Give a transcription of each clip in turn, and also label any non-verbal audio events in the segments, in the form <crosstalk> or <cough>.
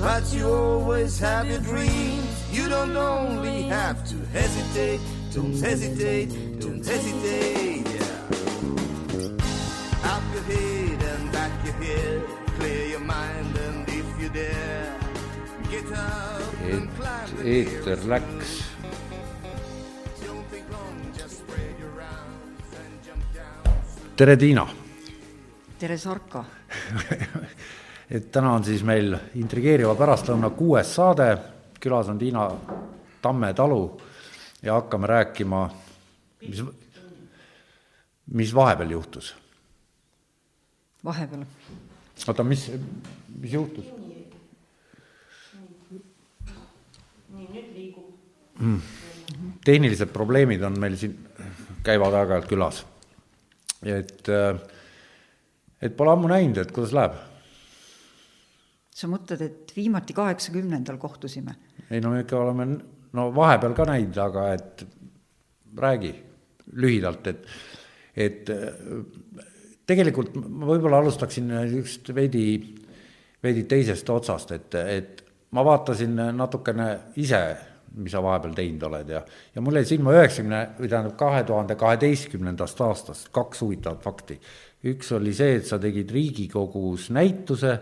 But you always have your dreams. You don't only have to hesitate, don't hesitate, don't hesitate. Yeah. Up your head and back your head, clear your mind and if you dare, get up and climb the eeter läks Don't think long, just spread your arms and jump down. tere, Tiina! tere, Sarka! <laughs> et täna on siis meil intrigeeriva pärastlõuna kuues saade, külas on Tiina Tamme talu ja hakkame rääkima, mis, mis vahepeal juhtus. vahepeal. oota, mis, mis juhtus? nii, nüüd liigub mm.. tehnilised probleemid on meil siin, käivad aeg-ajalt külas. et, et pole ammu näinud, et kuidas läheb sa mõtled, et viimati kaheksakümnendal kohtusime? ei no me ikka oleme, no vahepeal ka näinud, aga et räägi lühidalt, et, et tegelikult ma võib-olla alustaksin just veidi, veidi teisest otsast, et, et ma vaatasin natukene ise, mis sa vahepeal teinud oled ja, ja mul jäi silma üheksakümne või tähendab kahe tuhande kaheteistkümnendast aastast kaks huvitavat fakti. üks oli see, et sa tegid Riigikogus näituse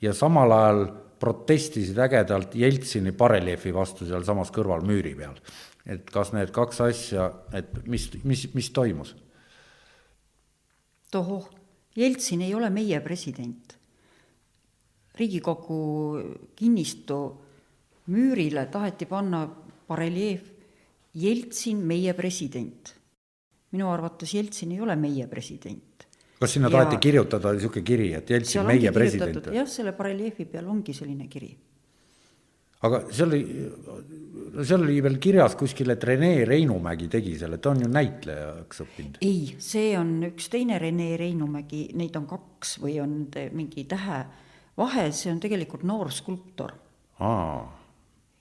ja samal ajal protestisid ägedalt Jeltsini bareljeefi vastu sealsamas kõrval müüri peal. et kas need kaks asja, et mis, mis, mis toimus? tohoh, Jeltsin ei ole meie president. riigikogu kinnistu müürile taheti panna bareljeef Jeltsin, meie president. minu arvates Jeltsin ei ole meie president kas sinna taheti kirjutada niisugune kiri, et Jeltsin meie president? jah, selle bareljeefi peal ongi selline kiri. aga see oli, seal oli veel kirjas kuskil, et Rene Reinumägi tegi selle, ta on ju näitlejaks õppinud. ei, see on üks teine Rene Reinumägi, neid on kaks või on mingi tähe vahe, see on tegelikult noor skulptor.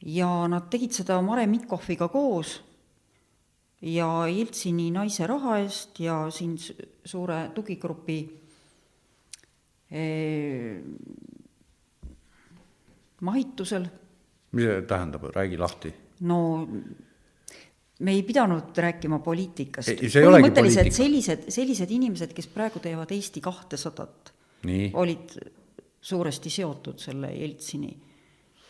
ja nad tegid seda Mare Mikhofiga koos ja Jeltsini naise raha eest ja siin suure tugigrupi mahitusel. mis see tähendab, räägi lahti. no me ei pidanud rääkima poliitikast. põhimõtteliselt sellised, sellised inimesed, kes praegu teevad Eesti kahtesadat, olid suuresti seotud selle Jeltsini,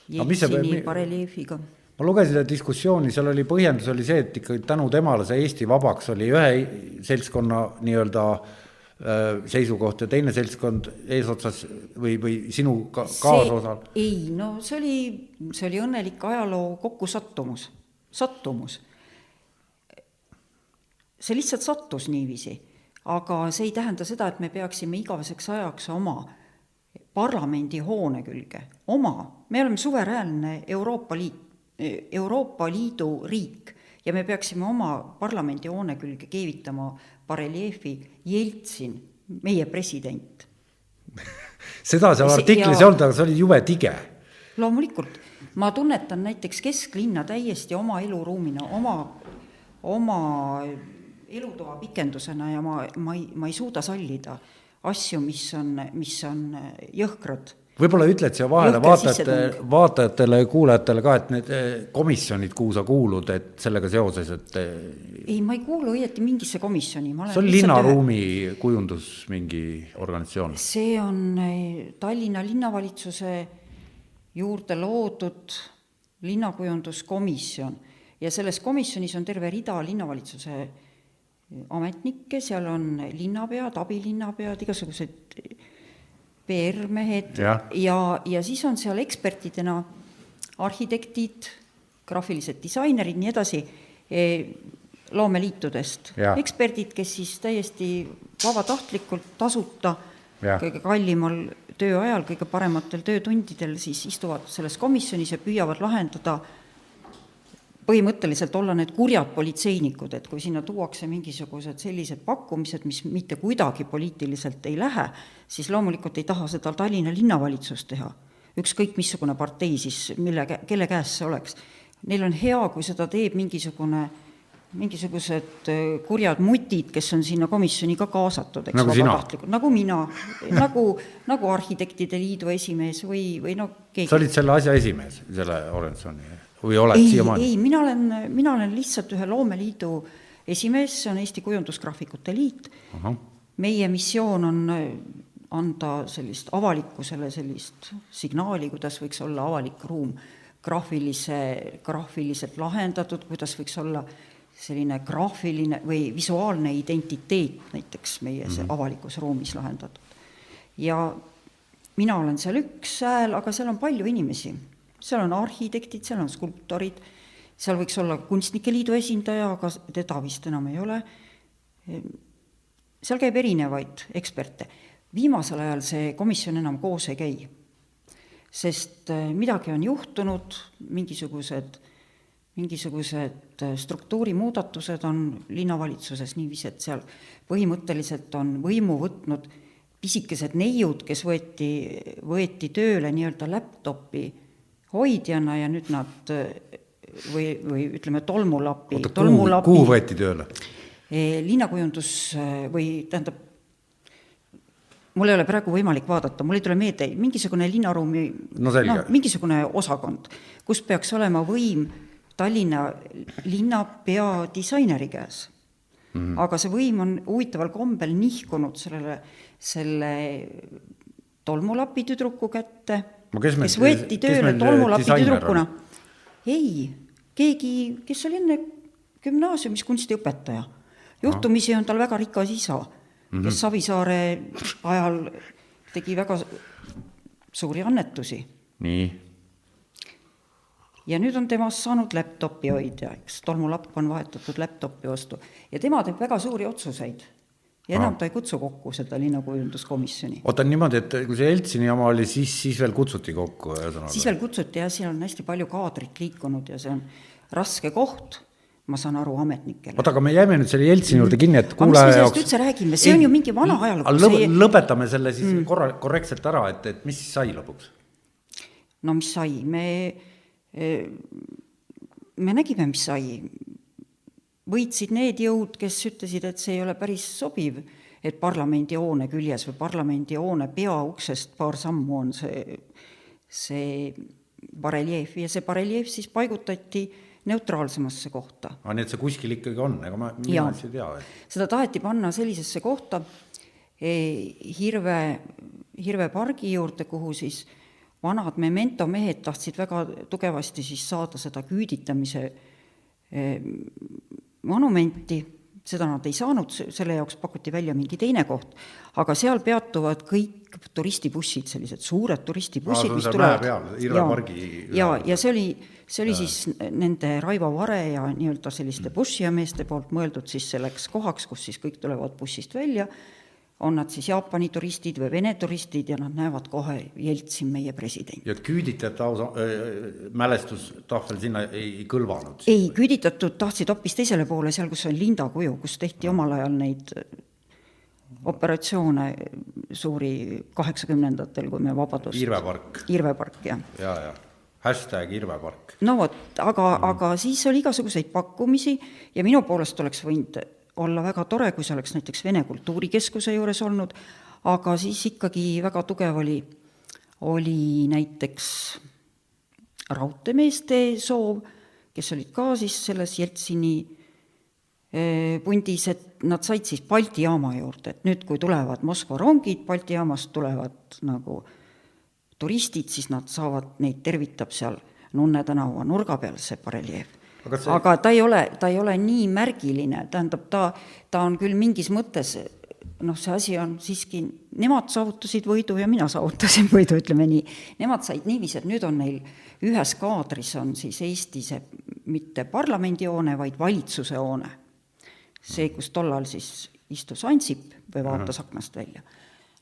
Jeltsini bareljeefiga ma lugesin seda diskussiooni, seal oli põhjendus oli see, et ikkagi tänu temale see Eesti vabaks oli ühe seltskonna nii-öelda seisukoht ja teine seltskond eesotsas või, või sinu ka, kaasosal? ei, no see oli, see oli õnnelik ajaloo kokkusattumus, sattumus. see lihtsalt sattus niiviisi, aga see ei tähenda seda, et me peaksime igaveseks ajaks oma parlamendihoone külge, oma, me oleme suveräänne Euroopa Liit, Euroopa Liidu riik. Ja me peaksime oma parlamendihoone külge keevitama bareljeefi Jeltsin, meie president. <laughs> Seda seal artiklis ei olnud, aga see oli jube tige. loomulikult, ma tunnetan näiteks kesklinna täiesti oma eluruumina, oma, oma elutoa pikendusena ja ma, ma ei, ma ei suuda sallida asju, mis on, mis on jõhkrad võib-olla ütled siia vahele vaatajate, vaatajatele ja kuulajatele ka, et need eh, komisjonid, kuhu sa kuulud, et sellega seoses, et eh, ei, ma ei kuulu õieti mingisse komisjoni, see on linnaruumi ühe... kujundus mingi organisatsioon? see on eh, Tallinna linnavalitsuse juurde loodud linnakujunduskomisjon ja selles komisjonis on terve rida linnavalitsuse ametnikke, seal on linnapead, abilinnapead, igasugused PR-mehed ja, ja, ja siis on seal ekspertidena arhitektid, graafilised disainerid, nii edasi, e, loomeliitudest, eksperdid, kes siis täiesti vabatahtlikult, tasuta, kõige kallimal tööajal, kõige parematel töötundidel siis istuvad selles komisjonis ja püüavad lahendada põhimõtteliselt olla need kurjad politseinikud, et kui sinna tuuakse mingisugused sellised pakkumised, mis mitte kuidagi poliitiliselt ei lähe, siis loomulikult ei taha seda Tallinna linnavalitsus teha. ükskõik missugune partei siis, mille, kelle käes see oleks. Neil on hea, kui seda teeb mingisugune mingisugused äh, kurjad mutid, kes on sinna komisjoni ka kaasatud, eks Nagu vabatahtlikult, nagu mina, nagu, nagu Arhitektide Liidu esimees või, või no keegi. sa olid selle asja esimees, selle organisatsiooni või oled ei, siiamaani? ei, mina olen, mina olen lihtsalt ühe loomeliidu esimees, see on Eesti Kujundusgraafikute Liit. meie missioon on äh, anda sellist avalikkusele sellist signaali, kuidas võiks olla avalik ruum graafilise, graafiliselt lahendatud, kuidas võiks olla selline graafiline või visuaalne identiteet näiteks meie mm -hmm. avalikus ruumis lahendatud. ja mina olen seal üks hääl, aga seal on palju inimesi seal on arhitektid, seal on skulptorid, seal võiks olla Kunstnike Liidu esindaja, aga teda vist enam ei ole. seal käib erinevaid eksperte. viimasel ajal see komisjon enam koos ei käi, sest äh, midagi on juhtunud, mingisugused, mingisugused äh, struktuurimuudatused on linnavalitsuses niiviisi, et seal põhimõtteliselt on võimu võtnud pisikesed neiud, kes võeti, võeti tööle nii-öelda laptopi hoidjana ja nüüd nad või, või ütleme, tolmulapi, oota, kuhu, kuhu võeti tööle? eh, linnakujundus või tähendab, mul ei ole praegu võimalik vaadata, mul ei tule meelde, mingisugune linnaruumi No selge. mingisugune osakond, kus peaks olema võim Tallinna linnapea disaineri käes mm. -hmm. aga see võim on huvitaval kombel nihkunud sellele, selle tolmulapi tüdruku kätte No kes kes võeti kes tööle meil tolmulapi tüdrukuna ei, keegi, kes oli enne gümnaasiumis kunstiõpetaja. juhtumisi on tal väga rikas isa mm, -hmm. kes Savisaare ajal tegi väga suuri annetusi nii, ja nüüd on temast saanud laptopi hoidja, eks, tolmulapp on vahetatud laptopi vastu ja tema teeb väga suuri otsuseid. Ja enam Aa. ta ei kutsu kokku seda linnakujunduskomisjoni. oota niimoodi, et kui see Jeltsini jama oli, siis, siis veel kutsuti kokku, ühesõnaga? siis veel kutsuti ja siin on hästi palju kaadrit liikunud ja see on raske koht, ma saan aru, ametnikele. oota, aga me jääme nüüd selle Jeltsini juurde kinni, et kuulaja sellest jaoks üldse räägime, see on ju mingi vana ajalugu, lõp, see lõpetame selle siis mm. korra, korrektselt ära, et, et mis siis sai lõpuks? no mis sai, me, me nägime, mis sai. Võitsid need jõud, kes ütlesid, et see ei ole päris sobiv, et parlamendihoone küljes või parlamendihoone peauksest paar sammu on see, see bareljeef. Ja see bareljeef siis paigutati neutraalsemasse kohta. aa, nii et see kuskil ikkagi on, ega ma, mina üldse ei tea, et seda taheti panna sellisesse kohta eh, Hirve, Hirve pargi juurde, kuhu siis vanad memento mehed tahtsid väga tugevasti siis saada seda küüditamise eh, monumenti, seda nad ei saanud, selle jaoks pakuti välja mingi teine koht, aga seal peatuvad kõik turistibussid, sellised suured turistibussid, mis tulevad. jaa, üleval. ja see oli, see oli siis nende Raivo Vare ja nii-öelda selliste bussijameeste poolt mõeldud siis selleks kohaks, kus siis kõik tulevad bussist välja, on nad siis Jaapani turistid või Vene turistid ja nad näevad kohe Jeltsin, meie president. ja küüditajate ausa- äh,, mälestustahvel sinna ei, ei kõlvanud? ei, küüditatud tahtsid hoopis teisele poole, seal, kus on Linda kuju, kus tehti omal ajal neid operatsioone suuri kaheksakümnendatel, kui me vabadust Irve park Irve park, jah ja, ja hashtag Irve park. no vot, aga mm., aga siis oli igasuguseid pakkumisi ja minu poolest oleks võinud olla väga tore, kui see oleks näiteks Vene Kultuurikeskuse juures olnud, aga siis ikkagi väga tugev oli, oli näiteks raudteemeeste soov, kes olid ka siis selles Jeltsini eh, pundis, et nad said siis Balti jaama juurde, et nüüd, kui tulevad Moskva rongid, Balti jaamast tulevad nagu turistid, siis nad saavad, neid tervitab seal Nunne tänava nurga peal see bareljeef. Aga see- aga ta ei ole, ta ei ole nii märgiline, tähendab, ta, ta on küll mingis mõttes noh, see asi on siiski, nemad saavutasid võidu ja mina saavutasin <laughs> võidu, ütleme nii. Nemad said niiviisi, et nüüd on neil ühes kaadris on siis Eesti see mitte parlamendihoone, vaid valitsuse hoone. see, kus tollal siis istus Ansip või vaatas aknast välja.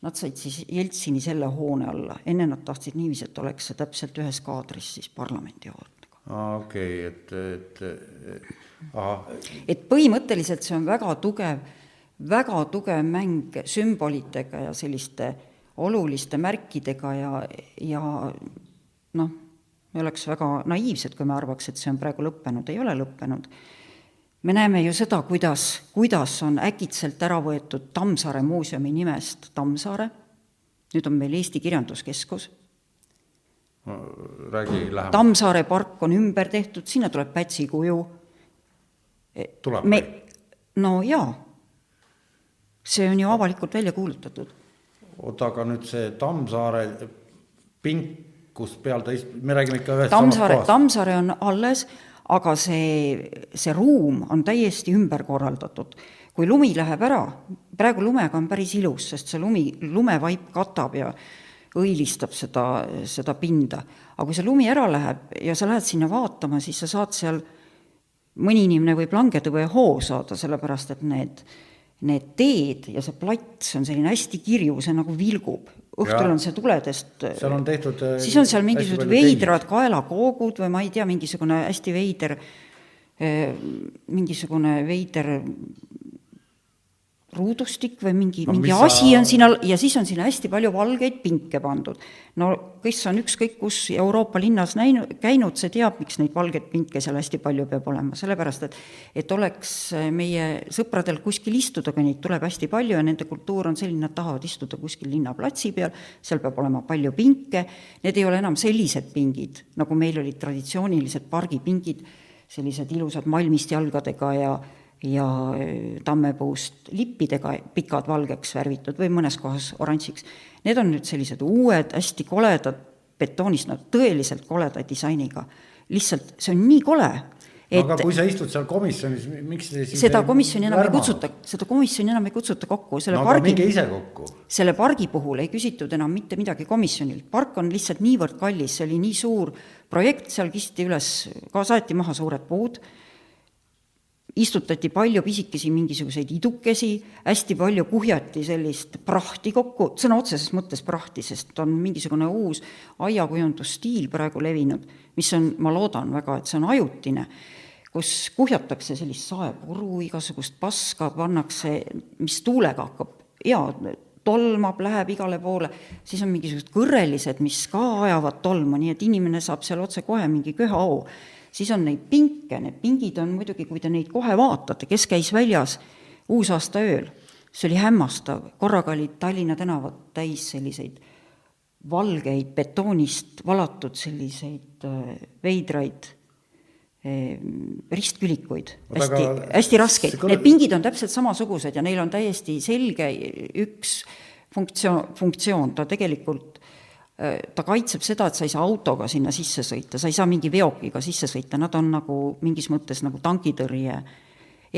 nad said siis Jeltsini selle hoone alla, enne nad tahtsid niiviisi, et oleks see täpselt ühes kaadris siis parlamendi hoone aa, okei okay,, et, et ahah. et põhimõtteliselt see on väga tugev, väga tugev mäng sümbolitega ja selliste oluliste märkidega ja, ja noh, me oleks väga naiivsed, kui me arvaks, et see on praegu lõppenud, ei ole lõppenud. me näeme ju seda, kuidas, kuidas on äkitselt ära võetud Tammsaare muuseumi nimest Tammsaare, nüüd on meil Eesti Kirjanduskeskus räägi lähemalt. Tammsaare park on ümber tehtud, sinna tuleb Pätsi kuju. tuleb me, või? no jaa, see on ju avalikult välja kuulutatud. oota, aga nüüd see Tammsaare pink, kus peal ta ist-, me räägime ikka ühest Tammsaare, Tammsaare on alles, aga see, see ruum on täiesti ümber korraldatud. kui lumi läheb ära, praegu lumega on päris ilus, sest see lumi, lumevaip katab ja õilistab seda, seda pinda. aga kui see lumi ära läheb ja sa lähed sinna vaatama, siis sa saad seal, mõni inimene võib langeda või hoo saada, sellepärast et need, need teed ja see plats on selline hästi kirju, see nagu vilgub. õhtul Ja. on see tuledest seal on tehtud äh, siis on seal mingisugused veidrad kaelakoogud või ma ei tea, mingisugune hästi veider, mingisugune veider ruudustik või mingi No mingi mis sa- asi on sinna ja siis on sinna hästi palju valgeid pinke pandud. no kes on ükskõik kus Euroopa linnas näinud, käinud, see teab, miks neid valgeid pinke seal hästi palju peab olema, sellepärast et et oleks meie sõpradel kuskil istuda, kui neid tuleb hästi palju ja nende kultuur on selline, nad tahavad istuda kuskil linnaplatsi peal, seal peab olema palju pinke, need ei ole enam sellised pingid, nagu meil olid traditsioonilised pargipingid, sellised ilusad malmist jalgadega ja ja tammepuust lippidega pikad valgeks värvitud või mõnes kohas oranžiks. Need on nüüd sellised uued, hästi koledad, betoonist, no tõeliselt koleda disainiga. lihtsalt see on nii kole, et aga kui sa istud seal komisjonis, miks te siis seda komisjoni enam ei kutsuta, seda komisjoni enam ei kutsuta kokku, selle no pargi minge ise kokku. selle pargi puhul ei küsitud enam mitte midagi komisjonilt, park on lihtsalt niivõrd kallis, see oli nii suur projekt, seal kisti üles, ka saeti maha suured puud, istutati palju pisikesi mingisuguseid idukesi, hästi palju kuhjati sellist prahti kokku, sõna otseses mõttes prahti, sest on mingisugune uus aiakujundusstiil praegu levinud, mis on, ma loodan väga, et see on ajutine, kus kuhjatakse sellist saepuru, igasugust paska, pannakse, mis tuulega hakkab, jaa, tolmab, läheb igale poole, siis on mingisugused kõrrelised, mis ka ajavad tolmu, nii et inimene saab seal otsekohe mingi köha-oo siis on neid pinke, need pingid on muidugi, kui te neid kohe vaatate, kes käis väljas uusaasta ööl, see oli hämmastav, korraga olid Tallinna tänavad täis selliseid valgeid betoonist valatud selliseid äh, veidraid äh, ristkülikuid, hästi hästi raskeid. need pingid on täpselt samasugused ja neil on täiesti selge üks funktsioon, funktsioon, ta tegelikult ta kaitseb seda, et sa ei saa autoga sinna sisse sõita, sa ei saa mingi veokiga sisse sõita, nad on nagu mingis mõttes nagu tankitõrje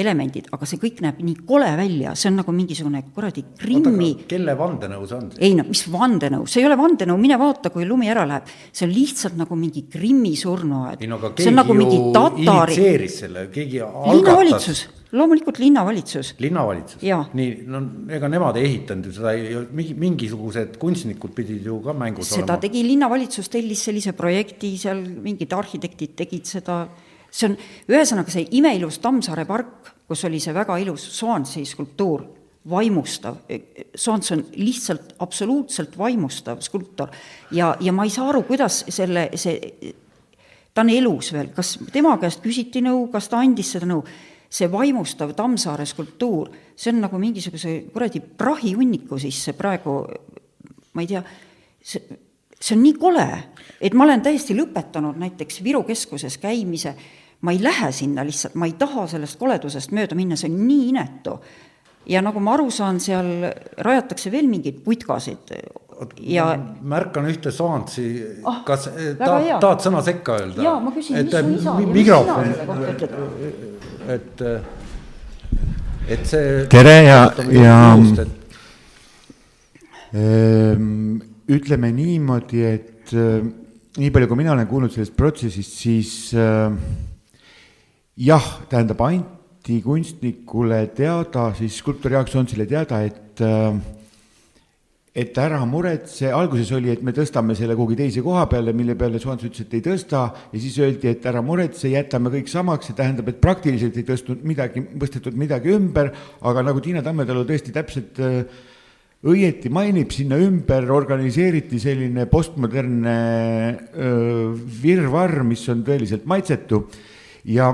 elemendid, aga see kõik näeb nii kole välja, see on nagu mingisugune kuradi Krimmi kelle vandenõu see on siis? ei no mis vandenõu, see ei ole vandenõu, mine vaata, kui lumi ära läheb, see on lihtsalt nagu mingi Krimmi surnuaed. ei no aga see keegi on nagu mingi ju tatari, initsieeris selle, keegi algatas. loomulikult linnavalitsus. linnavalitsus? Nii, no ega nemad ei ehitanud ju seda, mingi, mingisugused kunstnikud pidid ju ka mängus seda olema. tegi linnavalitsus, tellis sellise projekti, seal mingid arhitektid tegid seda, see on, ühesõnaga see imeilus Tammsaare park, kus oli see väga ilus Soansi skulptuur, vaimustav, Soants on lihtsalt absoluutselt vaimustav skulptor. Ja, ja ma ei saa aru, kuidas selle, see, ta on elus veel, kas tema käest küsiti nõu, kas ta andis seda nõu, see vaimustav Tammsaare skulptuur, see on nagu mingisuguse kuradi prahihunniku sisse praegu, ma ei tea, see, see on nii kole, et ma olen täiesti lõpetanud näiteks Viru keskuses käimise, ma ei lähe sinna lihtsalt, ma ei taha sellest koledusest mööda minna, see on nii inetu. ja nagu ma aru saan, seal rajatakse veel mingeid putkasid ja märkan ühte soantsi Ah, kas väga ta, hea. tahad sõna sekka öelda? jaa, ma küsin, mis et, su isa mi- ja mis mikrofon, sina selle kohta ütled? et, et see. Tere ja- ja- et Ehm, ütleme niimoodi, et nii palju, kui mina olen kuulnud sellest protsessist, siis äh, jah, tähendab anti kunstnikule teada, siis skulptori jaoks on selle teada, et äh, et ära muretse, alguses oli, et me tõstame selle kuhugi teise koha peale, mille peale Soans ütles, et ei tõsta ja siis öeldi, et ära muretse, jätame kõik samaks, see tähendab, et praktiliselt ei tõstnud midagi, tõstetud midagi ümber, aga nagu Tiina Tammetalu tõesti täpselt äh, õieti mainib, sinna ümber organiseeriti selline postmodernne äh, virvarr, mis on tõeliselt maitsetu. Ja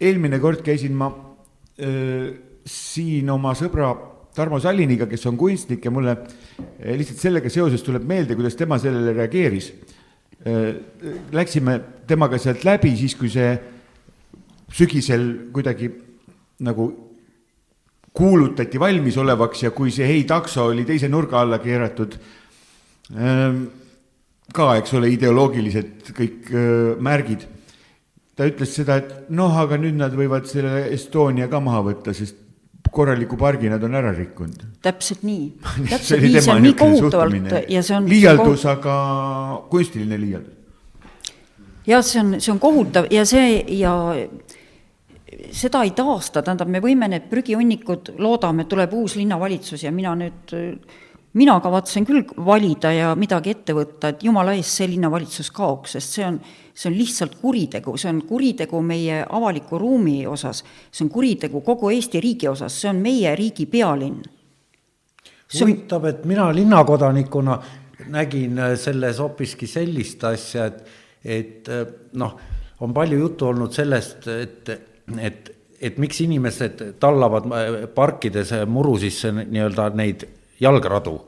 eelmine kord käisin ma öö, siin oma sõbra Tarmo Salliniga, kes on kunstnik ja mulle lihtsalt sellega seoses tuleb meelde, kuidas tema sellele reageeris. Läksime temaga sealt läbi siis, kui see sügisel kuidagi nagu kuulutati valmisolevaks ja kui see Hei takso oli teise nurga alla keeratud. ka, eks ole, ideoloogilised kõik märgid ta ütles seda, et noh, aga nüüd nad võivad selle Estonia ka maha võtta, sest korraliku pargi nad on ära rikkunud. täpselt nii, <laughs> täpselt nii, see on nii kohutavalt ja see on. liialdus, aga kunstiline liialdus. jah, see on, see on kohutav ja see ja seda ei taasta, tähendab, me võime need prügihunnikud, loodame, tuleb uus linnavalitsus ja mina nüüd mina kavatsen küll valida ja midagi ette võtta, et jumala eest see linnavalitsus kaoks, sest see on, see on lihtsalt kuritegu, see on kuritegu meie avaliku ruumi osas, see on kuritegu kogu Eesti riigi osas, see on meie riigi pealinn. huvitav, et mina linnakodanikuna nägin äh, selles hoopiski sellist asja, et, et äh, noh, on palju juttu olnud sellest, et, et, et miks inimesed tallavad äh, parkides muru sisse nii-öelda neid jalgradu,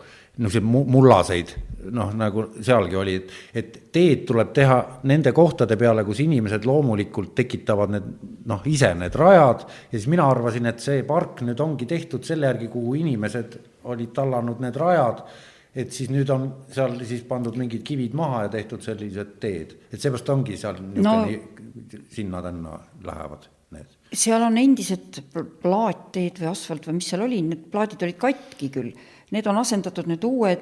niisuguseid mullaseid, noh, nagu sealgi oli, et, et teed tuleb teha nende kohtade peale, kus inimesed loomulikult tekitavad need noh, ise need rajad ja siis mina arvasin, et see park nüüd ongi tehtud selle järgi, kuhu inimesed olid tallanud need rajad, et siis nüüd on seal siis pandud mingid kivid maha ja tehtud sellised teed, et seepärast ongi seal niisugune no, sinna-tänna lähevad need. Seal on endised plaatteed või asfalt või mis seal oli, need plaadid olid katki küll Need on asendatud nüüd uue,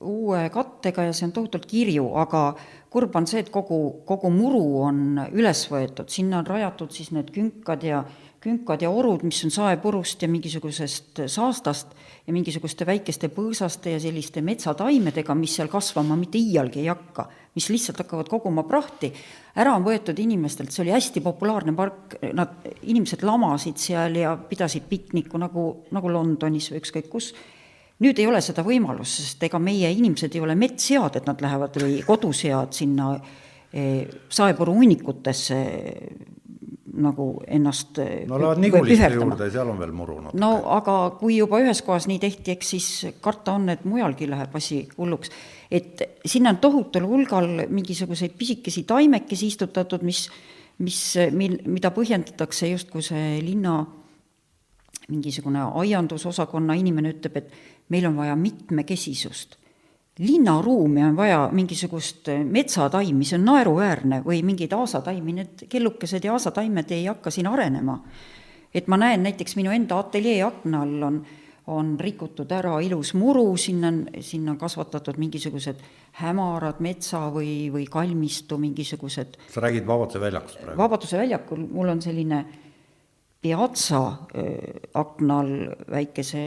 uue kattega ja see on tohutult kirju, aga kurb on see, et kogu, kogu muru on üles võetud, sinna on rajatud siis need künkad ja künkad ja orud, mis on saepurust ja mingisugusest saastast ja mingisuguste väikeste põõsaste ja selliste metsataimedega, mis seal kasvama mitte iialgi ei hakka, mis lihtsalt hakkavad koguma prahti, ära on võetud inimestelt, see oli hästi populaarne park, nad, inimesed lamasid seal ja pidasid pikniku nagu, nagu Londonis või ükskõik kus nüüd ei ole seda võimalust, sest ega meie inimesed ei ole metssead, et nad lähevad või kodusead sinna eh, saepuru hunnikutesse nagu ennast eh, no lähevad Niguliste juurde, seal on veel muru natuke. no aga kui juba ühes kohas nii tehti, eks siis karta on, et mujalgi läheb asi hulluks. et sinna on tohutul hulgal mingisuguseid pisikesi taimekesi istutatud, mis, mis, mil, mida põhjendatakse justkui see linna mingisugune aiandusosakonna inimene ütleb, et meil on vaja mitmekesisust. linnaruumi on vaja mingisugust metsataimi, see on naeruväärne, või mingeid aasataimi, need kellukesed ja aasataimed ei hakka siin arenema. et ma näen näiteks minu enda ateljee akna all on, on rikutud ära ilus muru, sinna on, sinna on kasvatatud mingisugused hämarad metsa või, või kalmistu mingisugused. sa räägid Vabaduse väljakust praegu? vabaduse väljakul mul on selline piatsa äh, akna all väikese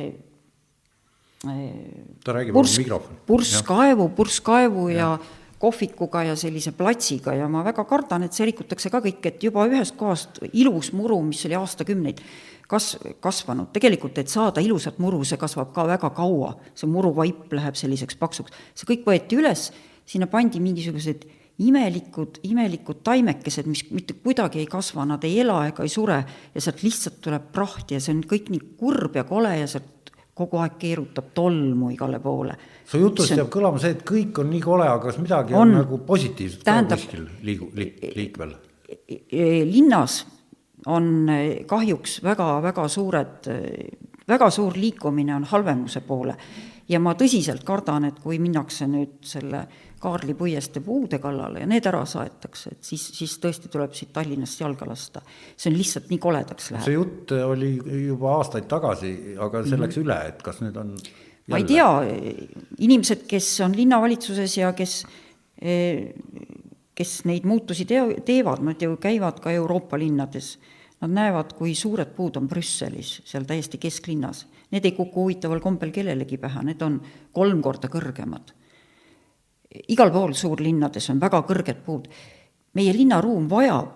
ta räägib purs, mikrofon. purskkaevu, purskkaevu ja, ja kohvikuga ja sellise platsiga ja ma väga kardan, et see rikutakse ka kõik, et juba ühest kohast ilus muru, mis oli aastakümneid kas-, kasvanud, tegelikult et saada ilusat muru, see kasvab ka väga kaua, see muruvaip läheb selliseks paksuks, see kõik võeti üles, sinna pandi mingisugused imelikud, imelikud taimekesed, mis mitte kuidagi ei kasva, nad ei ela ega ei sure ja sealt lihtsalt tuleb praht ja see on kõik nii kurb ja kole ja sealt kogu aeg keerutab tolmu igale poole. su jutust jääb kõlama see, et kõik on nii kole, aga kas midagi on, on nagu positiivset tähendab, ka kuskil liigu- li,, liikvel? linnas on kahjuks väga-väga suured, väga suur liikumine on halvemuse poole ja ma tõsiselt kardan, et kui minnakse nüüd selle Kaarli puiestee puude kallale ja need ära saetakse, et siis, siis tõesti tuleb siit Tallinnast jalga lasta. see on lihtsalt nii koledaks läheb. see jutt oli juba aastaid tagasi, aga see läks mm -hmm. üle, et kas nüüd on jälle? ma ei tea, inimesed, kes on linnavalitsuses ja kes kes neid muutusi teo-, teevad, nad ju käivad ka Euroopa linnades Nad näevad, kui suured puud on Brüsselis, seal täiesti kesklinnas. Need ei kuku huvitaval kombel kellelegi pähe, need on kolm korda kõrgemad. Igal pool suurlinnades on väga kõrged puud. meie linnaruum vajab,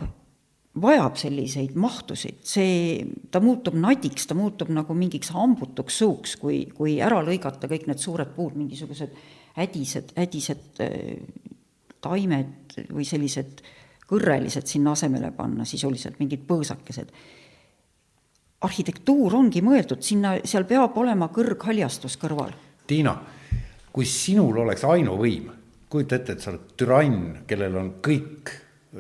vajab selliseid mahtusid, see, ta muutub nadiks, ta muutub nagu mingiks hambutuks suuks, kui, kui ära lõigata kõik need suured puud, mingisugused hädised, hädised äh, taimed või sellised kõrrelised sinna asemele panna, sisuliselt mingid põõsakesed. arhitektuur ongi mõeldud, sinna, seal peab olema kõrghaljastus kõrval. Tiina, kui sinul oleks ainuvõim, kujuta ette, et sa oled türann, kellel on kõik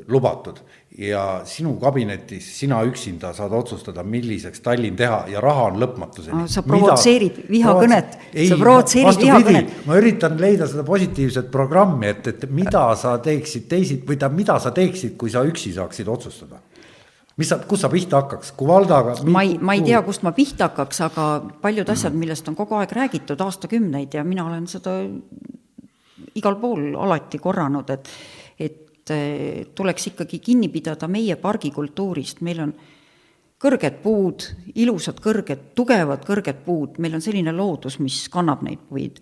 lubatud ja sinu kabinetis sina üksinda saad otsustada, milliseks Tallinn teha ja raha on lõpmatuseni. sa provotseerid vihakõnet, sa provotseerid vihakõnet. ma üritan leida seda positiivset programmi, et, et mida sa teeksid teisid või tähendab, mida sa teeksid, kui sa üksi saaksid otsustada mis sa, kust sa pihta hakkaks, Kuvaldaga? ma ei, ma ei tea, kust ma pihta hakkaks, aga paljud asjad, millest on kogu aeg räägitud aastakümneid ja mina olen seda igal pool alati korranud, et et eh, tuleks ikkagi kinni pidada meie pargikultuurist, meil on kõrged puud, ilusad kõrged, tugevad kõrged puud, meil on selline loodus, mis kannab neid puid.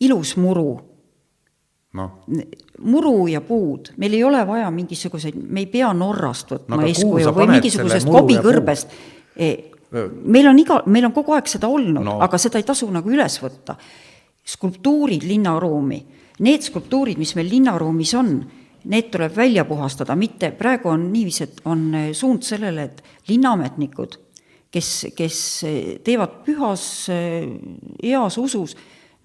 ilus muru no.. muru ja puud, meil ei ole vaja mingisuguseid, me ei pea Norrast võtma no, eeskuju või mingisugusest kobikõrbest. Eh, meil on iga, meil on kogu aeg seda olnud no., aga seda ei tasu nagu üles võtta. Skulptuurid linnaruumi, need skulptuurid, mis meil linnaruumis on need tuleb välja puhastada, mitte, praegu on niiviisi, et on eh, suund sellele, et linnaametnikud, kes, kes eh, teevad pühas heas usus,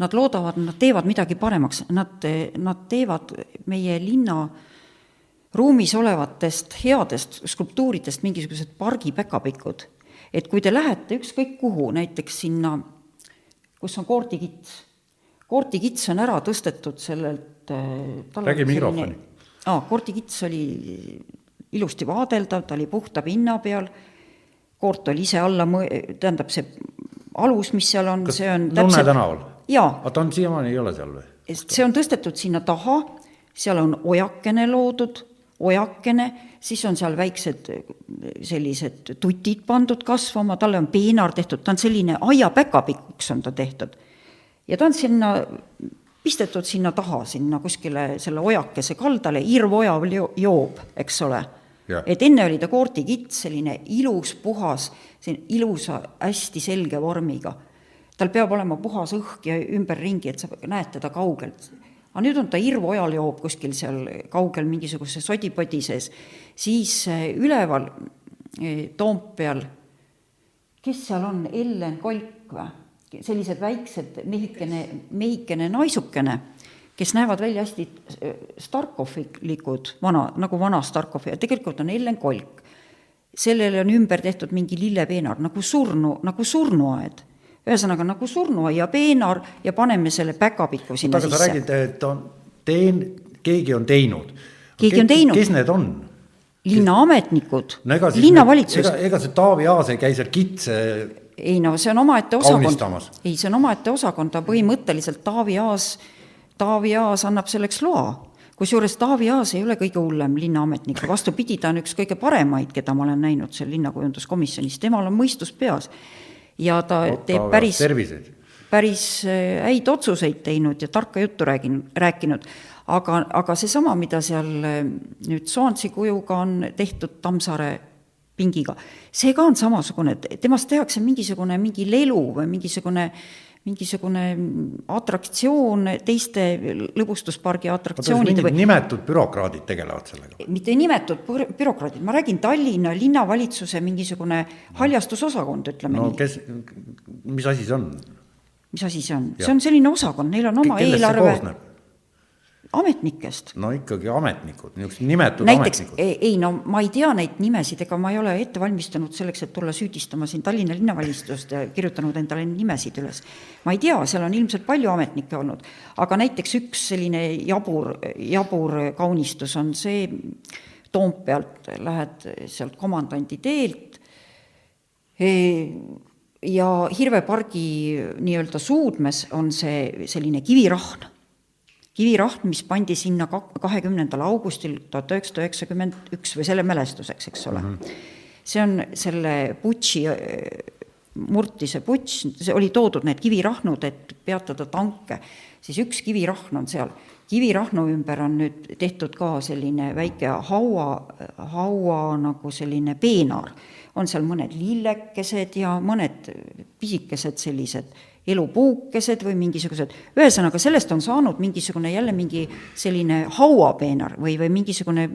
nad loodavad, nad teevad midagi paremaks, nad, nad teevad meie linna ruumis olevatest headest skulptuuridest mingisugused pargipäkapikud. et kui te lähete ükskõik kuhu, näiteks sinna, kus on koordikits, koordikits on ära tõstetud sellelt räägi mikrofoni aa, Koorti kits oli ilusti vaadeldav, ta oli puhta pinna peal, koort oli ise alla mõ-, tähendab, see alus, mis seal on, see on täpselt Nunne tänaval? aga ta on siiamaani, ei ole seal või? see on tõstetud sinna taha, seal on ojakene loodud, ojakene, siis on seal väiksed sellised tutid pandud kasvama, talle on peenar tehtud, ta on selline aiapäkapikuks on ta tehtud. Ja ta on sinna pistetud sinna taha, sinna kuskile selle ojakese kaldale, irvojav joob, eks ole. et enne oli ta koortikits, selline ilus, puhas, selline ilusa, hästi selge vormiga. tal peab olema puhas õhk ja ümberringi, et sa näed teda kaugelt. aga nüüd on ta irvojal joob kuskil seal kaugel mingisuguse sodipodi sees, siis eh, üleval eh, Toompeal, kes seal on, Ellen Kolk või? Sellised väiksed mehikene, mehikene naisukene, kes näevad välja hästi äh, Starkovilikud, vana, nagu vana Starkov ja tegelikult on Ellen Kolk. sellele on ümber tehtud mingi lillepeenar, nagu surnu, nagu surnuaed. ühesõnaga nagu surnuaia peenar ja paneme selle päkapiku sinna aga sisse. sa räägid, et on teen-, keegi on teinud. keegi on teinud. kes need on? linnaametnikud no, linnavalitsus. ega, ega see Taavi Aas ei käi seal kitse ei no see on omaette osakond, ei, see on omaette osakond, ta põhimõtteliselt Taavi Aas, Taavi Aas annab selleks loa. kusjuures Taavi Aas ei ole kõige hullem linnaametnik, vastupidi, ta on üks kõige paremaid, keda ma olen näinud seal linnakujunduskomisjonis, temal on mõistus peas. ja ta no, teeb päris, päris äh, häid otsuseid teinud ja tarka juttu rääginud, rääkinud. Aga, aga seesama, mida seal äh, nüüd Soansi kujuga on tehtud Tammsaare pingiga. see ka on samasugune, et temast tehakse mingisugune mingi lelu või mingisugune mingisugune atraktsioon teiste lõbustuspargi atraktsioonide või nimetud bürokraadid tegelevad sellega? mitte nimetud bürokraadid, ma räägin Tallinna linnavalitsuse mingisugune haljastusosakond, ütleme no, nii. kes, mis asi see on? mis asi see on? see on selline osakond, neil on oma eelarve ametnikest. no ikkagi ametnikud, niisugused nimetud näiteks, ametnikud. ei no ma ei tea neid nimesid, ega ma ei ole ette valmistanud selleks, et tulla süüdistama siin Tallinna linnavalitsust ja kirjutanud endale nimesid üles. ma ei tea, seal on ilmselt palju ametnikke olnud, aga näiteks üks selline jabur, jabur kaunistus on see, Toompealt lähed sealt komandandi teelt e, ja Hirve pargi nii-öelda suudmes on see selline kivirahn kivirahm, mis pandi sinna kahekümnendal augustil tuhat üheksasada üheksakümmend üks või selle mälestuseks, eks ole mm. -hmm see on selle Butši, Murtise Butš, see oli toodud need kivirahnud, et peatada tanke, siis üks kivirahn on seal. kivirahnu ümber on nüüd tehtud ka selline väike haua, haua nagu selline peenar. on seal mõned lillekesed ja mõned pisikesed sellised elupuukesed või mingisugused, ühesõnaga sellest on saanud mingisugune jälle mingi selline hauapeenar või, või mingisugune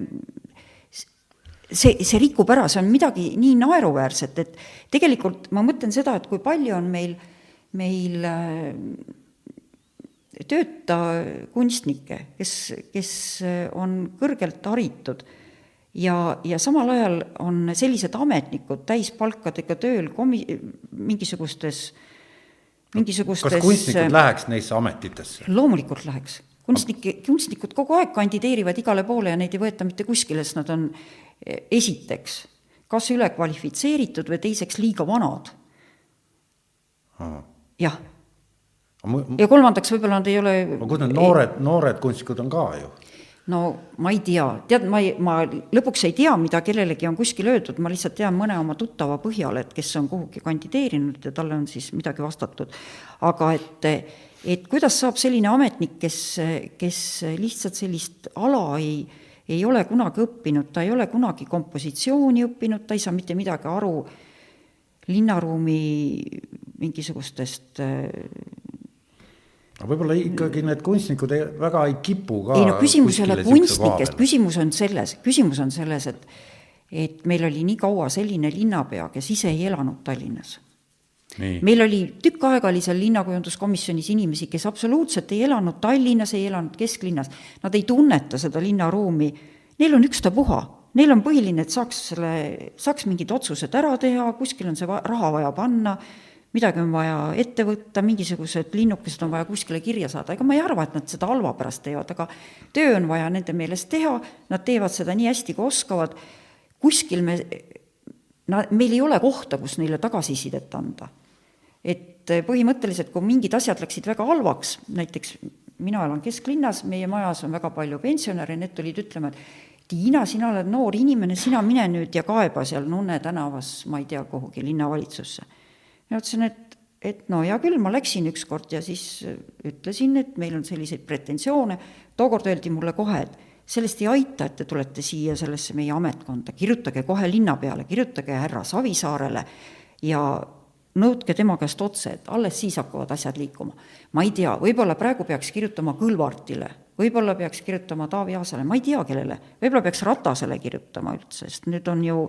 see, see rikub ära, see on midagi nii naeruväärset, et tegelikult ma mõtlen seda, et kui palju on meil, meil äh, tööta kunstnikke, kes, kes on kõrgelt haritud ja, ja samal ajal on sellised ametnikud täispalkadega tööl komi-, mingisugustes äh, mingisugustes kas kunstnikud läheks neisse ametitesse? loomulikult läheks. kunstnike, kunstnikud kogu aeg kandideerivad igale poole ja neid ei võeta mitte kuskile, sest nad on e, esiteks kas ülekvalifitseeritud või teiseks liiga vanad. jah. ja kolmandaks võib-olla nad ei ole aga kus need noored, noored kunstnikud on ka ju? No ma ei tea, tead, ma ei, ma lõpuks ei tea, mida kellelegi on kuskil öeldud, ma lihtsalt tean mõne oma tuttava põhjal, et kes on kuhugi kandideerinud ja talle on siis midagi vastatud. aga et, et kuidas saab selline ametnik, kes, kes lihtsalt sellist ala ei, ei ole kunagi õppinud, ta ei ole kunagi kompositsiooni õppinud, ta ei saa mitte midagi aru linnaruumi mingisugustest aga võib-olla ikkagi need kunstnikud ei, väga ei kipu ka. ei no küsimus ei ole kunstnikest, küsimus on selles, küsimus on selles, et et meil oli nii kaua selline linnapea, kes ise ei elanud Tallinnas. meil oli, tükk aega oli seal linnakujunduskomisjonis inimesi, kes absoluutselt ei elanud Tallinnas, ei elanud kesklinnas, nad ei tunneta seda linnaruumi, neil on ükstapuha, neil on põhiline, et saaks selle, saaks mingid otsused ära teha, kuskil on see raha vaja panna midagi on vaja ette võtta, mingisugused linnukesed on vaja kuskile kirja saada, ega ma ei arva, et nad seda halva pärast teevad, aga töö on vaja nende meelest teha, nad teevad seda nii hästi, kui oskavad, kuskil me, na-, meil ei ole kohta, kus neile tagasisidet anda. et põhimõtteliselt, kui mingid asjad läksid väga halvaks, näiteks mina elan kesklinnas, meie majas on väga palju pensionäre, need tulid ütlema, et Tiina, sina oled noor inimene, sina mine nüüd ja kaeba seal Nunne tänavas, ma ei tea, kuhugi linnavalitsusse ja ütlesin, et, et no hea küll, ma läksin ükskord ja siis ütlesin, et meil on selliseid pretensioone, tookord öeldi mulle kohe, et sellest ei aita, et te tulete siia sellesse meie ametkonda, kirjutage kohe linna peale, kirjutage härra Savisaarele ja nõudke tema käest otse, et alles siis hakkavad asjad liikuma. ma ei tea, võib-olla praegu peaks kirjutama Kõlvartile, võib-olla peaks kirjutama Taavi Aasale, ma ei tea, kellele, võib-olla peaks Ratasele kirjutama üldse, sest nüüd on ju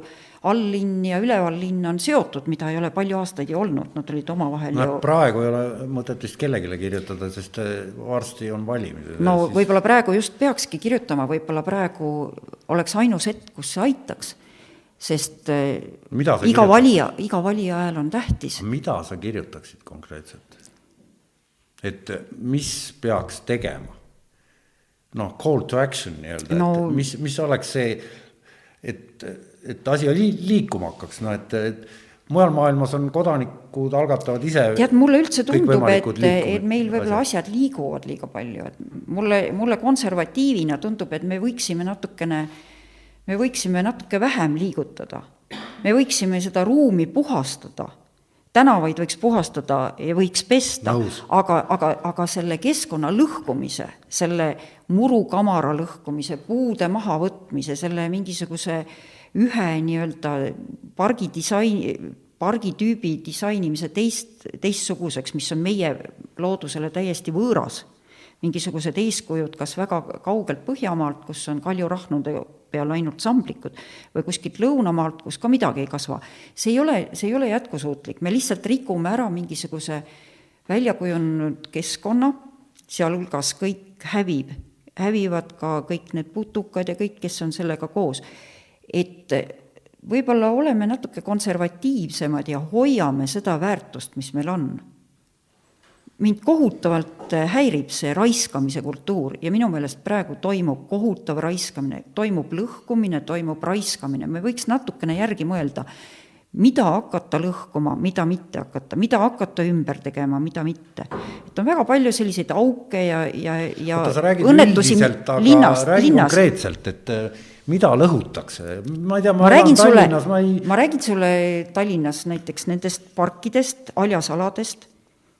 alllinn ja ülevallinn on seotud, mida ei ole palju aastaid ju olnud, nad olid omavahel no ju praegu ei ole mõtet vist kellelegi kirjutada, sest äh, varsti on valimised. no siis... võib-olla praegu just peakski kirjutama, võib-olla praegu oleks ainus hetk, kus see aitaks sest äh, iga kirjutab? valija, iga valija hääl on tähtis. mida sa kirjutaksid konkreetselt? et mis peaks tegema? Noh, call to action nii-öelda no,, et mis, mis oleks see, et, et asi liikuma hakkaks, no et, et mujal maailmas on kodanikud algatavad ise. tead, mulle üldse tundub, et, et meil võib-olla asjad liiguvad liiga palju, et mulle, mulle konservatiivina tundub, et me võiksime natukene me võiksime natuke vähem liigutada. me võiksime seda ruumi puhastada, tänavaid võiks puhastada ja võiks pesta, aga, aga, aga selle keskkonna lõhkumise, selle murukamara lõhkumise, puude mahavõtmise, selle mingisuguse ühe nii-öelda pargi disaini, pargitüübi disainimise teist, teistsuguseks, mis on meie loodusele täiesti võõras. Mingisugused eeskujud kas väga kaugelt Põhjamaalt, kus on kaljurahnude peal ainult samblikud, või kuskilt lõunamaalt, kus ka midagi ei kasva. see ei ole, see ei ole jätkusuutlik, me lihtsalt rikume ära mingisuguse väljakujunenud keskkonna, sealhulgas kõik hävib, hävivad ka kõik need putukad ja kõik, kes on sellega koos. et võib-olla oleme natuke konservatiivsemad ja hoiame seda väärtust, mis meil on mind kohutavalt häirib see raiskamise kultuur ja minu meelest praegu toimub kohutav raiskamine, toimub lõhkumine, toimub raiskamine, me võiks natukene järgi mõelda, mida hakata lõhkuma, mida mitte hakata, mida hakata ümber tegema, mida mitte. et on väga palju selliseid auke ja, ja, ja oota, sa räägid üldiselt, aga linnast, räägi linnas. konkreetselt, et äh, mida lõhutakse, ma ei tea, ma räägin sulle, ma ei ma räägin sulle Tallinnas näiteks nendest parkidest, haljasaladest,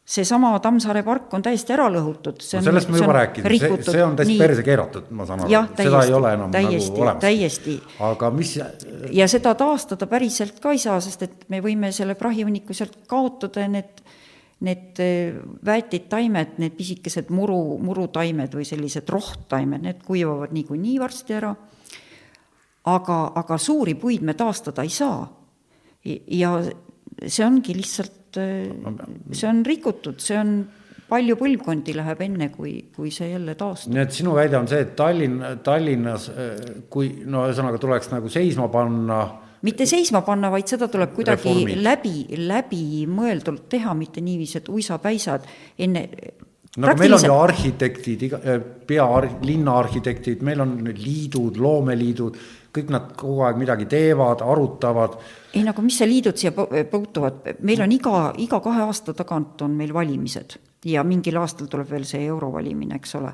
seesama Tammsaare park on täiesti ära lõhutud. no sellest me juba rääkisime, see, see on täiesti perse keeratud, ma saan aru, seda ei ole enam täiesti, nagu olemas. täiesti. aga mis ja seda taastada päriselt ka ei saa, sest et me võime selle prahihunniku sealt kaotada ja need need eh, väetid taimed, need pisikesed muru, murutaimed või sellised rohttaimed, need kuivavad niikuinii varsti ära aga, aga suuri puid me taastada ei saa. ja see ongi lihtsalt, see on rikutud, see on palju põlvkondi läheb enne, kui, kui see jälle taastub. nii et sinu väide on see, et Tallinn, Tallinnas, kui no ühesõnaga tuleks nagu seisma panna mitte seisma panna, vaid seda tuleb kuidagi reformid. läbi, läbimõeldult teha, mitte niiviisi, et uisapäisad enne no aga meil on ju arhitektid, iga, pea linnaarhitektid, meil on liidud, loomeliidud kõik nad kogu aeg midagi teevad, arutavad. ei no aga mis see liidud siia puutuvad, meil on iga, iga kahe aasta tagant on meil valimised ja mingil aastal tuleb veel see eurovalimine, eks ole.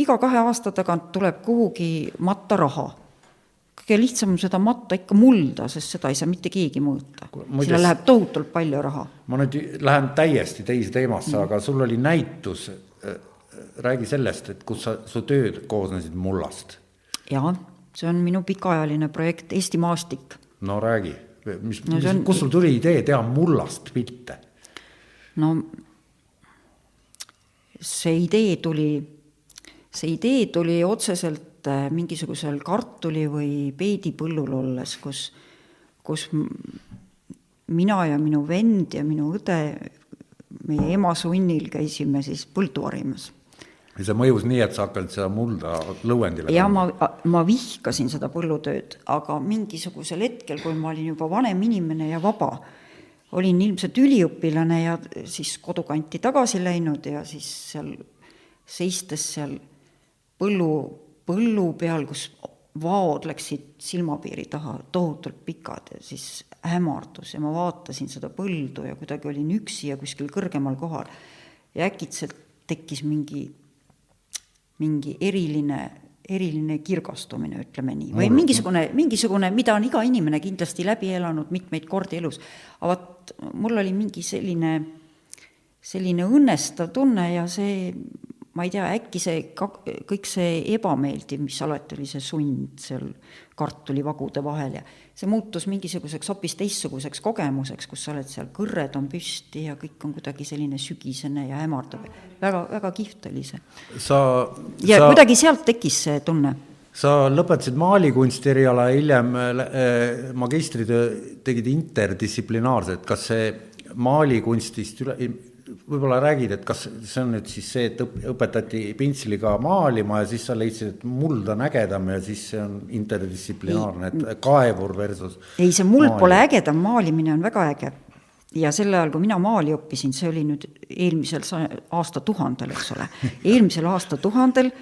iga kahe aasta tagant tuleb kuhugi matta raha kõige lihtsam on seda matta ikka mulda, sest seda ei saa mitte keegi mõõta. sinna läheb tohutult palju raha. ma nüüd lähen täiesti teise teemasse mm., aga sul oli näitus, äh, räägi sellest, et kus sa, su tööd koosnesid mullast. jaa see on minu pikaajaline projekt Eesti maastik. no räägi, mis no,, on... kust sul tuli idee teha mullast pilte? no see idee tuli, see idee tuli otseselt äh, mingisugusel kartuli või peedipõllul olles, kus, kus mina ja minu vend ja minu õde meie ema sunnil käisime siis põldu harimas ja see mõjus nii, et sa hakkasid seda mulda lõuendile ja ma, ma vihkasin seda põllutööd, aga mingisugusel hetkel, kui ma olin juba vanem inimene ja vaba, olin ilmselt üliõpilane ja siis kodukanti tagasi läinud ja siis seal seistes seal põllu, põllu peal, kus vaod läksid silmapiiri taha tohutult pikad ja siis hämardus ja ma vaatasin seda põldu ja kuidagi olin üksi ja kuskil kõrgemal kohal. Ja äkitselt tekkis mingi mingi eriline, eriline kirgastumine, ütleme nii, või mingisugune, mingisugune, mida on iga inimene kindlasti läbi elanud mitmeid kordi elus. aga vot mul oli mingi selline, selline õnnestav tunne ja see, ma ei tea, äkki see, kõik see ebameeldiv, mis alati oli see sund seal kartulivagude vahel ja see muutus mingisuguseks hoopis teistsuguseks kogemuseks, kus sa oled seal, kõrred on püsti ja kõik on kuidagi selline sügisene ja hämardav. väga, väga kihvt oli see. sa ja sa... kuidagi sealt tekkis see tunne sa lõpetasid maalikunsti eriala, hiljem äh, magistritöö tegid interdistsiplinaarselt, kas see maalikunstist üle, võib-olla räägid, et kas see on nüüd siis see, et õpetati pintsliga maalima ja siis sa leidsid, et muld on ägedam ja siis see on interdistsiplinaarne, et kaevur versus ei, see muld maali. pole ägedam, maalimine on väga äge. ja sel ajal, kui mina maali õppisin, see oli nüüd eelmisel aastatuhandel, eks ole, eelmisel aastatuhandel,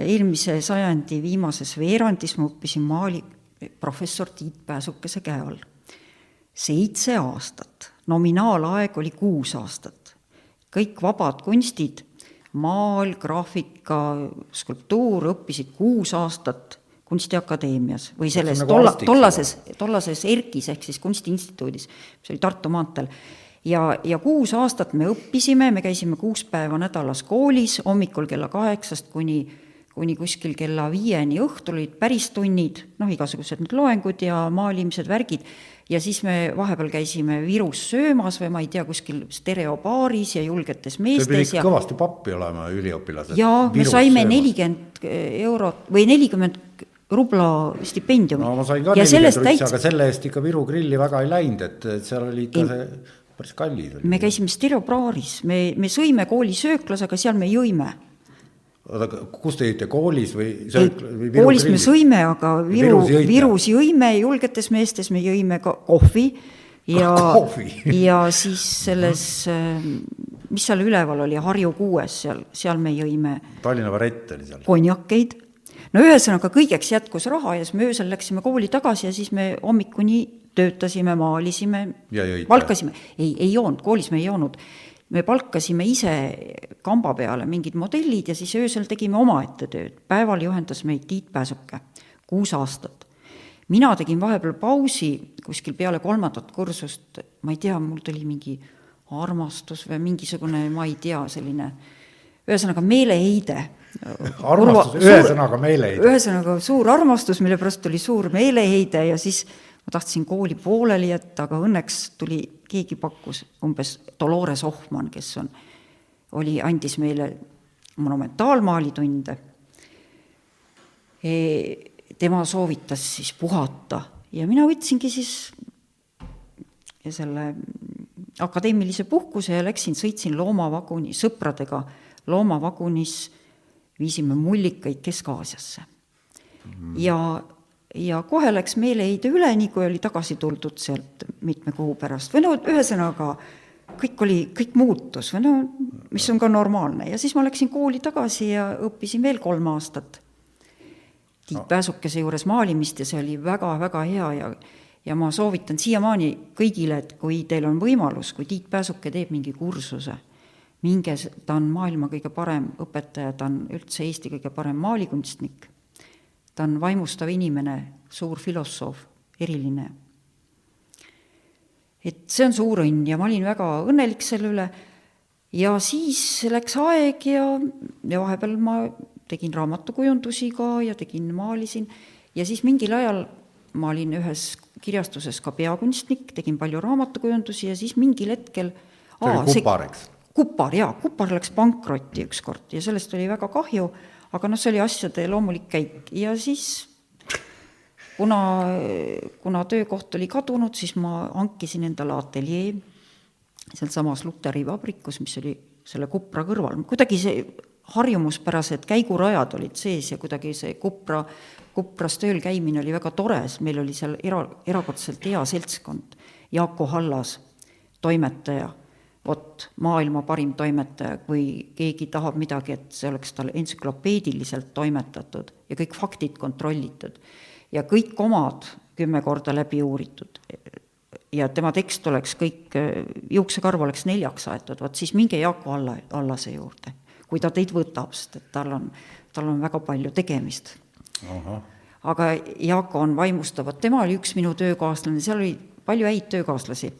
eelmise sajandi viimases veerandis ma õppisin maali professor Tiit Pääsukese käe all. seitse aastat, nominaalaeg oli kuus aastat kõik vabad kunstid, maal, graafika, skulptuur õppisid kuus aastat Kunstiakadeemias või selles nagu tolla, tollases, tollases ERKis ehk siis Kunstiinstituudis, mis oli Tartu maanteel. ja, ja kuus aastat me õppisime, me käisime kuus päeva nädalas koolis, hommikul kella kaheksast kuni kuni kuskil kella viieni õhtul olid päris tunnid, noh, igasugused need loengud ja maalimised, värgid, ja siis me vahepeal käisime Virus söömas või ma ei tea, kuskil stereobaaris ja julgetes meestes ja kõvasti pappi olema, üliõpilased. jaa, me saime nelikümmend eurot või nelikümmend rubla stipendiumi. no ma sain ka nelikümmend rutsi, aga selle eest ikka Viru grilli väga ei läinud, et, et seal oli ikka see päris kallis. me käisime stereobaaris, me, me sõime koolisööklas, aga seal me jõime oota, kus te jõite, koolis või koolis me sõime, aga Viru, Virus, jõime, julgetes meestes me jõime ka kohvi ja, <laughs> ja siis selles, mis seal üleval oli, Harju kuues, seal, seal me jõime Tallinna varett oli seal. konjakeid, no ühesõnaga, kõigeks jätkus raha ja siis me öösel läksime kooli tagasi ja siis me hommikuni töötasime, maalisime, valkasime, ei, ei joonud, koolis me ei joonud me palkasime ise kamba peale mingid modellid ja siis öösel tegime omaette tööd. päeval juhendas meid Tiit Pääsuke. kuus aastat. mina tegin vahepeal pausi kuskil peale kolmandat kursust, ma ei tea, mul tuli mingi armastus või mingisugune, ma ei tea, selline ühesõnaga meeleheide. armastus, ühesõnaga meeleheide. ühesõnaga suur armastus, mille pärast oli suur meeleheide ja siis ma tahtsin kooli pooleli jätta, aga õnneks tuli, keegi pakkus, umbes Dolores Ohman, kes on, oli, andis meile monumentaalmaalitunde e,. tema soovitas siis puhata ja mina võtsingi siis selle akadeemilise puhkuse ja läksin, sõitsin loomavaguni sõpradega loomavagunis, viisime mullikaid Kesk-Aasiasse mm.. ja, ja kohe läks meeleheide üle, nii kui oli tagasi tuldud sealt mitme kuu pärast. Või no ühesõnaga, kõik oli, kõik muutus. Või no mis on ka normaalne. Ja siis ma läksin kooli tagasi ja õppisin veel kolm aastat Tiit Pääsukese juures maalimist ja see oli väga-väga hea. Ja ja ma soovitan siiamaani kõigile, et kui teil on võimalus, kui Tiit Pääsuke teeb mingi kursuse, minge, ta on maailma kõige parem õpetaja, ta on üldse Eesti kõige parem maalikunstnik, ta on vaimustav inimene, suur filosoof, eriline. et see on suur õnn ja ma olin väga õnnelik selle üle ja siis läks aeg ja, ja vahepeal ma tegin raamatukujundusi ka ja tegin, maalisin ja siis mingil ajal ma olin ühes kirjastuses ka peakunstnik, tegin palju raamatukujundusi ja siis mingil hetkel see aa, oli Kupar, eks? Kupar, jaa, Kupar läks pankrotti ükskord ja sellest oli väga kahju, aga noh, see oli asjade loomulik käik. Ja siis kuna, kuna töökoht oli kadunud, siis ma hankisin endale ateljee sealsamas Luteri vabrikus, mis oli selle Kupra kõrval, kuidagi see harjumuspärased käigurajad olid sees ja kuidagi see Kupra Kupras tööl käimine oli väga tore, sest meil oli seal era, erakordselt hea seltskond. Jaako Hallas, toimetaja, vot maailma parim toimetaja, kui keegi tahab midagi, et see oleks tal entsüklopeediliselt toimetatud ja kõik faktid kontrollitud ja kõik omad kümme korda läbi uuritud. ja tema tekst oleks kõik, juuksekarv oleks neljaks aetud, vot siis minge Jaako Alla, Allase juurde, kui ta teid võtab, sest et tal on, tal on väga palju tegemist aga Jaako on vaimustav, vot tema oli üks minu töökaaslane, seal oli palju häid töökaaslasi.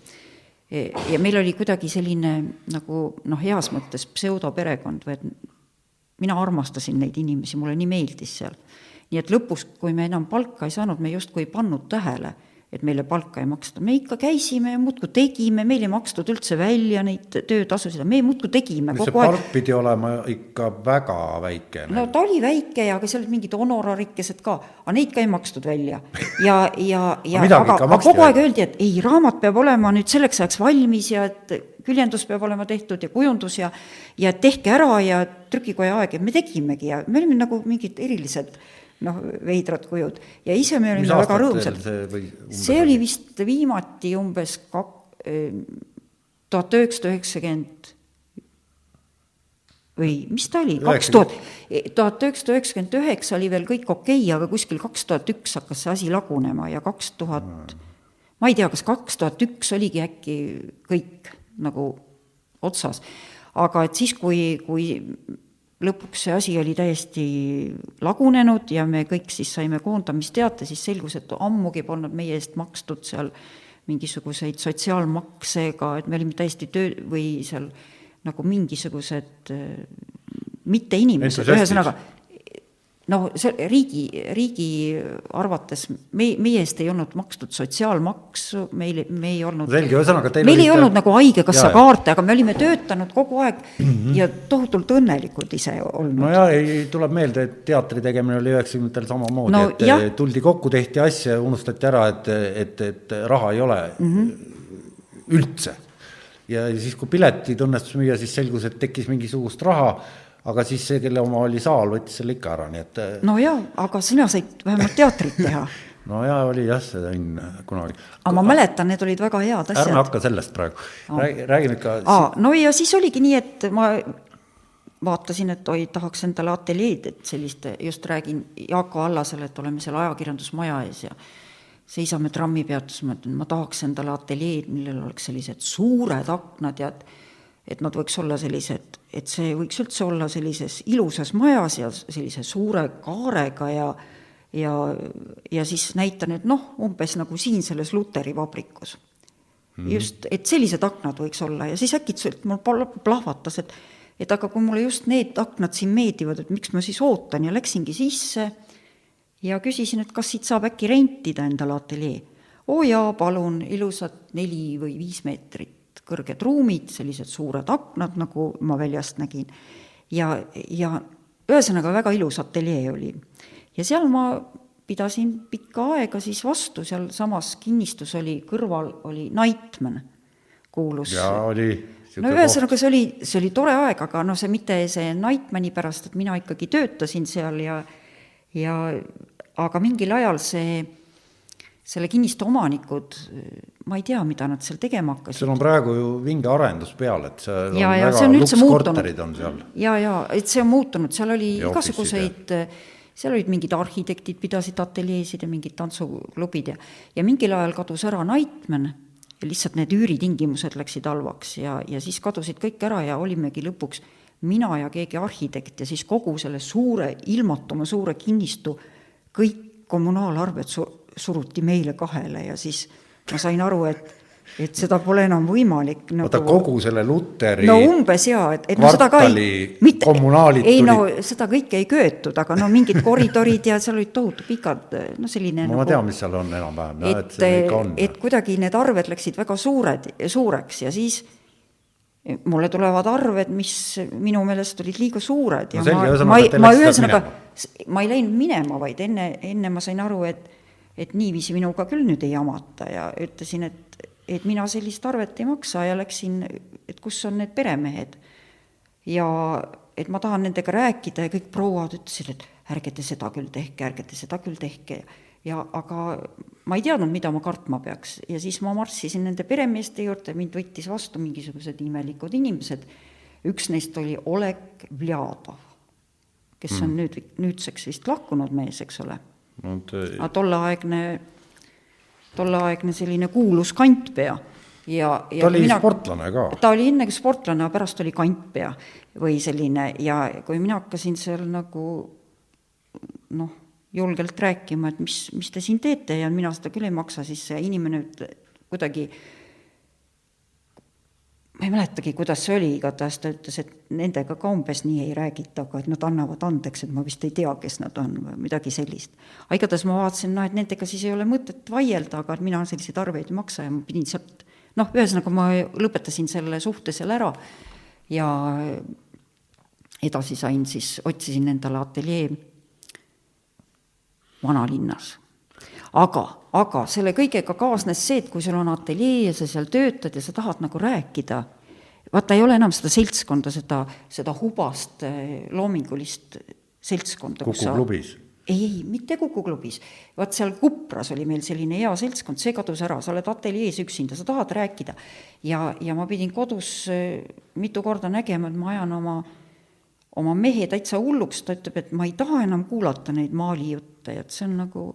E, ja meil oli kuidagi selline nagu noh, heas mõttes pseudoperekond või et mina armastasin neid inimesi, mulle nii meeldis seal. nii et lõpus, kui me enam palka ei saanud, me justkui ei pannud tähele et meile palka ei maksta, me ikka käisime ja muudkui tegime, meil ei makstud üldse välja neid töötasusid, me muudkui tegime kogu aeg. palk pidi olema ikka väga väike. no ta oli väike ja, aga seal olid mingid honorarikesed ka, aga neid ka ei makstud välja. ja, ja, <laughs> ja aga, aga kogu aeg öeldi, et ei, raamat peab olema nüüd selleks ajaks valmis ja et küljendus peab olema tehtud ja kujundus ja ja tehke ära ja trükikoja aeg ja me tegimegi ja me olime nagu mingid erilised noh, veidrad kujud. Ja ise me olime väga rõõmsad. see, see oli vist viimati umbes kak-, tuhat üheksasada üheksakümmend või mis ta oli, kaks tuhat, tuhat üheksasada üheksakümmend üheksa oli veel kõik okei okay,, aga kuskil kaks tuhat üks hakkas see asi lagunema ja kaks tuhat, ma ei tea, kas kaks tuhat üks oligi äkki kõik nagu otsas. aga et siis, kui, kui lõpuks see asi oli täiesti lagunenud ja me kõik siis saime koondamisteate, siis selgus, et ammugi polnud meie eest makstud seal mingisuguseid sotsiaalmakse ega et me olime täiesti töö või seal nagu mingisugused mitte inimesed, ühesõnaga no see riigi, riigi arvates me, meie eest ei olnud makstud sotsiaalmaksu, meil, me ei olnud selge, ühesõnaga teil meil olite... ei olnud nagu Haigekassa kaarte, aga me olime töötanud kogu aeg mm -hmm. ja tohutult õnnelikud ise olnud. no jaa, ei, tuleb meelde, et teatri tegemine oli üheksakümnendatel samamoodi no,, et jah. tuldi kokku, tehti asja, unustati ära, et, et, et raha ei ole mm -hmm. üldse. ja siis, kui piletid õnnestus müüa, siis selgus, et tekkis mingisugust raha aga siis see, kelle oma oli saal, võttis selle ikka ära, nii et. Äh, no jaa, aga sina said vähemalt teatrit teha <laughs> no jaa, oli jah, see õnn kunagi. aga ma mäletan, need olid väga head asjad. ärme hakka sellest praegu, räägi, räägime ikka. aa, no ja siis oligi nii, et ma vaatasin, et oi, tahaks endale ateljeed, et sellist, just räägin Jaako Allasele, et oleme seal ajakirjandusmaja ees ja seisame trammipeatuses, ma ütlen, ma tahaks endale ateljeed, millel oleks sellised suured aknad ja et et nad võiks olla sellised, et see võiks üldse olla sellises ilusas majas ja sellise suure kaarega ja ja, ja siis näitan, et noh, umbes nagu siin selles Luteri vabrikus mm. -hmm. just, et sellised aknad võiks olla ja siis äkitselt mul plahvatas, et et aga kui mulle just need aknad siin meeldivad, et miks ma siis ootan ja läksingi sisse ja küsisin, et kas siit saab äkki rentida endale ateljee. oo jaa, palun, ilusad neli või viis meetrit kõrged ruumid, sellised suured aknad, nagu ma väljast nägin. ja, ja ühesõnaga väga ilus ateljee oli. ja seal ma pidasin pikka aega siis vastu, sealsamas kinnistus oli, kõrval oli Nightman, kuulus. jaa, oli. no ühesõnaga, see oli, see oli tore aeg, aga noh, see mitte see Nightmani pärast, et mina ikkagi töötasin seal ja ja aga mingil ajal see, selle kinnistu omanikud, ma ei tea, mida nad seal tegema hakkasid. seal on praegu ju vinge arendus peal, et seal ja, on ja väga lukskorterid on seal. ja, ja et see on muutunud, seal oli Ja igasuguseid, seal olid mingid arhitektid, pidasid ateljeesid ja mingid tantsuklubid ja, ja mingil ajal kadus ära Nightman ja lihtsalt need üüritingimused läksid halvaks ja, ja siis kadusid kõik ära ja olimegi lõpuks mina ja keegi arhitekt ja siis kogu selle suure, ilmatuma suure kinnistu kõik kommunaalarved su-, suruti meile kahele ja siis ma sain aru, et et seda pole enam võimalik nagu oota, kogu selle Luteri no umbes jaa, et, et no seda ka ei, kommunaalid ei no tulid- seda kõike ei köetud, aga no mingid koridorid ja seal olid tohutu pikad, no selline no, ma nagu, tean, mis seal on enam-vähem, jah, et see ikka on. et kuidagi need arved läksid väga suured, suureks ja siis mulle tulevad arved, mis minu meelest olid liiga suured ja No selge, ma, ma ma ühesõnaga, ma ei läinud minema, vaid enne, enne ma sain aru, et et niiviisi minuga küll nüüd ei jamata ja ütlesin, et, et mina sellist arvet ei maksa ja läksin, et kus on need peremehed. ja et ma tahan nendega rääkida ja kõik prouad ütlesid, et ärge te seda küll tehke, ärge te seda küll tehke ja aga ma ei teadnud, mida ma kartma peaks ja siis ma marssisin nende peremeeste juurde, mind võttis vastu mingisugused imelikud inimesed, üks neist oli Oleg Vljadov, kes on nüüd, nüüdseks vist lahkunud mees, eks ole. No, et, aga tolleaegne, tolleaegne selline kuulus kantpea ja, ja ta oli mina- sportlane ka. ta oli enne sportlane, aga pärast oli kantpea või selline ja kui mina hakkasin seal nagu noh, julgelt rääkima, et mis, mis te siin teete ja mina seda küll ei maksa, siis see inimene kuidagi ma ei mäletagi, kuidas see oli, igatahes ta ütles, et nendega ka umbes nii ei räägita, aga et nad annavad andeks, et ma vist ei tea, kes nad on või midagi sellist. aga igatahes ma vaatasin, noh, et nendega siis ei ole mõtet vaielda, aga mina selliseid arveid ei maksa ja ma pidin sealt noh, ühesõnaga ma lõpetasin selle suhte seal ära ja edasi sain siis, otsisin endale ateljee vanalinnas. Aga, aga selle kõigega kaasnes see, et kui sul on ateljee ja sa seal töötad ja sa tahad nagu rääkida, vaata, ei ole enam seda seltskonda, seda, seda hubast eh, loomingulist seltskonda. Kuku sa- klubis. ei, ei, mitte Kuku klubis. vaat seal Kupras oli meil selline hea seltskond, see kadus ära, sa oled ateljees üksinda, sa tahad rääkida. ja, ja ma pidin kodus eh, mitu korda nägema, et ma ajan oma, oma mehe täitsa hulluks, ta ütleb, et ma ei taha enam kuulata neid maalijutte, et see on nagu,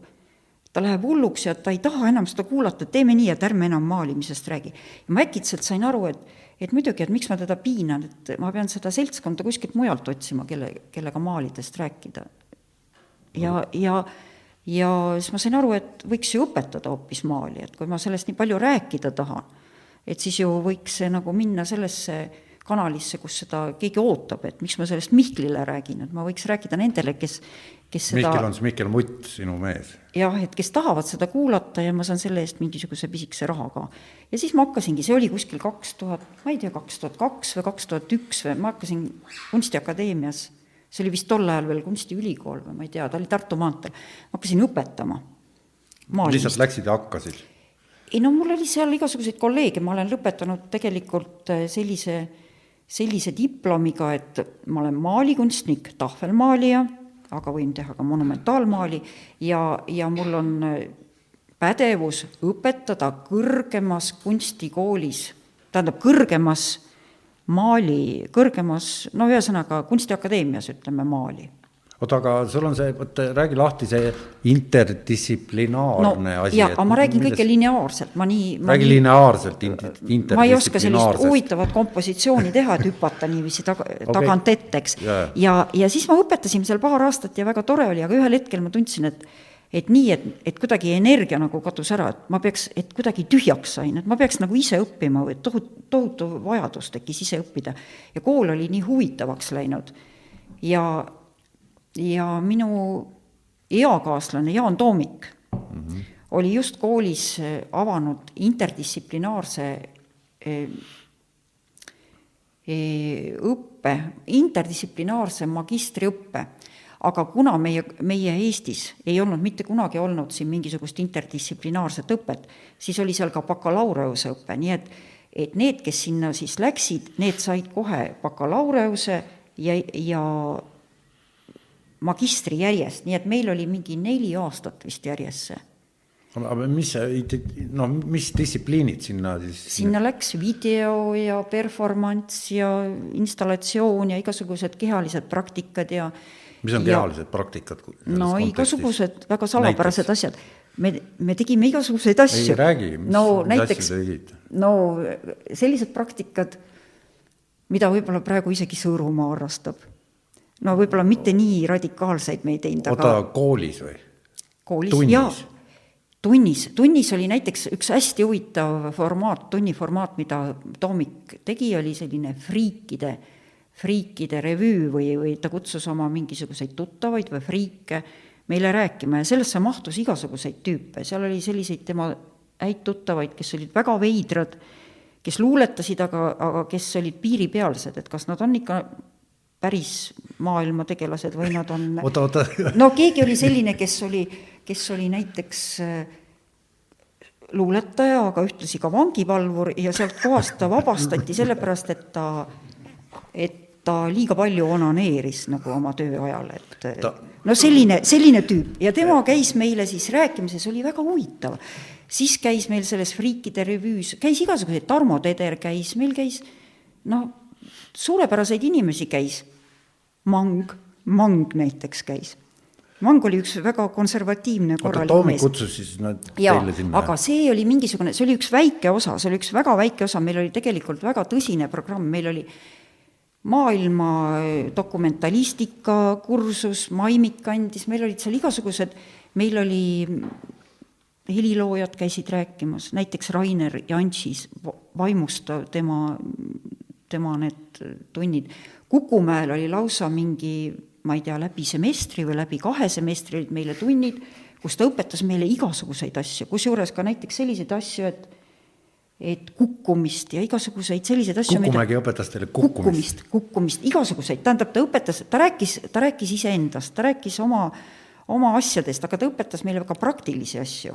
ta läheb hulluks ja ta ei taha enam seda kuulata, teeme nii, et ärme enam maalimisest räägi. ja ma äkitselt sain aru, et, et muidugi, et miks ma teda piinan, et ma pean seda seltskonda kuskilt mujalt otsima, kelle, kellega maalidest rääkida ja, ja, ja siis ma sain aru, et võiks ju õpetada hoopis maali, et kui ma sellest nii palju rääkida tahan, et siis ju võiks see nagu minna sellesse kanalisse, kus seda keegi ootab, et miks ma sellest Mihklile räägin, et ma võiks rääkida nendele, kes, kes seda Mihkel on siis Mihkel Mutt, sinu mees. jah, et kes tahavad seda kuulata ja ma saan selle eest mingisuguse pisikese raha ka. ja siis ma hakkasingi, see oli kuskil kaks tuhat, ma ei tea, kaks tuhat kaks või kaks tuhat üks või ma hakkasin Kunstiakadeemias, see oli vist tol ajal veel Kunstiülikool või ma ei tea, ta oli Tartu maanteel, ma hakkasin õpetama lihtsalt läksid ja hakkasid. ei no mul oli seal igasuguseid kolleege, ma olen lõpetanud tegelikult äh, sellise, diplomiga, et ma olen maalikunstnik, tahvelmaalija, aga võin teha ka monumentaalmaali ja, ja mul on äh, pädevus õpetada kõrgemas kunstikoolis, tähendab kõrgemas maali, kõrgemas, no ühesõnaga Kunstiakadeemias ütleme maali. Oota, aga sul on see, vot räägi lahti see interdistsiplinaarne no asi. jaa, aga ma räägin kõike lineaarselt, ma nii. räägi nii, lineaarselt, ma ei oska sellist huvitavat kompositsiooni teha, et hüpata niiviisi taga <laughs> okay., tagant ette, eks yeah.. ja, ja siis ma õpetasin seal paar aastat ja väga tore oli, aga ühel hetkel ma tundsin, et et nii, et, et kuidagi energia nagu kadus ära, et ma peaks, et kuidagi tühjaks sain, et ma peaks nagu ise õppima või tohutu, tohutu vajadus tekkis ise õppida. ja kool oli nii huvitavaks läinud. ja, ja minu eakaaslane Jaan Toomik mm -hmm. oli just koolis äh, avanud interdistsiplinaarse äh, äh, õppe, interdistsiplinaarse magistriõppe. aga kuna meie, meie Eestis ei olnud mitte kunagi olnud siin mingisugust interdistsiplinaarset õpet, siis oli seal ka bakalaureuseõpe, nii et et need, kes sinna siis läksid, need said kohe bakalaureuse ja, ja magistri järjest, nii et meil oli mingi neli aastat vist järjest see. aga mis no mis distsipliinid sinna siis? sinna läks video ja performance ja installatsioon ja igasugused kehalised praktikad ja mis on kehalised ja, praktikad? no igasugused väga salapärased näiteks? asjad. me, me tegime igasuguseid asju. ei räägi, mis, no, näiteks, asju tegid? no sellised praktikad, mida võib-olla praegu isegi Sõõrumaa harrastab no võib-olla mitte nii radikaalseid me ei teinud, aga oota, koolis või? koolis, jaa, tunnis, tunnis oli näiteks üks hästi huvitav formaat, tunniformaat, mida Toomik tegi, oli selline friikide, friikide revüü või, või ta kutsus oma mingisuguseid tuttavaid või friike meile rääkima ja sellesse mahtus igasuguseid tüüpe, seal oli selliseid tema häid tuttavaid, kes olid väga veidrad, kes luuletasid, aga, aga kes olid piiripealsed, et kas nad on ikka päris maailma tegelased või nad on <laughs> oota, oota. <laughs> no keegi oli selline, kes oli, kes oli näiteks äh, luuletaja, aga ühtlasi ka vangipalvur ja sealt kohast ta vabastati sellepärast, et ta, et ta liiga palju onaneeris nagu oma töö ajal, et ta... no selline, selline tüüp ja tema käis meile siis rääkimises, oli väga huvitav. siis käis meil selles Friikide revüüs, käis igasuguseid, Tarmo Teder käis, meil käis noh, suurepäraseid inimesi käis. Mang, Mang näiteks käis. Mang oli üks väga konservatiivne korralik oota, Toomik kutsus siis nad ja, teile sinna? aga see oli mingisugune, see oli üks väike osa, see oli üks väga väike osa, meil oli tegelikult väga tõsine programm, meil oli maailma dokumentalistika kursus, Maimik andis, meil olid seal igasugused, meil oli heliloojad käisid rääkimas, näiteks Rainer Jantšis, vaimustav tema tema need tunnid. Kukumäel oli lausa mingi, ma ei tea, läbi semestri või läbi kahe semestri olid meile tunnid, kus ta õpetas meile igasuguseid asju, kusjuures ka näiteks selliseid asju, et et kukkumist ja igasuguseid selliseid asju. Kukumägi mida... õpetas teile kukkumist? kukkumist, kukkumist, igasuguseid, tähendab, ta õpetas, ta rääkis, ta rääkis iseendast, ta rääkis oma, oma asjadest, aga ta õpetas meile ka praktilisi asju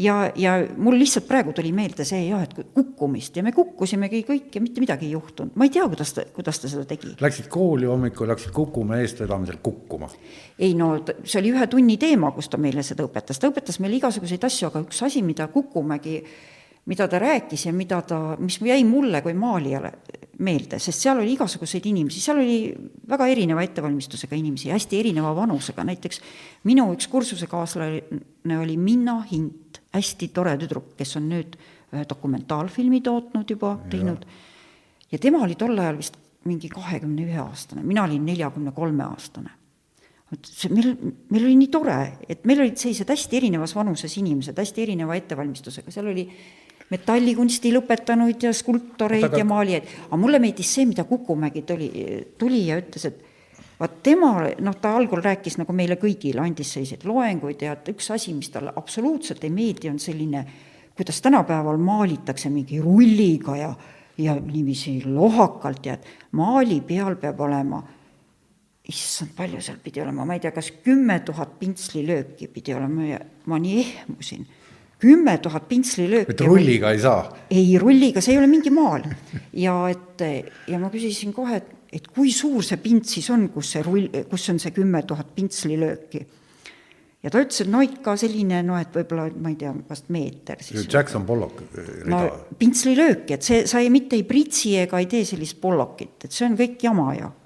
ja, ja mul lihtsalt praegu tuli meelde see jah, et kukkumist ja me kukkusimegi kõik ja mitte midagi ei juhtunud. ma ei tea, kuidas ta, kuidas ta seda tegi. Läksid kooli hommikul, läksid Kukumäe eestvedamisel kukkuma? ei no see oli ühe tunni teema, kus ta meile seda õpetas, ta õpetas meile igasuguseid asju, aga üks asi, mida Kukumägi mida ta rääkis ja mida ta, mis jäi mulle kui maalijale meelde, sest seal oli igasuguseid inimesi, seal oli väga erineva ettevalmistusega inimesi, hästi erineva vanusega, näiteks minu üks kursusekaaslane oli Minna Hint, hästi tore tüdruk, kes on nüüd ühe dokumentaalfilmi tootnud juba, teinud, ja tema oli tol ajal vist mingi kahekümne ühe aastane, mina olin neljakümne kolme aastane. See meil, meil oli nii tore, et meil olid sellised hästi erinevas vanuses inimesed, hästi erineva ettevalmistusega, seal oli metallikunsti lõpetanuid ja skulptoreid aga... ja maalijaid, aga mulle meeldis see, mida Kukumägi tuli, tuli ja ütles, et vaat tema, noh, ta algul rääkis nagu meile kõigile, andis selliseid loenguid ja et üks asi, mis talle absoluutselt ei meeldi, on selline, kuidas tänapäeval maalitakse mingi rulliga ja, ja niiviisi lohakalt ja et maali peal peab olema issand, palju seal pidi olema, ma ei tea, kas kümme tuhat pintslilööki pidi olema ja ma nii ehmusin kümme tuhat pintslilööki. et rulliga ei saa? ei, rulliga, see ei ole mingi maal. ja et, ja ma küsisin kohe, et, et kui suur see pints siis on, kus see rull, kus on see kümme tuhat pintslilööki. ja ta ütles, et no ikka selline, no et võib-olla, ma ei tea, vast meeter siis. Jackson Pollock rida. no pintslilööki, et see, sa ei, mitte ei pritsi ega ei tee sellist Pollokit, et see on kõik jama ju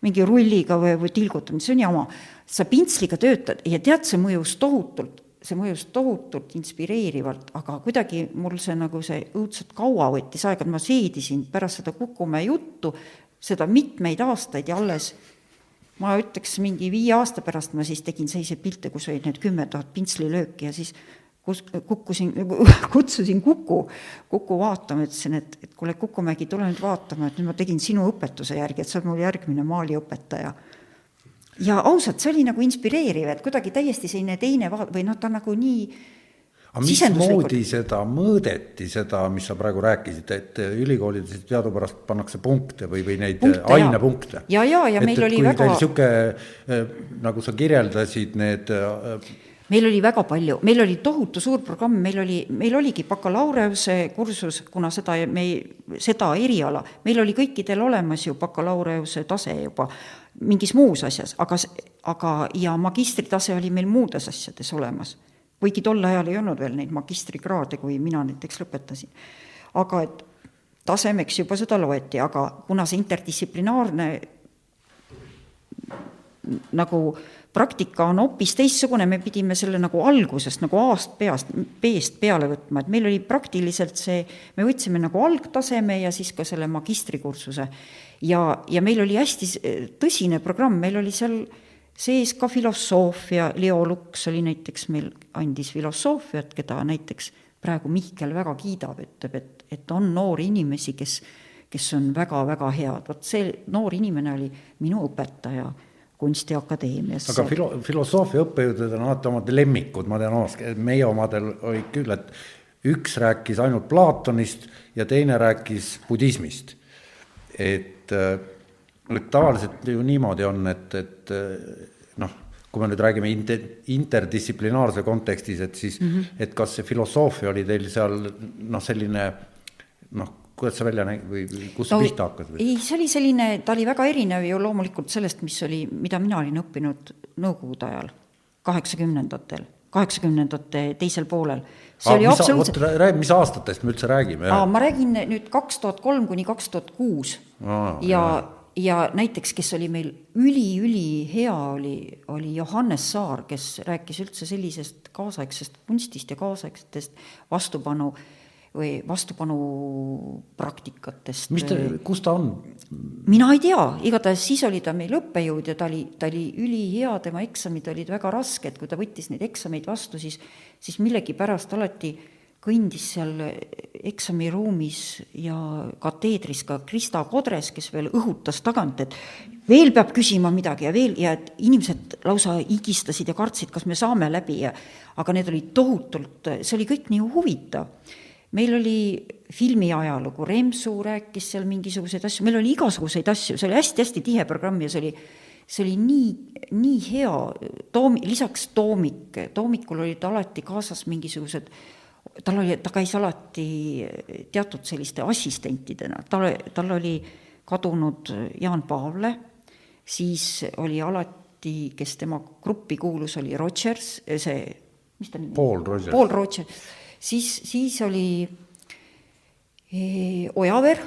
mingi rulliga või, või tilgutamine, see on jama. sa pintsliga töötad ja tead, see mõjus tohutult, see mõjus tohutult inspireerivalt, aga kuidagi mul see nagu see õudselt kaua võttis aega, et ma seedisin pärast seda Kukumäe juttu, seda mitmeid aastaid ja alles ma ütleks, mingi viie aasta pärast ma siis tegin selliseid pilte, kus olid need kümme tuhat pintslilööki ja siis kus kukkusin, <laughs> kutsusin Kuku, Kuku vaatama, ütlesin, et, et kuule, Kukumägi, tule nüüd vaatama, et nüüd ma tegin sinu õpetuse järgi, et sa oled mul järgmine maaliõpetaja. Ja ausalt, see oli nagu inspireeriv, et kuidagi täiesti selline teine vaat- või noh, ta nagu nii aga mismoodi seda mõõdeti, seda, mis sa praegu rääkisid, et ülikoolides teadupärast pannakse punkte või, või neid punkte, ainepunkte? ja, ja, ja, ja meil et, oli väga. niisugune, nagu sa kirjeldasid, need meil oli väga palju, meil oli tohutu suur programm, meil oli, meil oligi bakalaureuse kursus, kuna seda me ei, seda eriala, meil oli kõikidel olemas ju bakalaureuse tase juba mingis muus asjas, aga, aga ja magistritase oli meil muudes asjades olemas. kuigi tol ajal ei olnud veel neid magistrikraade, kui mina näiteks lõpetasin. aga et tasemeks juba seda loeti, aga kuna see interdistsiplinaarne nagu äh, praktika on hoopis teistsugune, me pidime selle nagu algusest nagu A-st peast, B-st peale võtma, et meil oli praktiliselt see, me võtsime nagu algtaseme ja siis ka selle magistrikursuse. ja, ja meil oli hästi tõsine programm, meil oli seal sees ka filosoofia, Leo Luks oli näiteks meil, andis filosoofiat, keda näiteks praegu Mihkel väga kiidab, ütleb, et, et on noori inimesi, kes, kes on väga-väga head, vot see noor inimene oli minu õpetaja kunstiakadeemiasse. aga filo-, filosoofia õppejõududel on alati omad lemmikud, ma tean omast, meie omadel olid küll, et üks rääkis ainult Platonist ja teine rääkis budismist. et, et tavaliselt ju niimoodi on, et, et noh, kui me nüüd räägime inter, interdistsiplinaarse kontekstis, et siis mm, -hmm. et kas see filosoofia oli teil seal noh, selline noh, kuidas see välja nägi või kust no, pihta hakkas? ei, see oli selline, ta oli väga erinev ju loomulikult sellest, mis oli, mida mina olin õppinud Nõukogude ajal, kaheksakümnendatel, kaheksakümnendate teisel poolel. see Aa, oli absoluutselt. räägi, mis aastatest me üldse räägime? ma räägin nüüd kaks tuhat kolm kuni kaks tuhat kuus ja, ja näiteks, kes oli meil üli-ülihea, oli, oli Johannes Saar, kes rääkis üldse sellisest kaasaegsest kunstist ja kaasaegsetest vastupanu äh, või vastupanupraktikatest. mis ta, kus ta on? mina ei tea, igatahes siis oli ta meil õppejõud ja ta oli, ta oli ülihea, tema eksamid olid väga rasked, kui ta võttis neid eksameid vastu, siis, siis millegipärast alati kõndis seal eksamiruumis ja kateedris ka Krista Kodres, kes veel õhutas tagant, et veel peab küsima midagi ja veel ja et inimesed lausa higistasid ja kartsid, kas me saame läbi ja aga need olid tohutult, see oli kõik nii huvitav meil oli filmi ajalugu, Remsu rääkis seal mingisuguseid asju, meil oli igasuguseid asju, see oli hästi-hästi tihe programm ja see oli, see oli nii, nii hea, Toom-, lisaks Toomik, Toomikul olid alati kaasas mingisugused tal oli, ta käis alati teatud selliste assistentidena, tal, tal oli kadunud Jaan Paavle, siis oli alati, kes tema gruppi kuulus, oli Rodgers, see, mis ta nimi Paul Rodgers. Paul Rodgers siis, siis oli e, Ojaver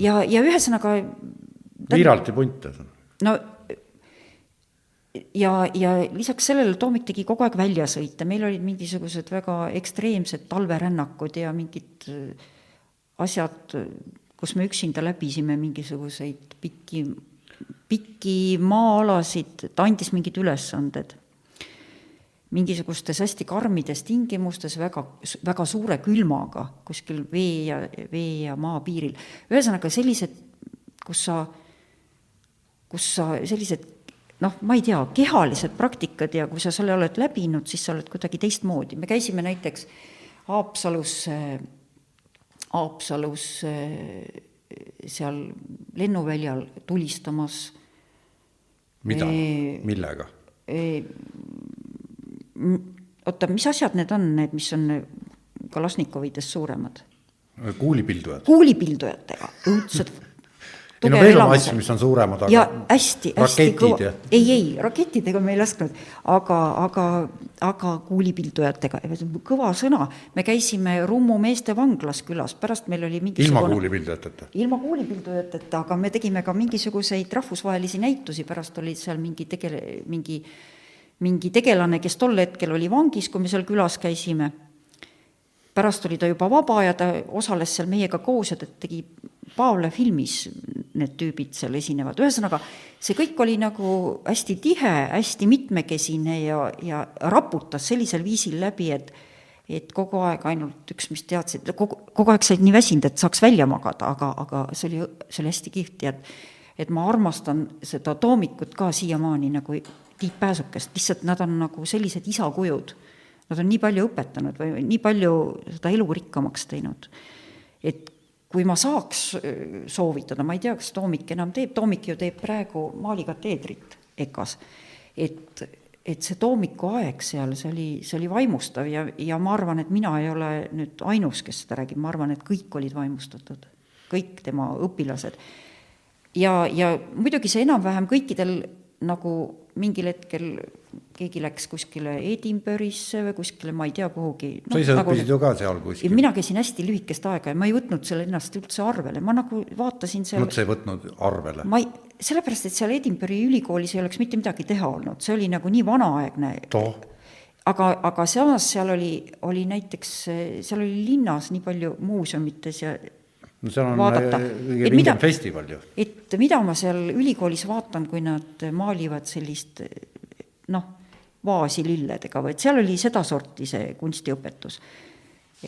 ja, ja ühesõnaga Viiralti punt. no ja, ja lisaks sellele Toomik tegi kogu aeg väljasõite, meil olid mingisugused väga ekstreemsed talverännakud ja mingid äh, asjad, kus me üksinda läbisime mingisuguseid pikki, pikki maa-alasid, ta andis mingid ülesanded mingisugustes hästi karmides tingimustes, väga, väga suure külmaga kuskil vee ja, vee ja maa piiril. ühesõnaga sellised, kus sa, kus sa sellised noh, ma ei tea, kehalised praktikad ja kui sa selle oled läbinud, siis sa oled kuidagi teistmoodi. me käisime näiteks Haapsalus, Haapsalus seal lennuväljal tulistamas. mida, millega? Oota, mis asjad need on, need, mis on Kalašnikovidest suuremad? kuulipildujad. kuulipildujatega, õudsed <laughs> ei no veel on asju, mis on suuremad, aga ja hästi, hästi kõva ei, ei, rakettidega me ei lasknud, aga, aga, aga kuulipildujatega, kõva sõna. me käisime Rummu meeste vanglas külas, pärast meil oli mingisugune ilma kuulipildujateta? ilma kuulipildujateta, aga me tegime ka mingisuguseid rahvusvahelisi näitusi, pärast olid seal mingi tegele-, mingi mingi tegelane, kes tol hetkel oli vangis, kui me seal külas käisime. pärast oli ta juba vaba ja ta osales seal meiega koos ja ta tegi Paavle filmis, need tüübid seal esinevad, ühesõnaga see kõik oli nagu hästi tihe, hästi mitmekesine ja, ja raputas sellisel viisil läbi, et et kogu aeg ainult üks, mis teadsid, kogu, kogu aeg said nii väsinud, et saaks välja magada, aga, aga see oli, see oli hästi kihvt ja et et ma armastan seda Toomikut ka siiamaani nagu Tiit Pääsukest, lihtsalt nad on nagu sellised isakujud. Nad on nii palju õpetanud või nii palju seda elu rikkamaks teinud. et kui ma saaks äh, soovitada, ma ei tea, kas Toomik enam teeb, Toomik ju teeb praegu maalikateedrit EKA-s, et, et see Toomiku aeg seal, see oli, see oli vaimustav ja, ja ma arvan, et mina ei ole nüüd ainus, kes seda räägib, ma arvan, et kõik olid vaimustatud, kõik tema õpilased. ja, ja muidugi see enam-vähem kõikidel nagu mingil hetkel keegi läks kuskile Edinburgh'isse või kuskile, ma ei tea, kuhugi no,. sa ise nagu, õppisid ju ka seal kuskil? mina käisin hästi lühikest aega ja ma ei võtnud selle ennast üldse arvele, ma nagu vaatasin seal mõtle, ei võtnud arvele? ma ei, sellepärast, et seal Edinburgh'i ülikoolis ei oleks mitte midagi teha olnud, see oli nagu nii vanaaegne. aga, aga samas seal oli, oli näiteks, seal oli linnas nii palju muuseumites ja no seal on vaadata. Äh, kõige pingem festival ju. et mida ma seal ülikoolis vaatan, kui nad maalivad sellist noh, vaasi lilledega või et seal oli sedasorti see kunstiõpetus.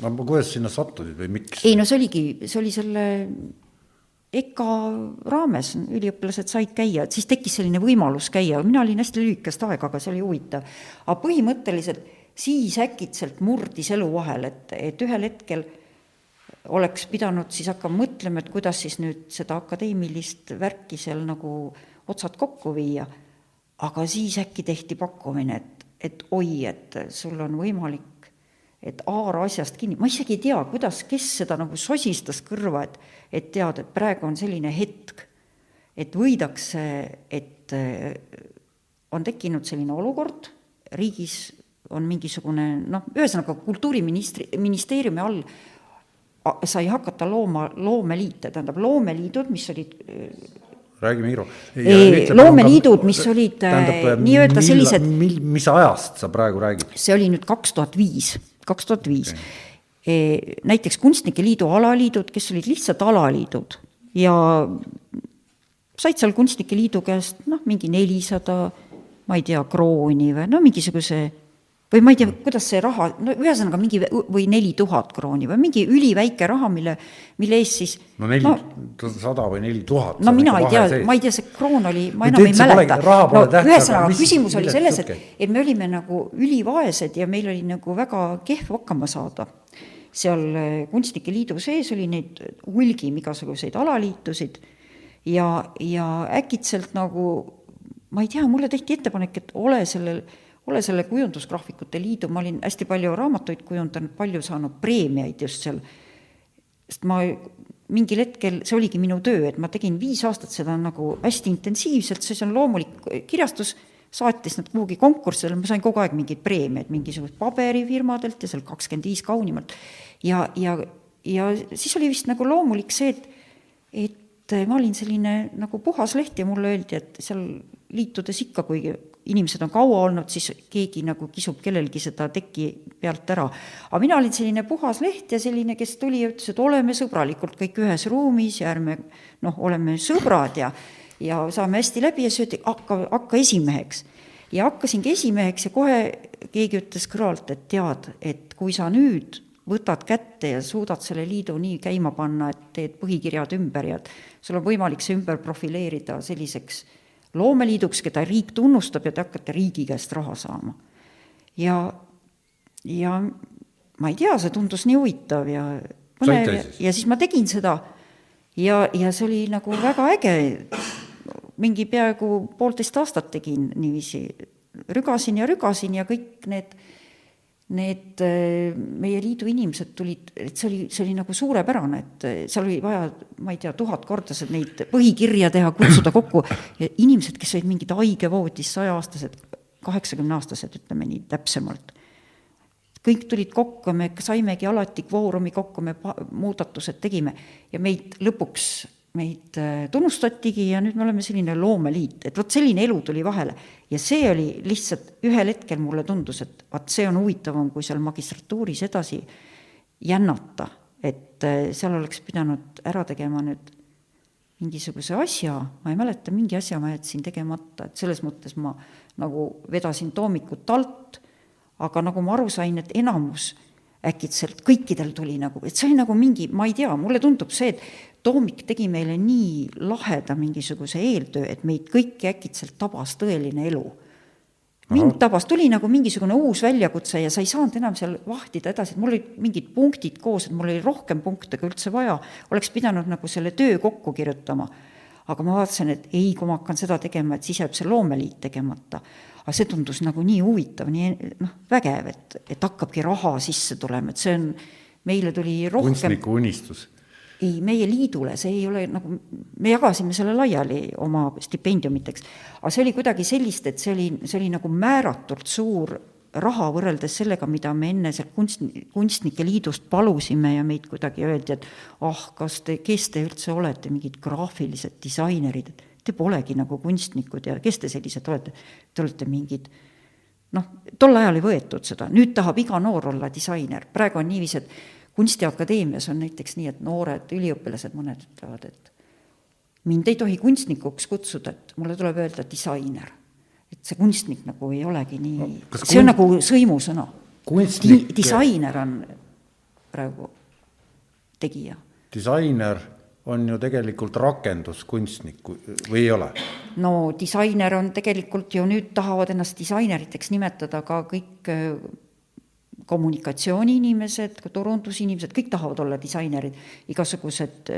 no kuidas sinna sattusid või miks? ei no see oligi, see oli selle EKA raames üliõpilased said käia, et siis tekkis selline võimalus käia, mina olin hästi lühikest aega, aga see oli huvitav. aga põhimõtteliselt siis äkitselt murdis elu vahel, et, et ühel hetkel oleks pidanud siis hakkama mõtlema, et kuidas siis nüüd seda akadeemilist värki seal nagu otsad kokku viia. aga siis äkki tehti pakkumine, et, et oi, et sul on võimalik, et haara asjast kinni, ma isegi ei tea, kuidas, kes seda nagu sosistas kõrva, et, et tead, et praegu on selline hetk, et võidakse, et on tekkinud selline olukord, riigis on mingisugune noh, ühesõnaga kultuuriministri, ministeeriumi all sai hakata looma loomeliite, tähendab loomeliidud, mis olid räägime, Iiro. loomeliidud, mis olid äh, nii-öelda sellised. mil, mis ajast sa praegu räägid? see oli nüüd kaks tuhat viis, kaks tuhat viis. Näiteks Kunstnike Liidu alaliidud, kes olid lihtsalt alaliidud ja said seal Kunstnike Liidu käest noh, mingi nelisada, ma ei tea, krooni või no mingisuguse või ma ei tea, kuidas see raha, no ühesõnaga mingi või neli tuhat krooni või mingi üliväike raha, mille, mille eest siis no neli no,, sada või neli tuhat. no mina ei tea, ma ei tea, see kroon oli, ma enam ei mäleta. no ühesõnaga, küsimus oli selles, et, et me olime nagu ülivaesed ja meil oli nagu väga kehv hakkama saada. seal äh, Kunstnike Liidu sees oli neid hulgim igasuguseid alaliitusid ja, ja äkitselt nagu ma ei tea, mulle tehti ettepanek, et ole sellel ole selle Kujundusgraafikute Liidu, ma olin hästi palju raamatuid kujundanud, palju saanud preemiaid just seal, sest ma mingil hetkel, see oligi minu töö, et ma tegin viis aastat seda nagu hästi intensiivselt, see on loomulik kirjastus, saatis nad kuhugi konkurssidele, ma sain kogu aeg mingeid preemiaid mingisugust paberifirmadelt ja seal kakskümmend viis kaunimalt. ja, ja, ja siis oli vist nagu loomulik see, et, et ma olin selline nagu puhas leht ja mulle öeldi, et seal liitudes ikka, kui inimesed on kaua olnud, siis keegi nagu kisub kellelgi seda teki pealt ära. aga mina olin selline puhas leht ja selline, kes tuli ja ütles, et oleme sõbralikult kõik ühes ruumis ja ärme noh, oleme sõbrad ja ja saame hästi läbi ja siis öeldi, hakka, hakka esimeheks. ja hakkasingi esimeheks ja kohe keegi ütles kõrvalt, et tead, et kui sa nüüd võtad kätte ja suudad selle liidu nii käima panna, et teed põhikirjad ümber ja et sul on võimalik see ümber profileerida selliseks loomeliiduks, keda riik tunnustab ja te hakkate riigi käest raha saama. ja, ja ma ei tea, see tundus nii huvitav ja põnev ja, ja siis ma tegin seda. Ja, ja see oli nagu väga äge, mingi peaaegu poolteist aastat tegin niiviisi, rügasin ja rügasin ja kõik need need äh, meie liidu inimesed tulid, et see oli, see oli nagu suurepärane, et äh, seal oli vaja, ma ei tea, tuhat korda neid põhikirja teha, kutsuda kokku inimesed, kes olid mingid haigevoodis, sajaaastased, kaheksakümneaastased, ütleme nii täpsemalt. kõik tulid kokku, me saimegi alati kvoorumi kokku, me muudatused tegime ja meid lõpuks meid äh, tunnustatigi ja nüüd me oleme selline loomeliit, et vot selline elu tuli vahele. ja see oli lihtsalt, ühel hetkel mulle tundus, et vaat see on huvitavam, kui seal magistratuuris edasi jännata, et äh, seal oleks pidanud ära tegema nüüd mingisuguse asja, ma ei mäleta, mingi asja ma jätsin tegemata, et selles mõttes ma nagu vedasin toomikut alt, aga nagu ma aru sain, et enamus äkitselt kõikidel tuli nagu, et see oli nagu mingi, ma ei tea, mulle tundub see, et Toomik tegi meile nii laheda mingisuguse eeltöö, et meid kõiki äkitselt tabas tõeline elu. mind tabas, tuli nagu mingisugune uus väljakutse ja sa ei saanud enam seal vahtida edasi, et mul olid mingid punktid koos, et mul oli rohkem punkte kui üldse vaja, oleks pidanud nagu selle töö kokku kirjutama. aga ma vaatasin, et ei, kui ma hakkan seda tegema, et siis jääb see loomeliit tegemata. aga see tundus nagu nii huvitav, nii noh, vägev, et, et hakkabki raha sisse tulema, et see on, meile tuli rohkem kunstniku unistus ei, meie liidule, see ei ole nagu, me jagasime selle laiali oma stipendiumiteks, aga see oli kuidagi sellist, et see oli, see oli nagu määratult suur raha võrreldes sellega, mida me enne sealt kunst, kunstnike liidust palusime ja meid kuidagi öeldi, et ah oh,, kas te, kes te üldse olete, mingid graafilised disainerid, et te polegi nagu kunstnikud ja kes te sellised olete, te olete mingid noh, tol ajal ei võetud seda, nüüd tahab iga noor olla disainer, praegu on niiviisi, et kunstiakadeemias on näiteks nii, et noored üliõpilased, mõned ütlevad, et mind ei tohi kunstnikuks kutsuda, et mulle tuleb öelda disainer. et see kunstnik nagu ei olegi nii no,, see kun... on nagu sõimusõna. Di. disainer on praegu tegija. disainer on ju tegelikult rakenduskunstnik või ei ole? no disainer on tegelikult ju nüüd tahavad ennast disaineriteks nimetada ka kõik kommunikatsiooniinimesed, turundusinimesed, kõik tahavad olla disainerid, igasugused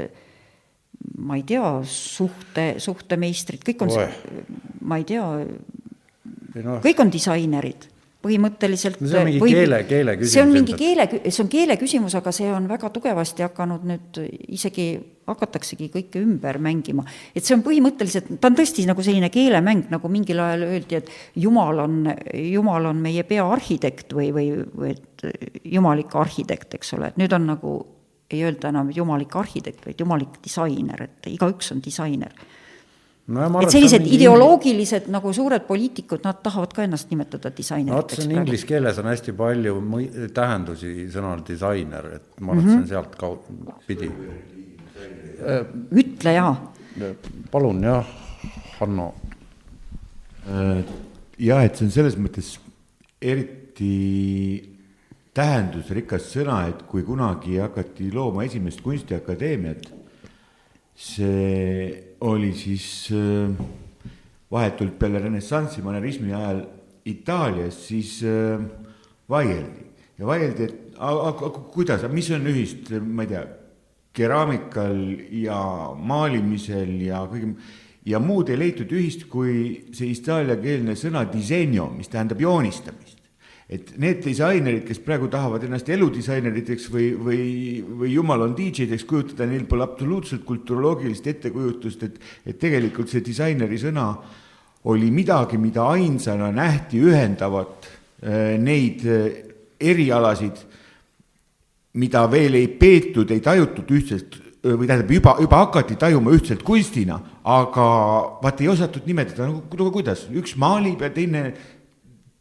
ma ei tea, suhte, suhtemeistrid, kõik on, ma ei tea, no. kõik on disainerid põhimõtteliselt no see on mingi või, keele, keele küsimus. see on mingi keele, see on keele küsimus, aga see on väga tugevasti hakanud nüüd isegi, hakataksegi kõike ümber mängima. et see on põhimõtteliselt, ta on tõesti nagu selline keelemäng, nagu mingil ajal öeldi, et jumal on, jumal on meie peaarhitekt või, või, või et jumalik arhitekt, eks ole, et nüüd on nagu, ei öelda enam jumalik arhitekt, vaid jumalik disainer, et igaüks on disainer no,. et sellised ideoloogilised nagu suured poliitikud, nad tahavad ka ennast nimetada disaineriteks. no vot, see on inglise keeles on hästi palju tähendusi sõnal disainer, et ma arvan mm, -hmm. et see on sealt kaud-, pidi. ütle jaa. palun jah, Hanno. Äh, jah, et see on selles mõttes eriti tähendusrikas sõna, et kui kunagi hakati looma esimest kunstiakadeemiat, see oli siis äh, vahetult peale renessanssi manerismi ajal Itaalias, siis äh, vaieldi. Ja vaieldi, et aga kuidas, mis on ühist, ma ei tea, keraamikal ja maalimisel ja kõige ja muud ei leitud ühist kui see itaaliakeelne sõna disegno, mis tähendab joonistamist et need disainerid, kes praegu tahavad ennast eludisaineriteks või, või, või jumal on DJ-deks kujutada, neil pole absoluutselt kulturoloogilist ettekujutust, et, et tegelikult see disaineri sõna oli midagi, mida ainsana nähti ühendavat äh, neid äh, erialasid, mida veel ei peetud, ei tajutud ühtselt äh, või tähendab, juba, juba hakati tajuma ühtselt kunstina, aga vaat ei osatud nimetada, no kuidas, üks maalib ja teine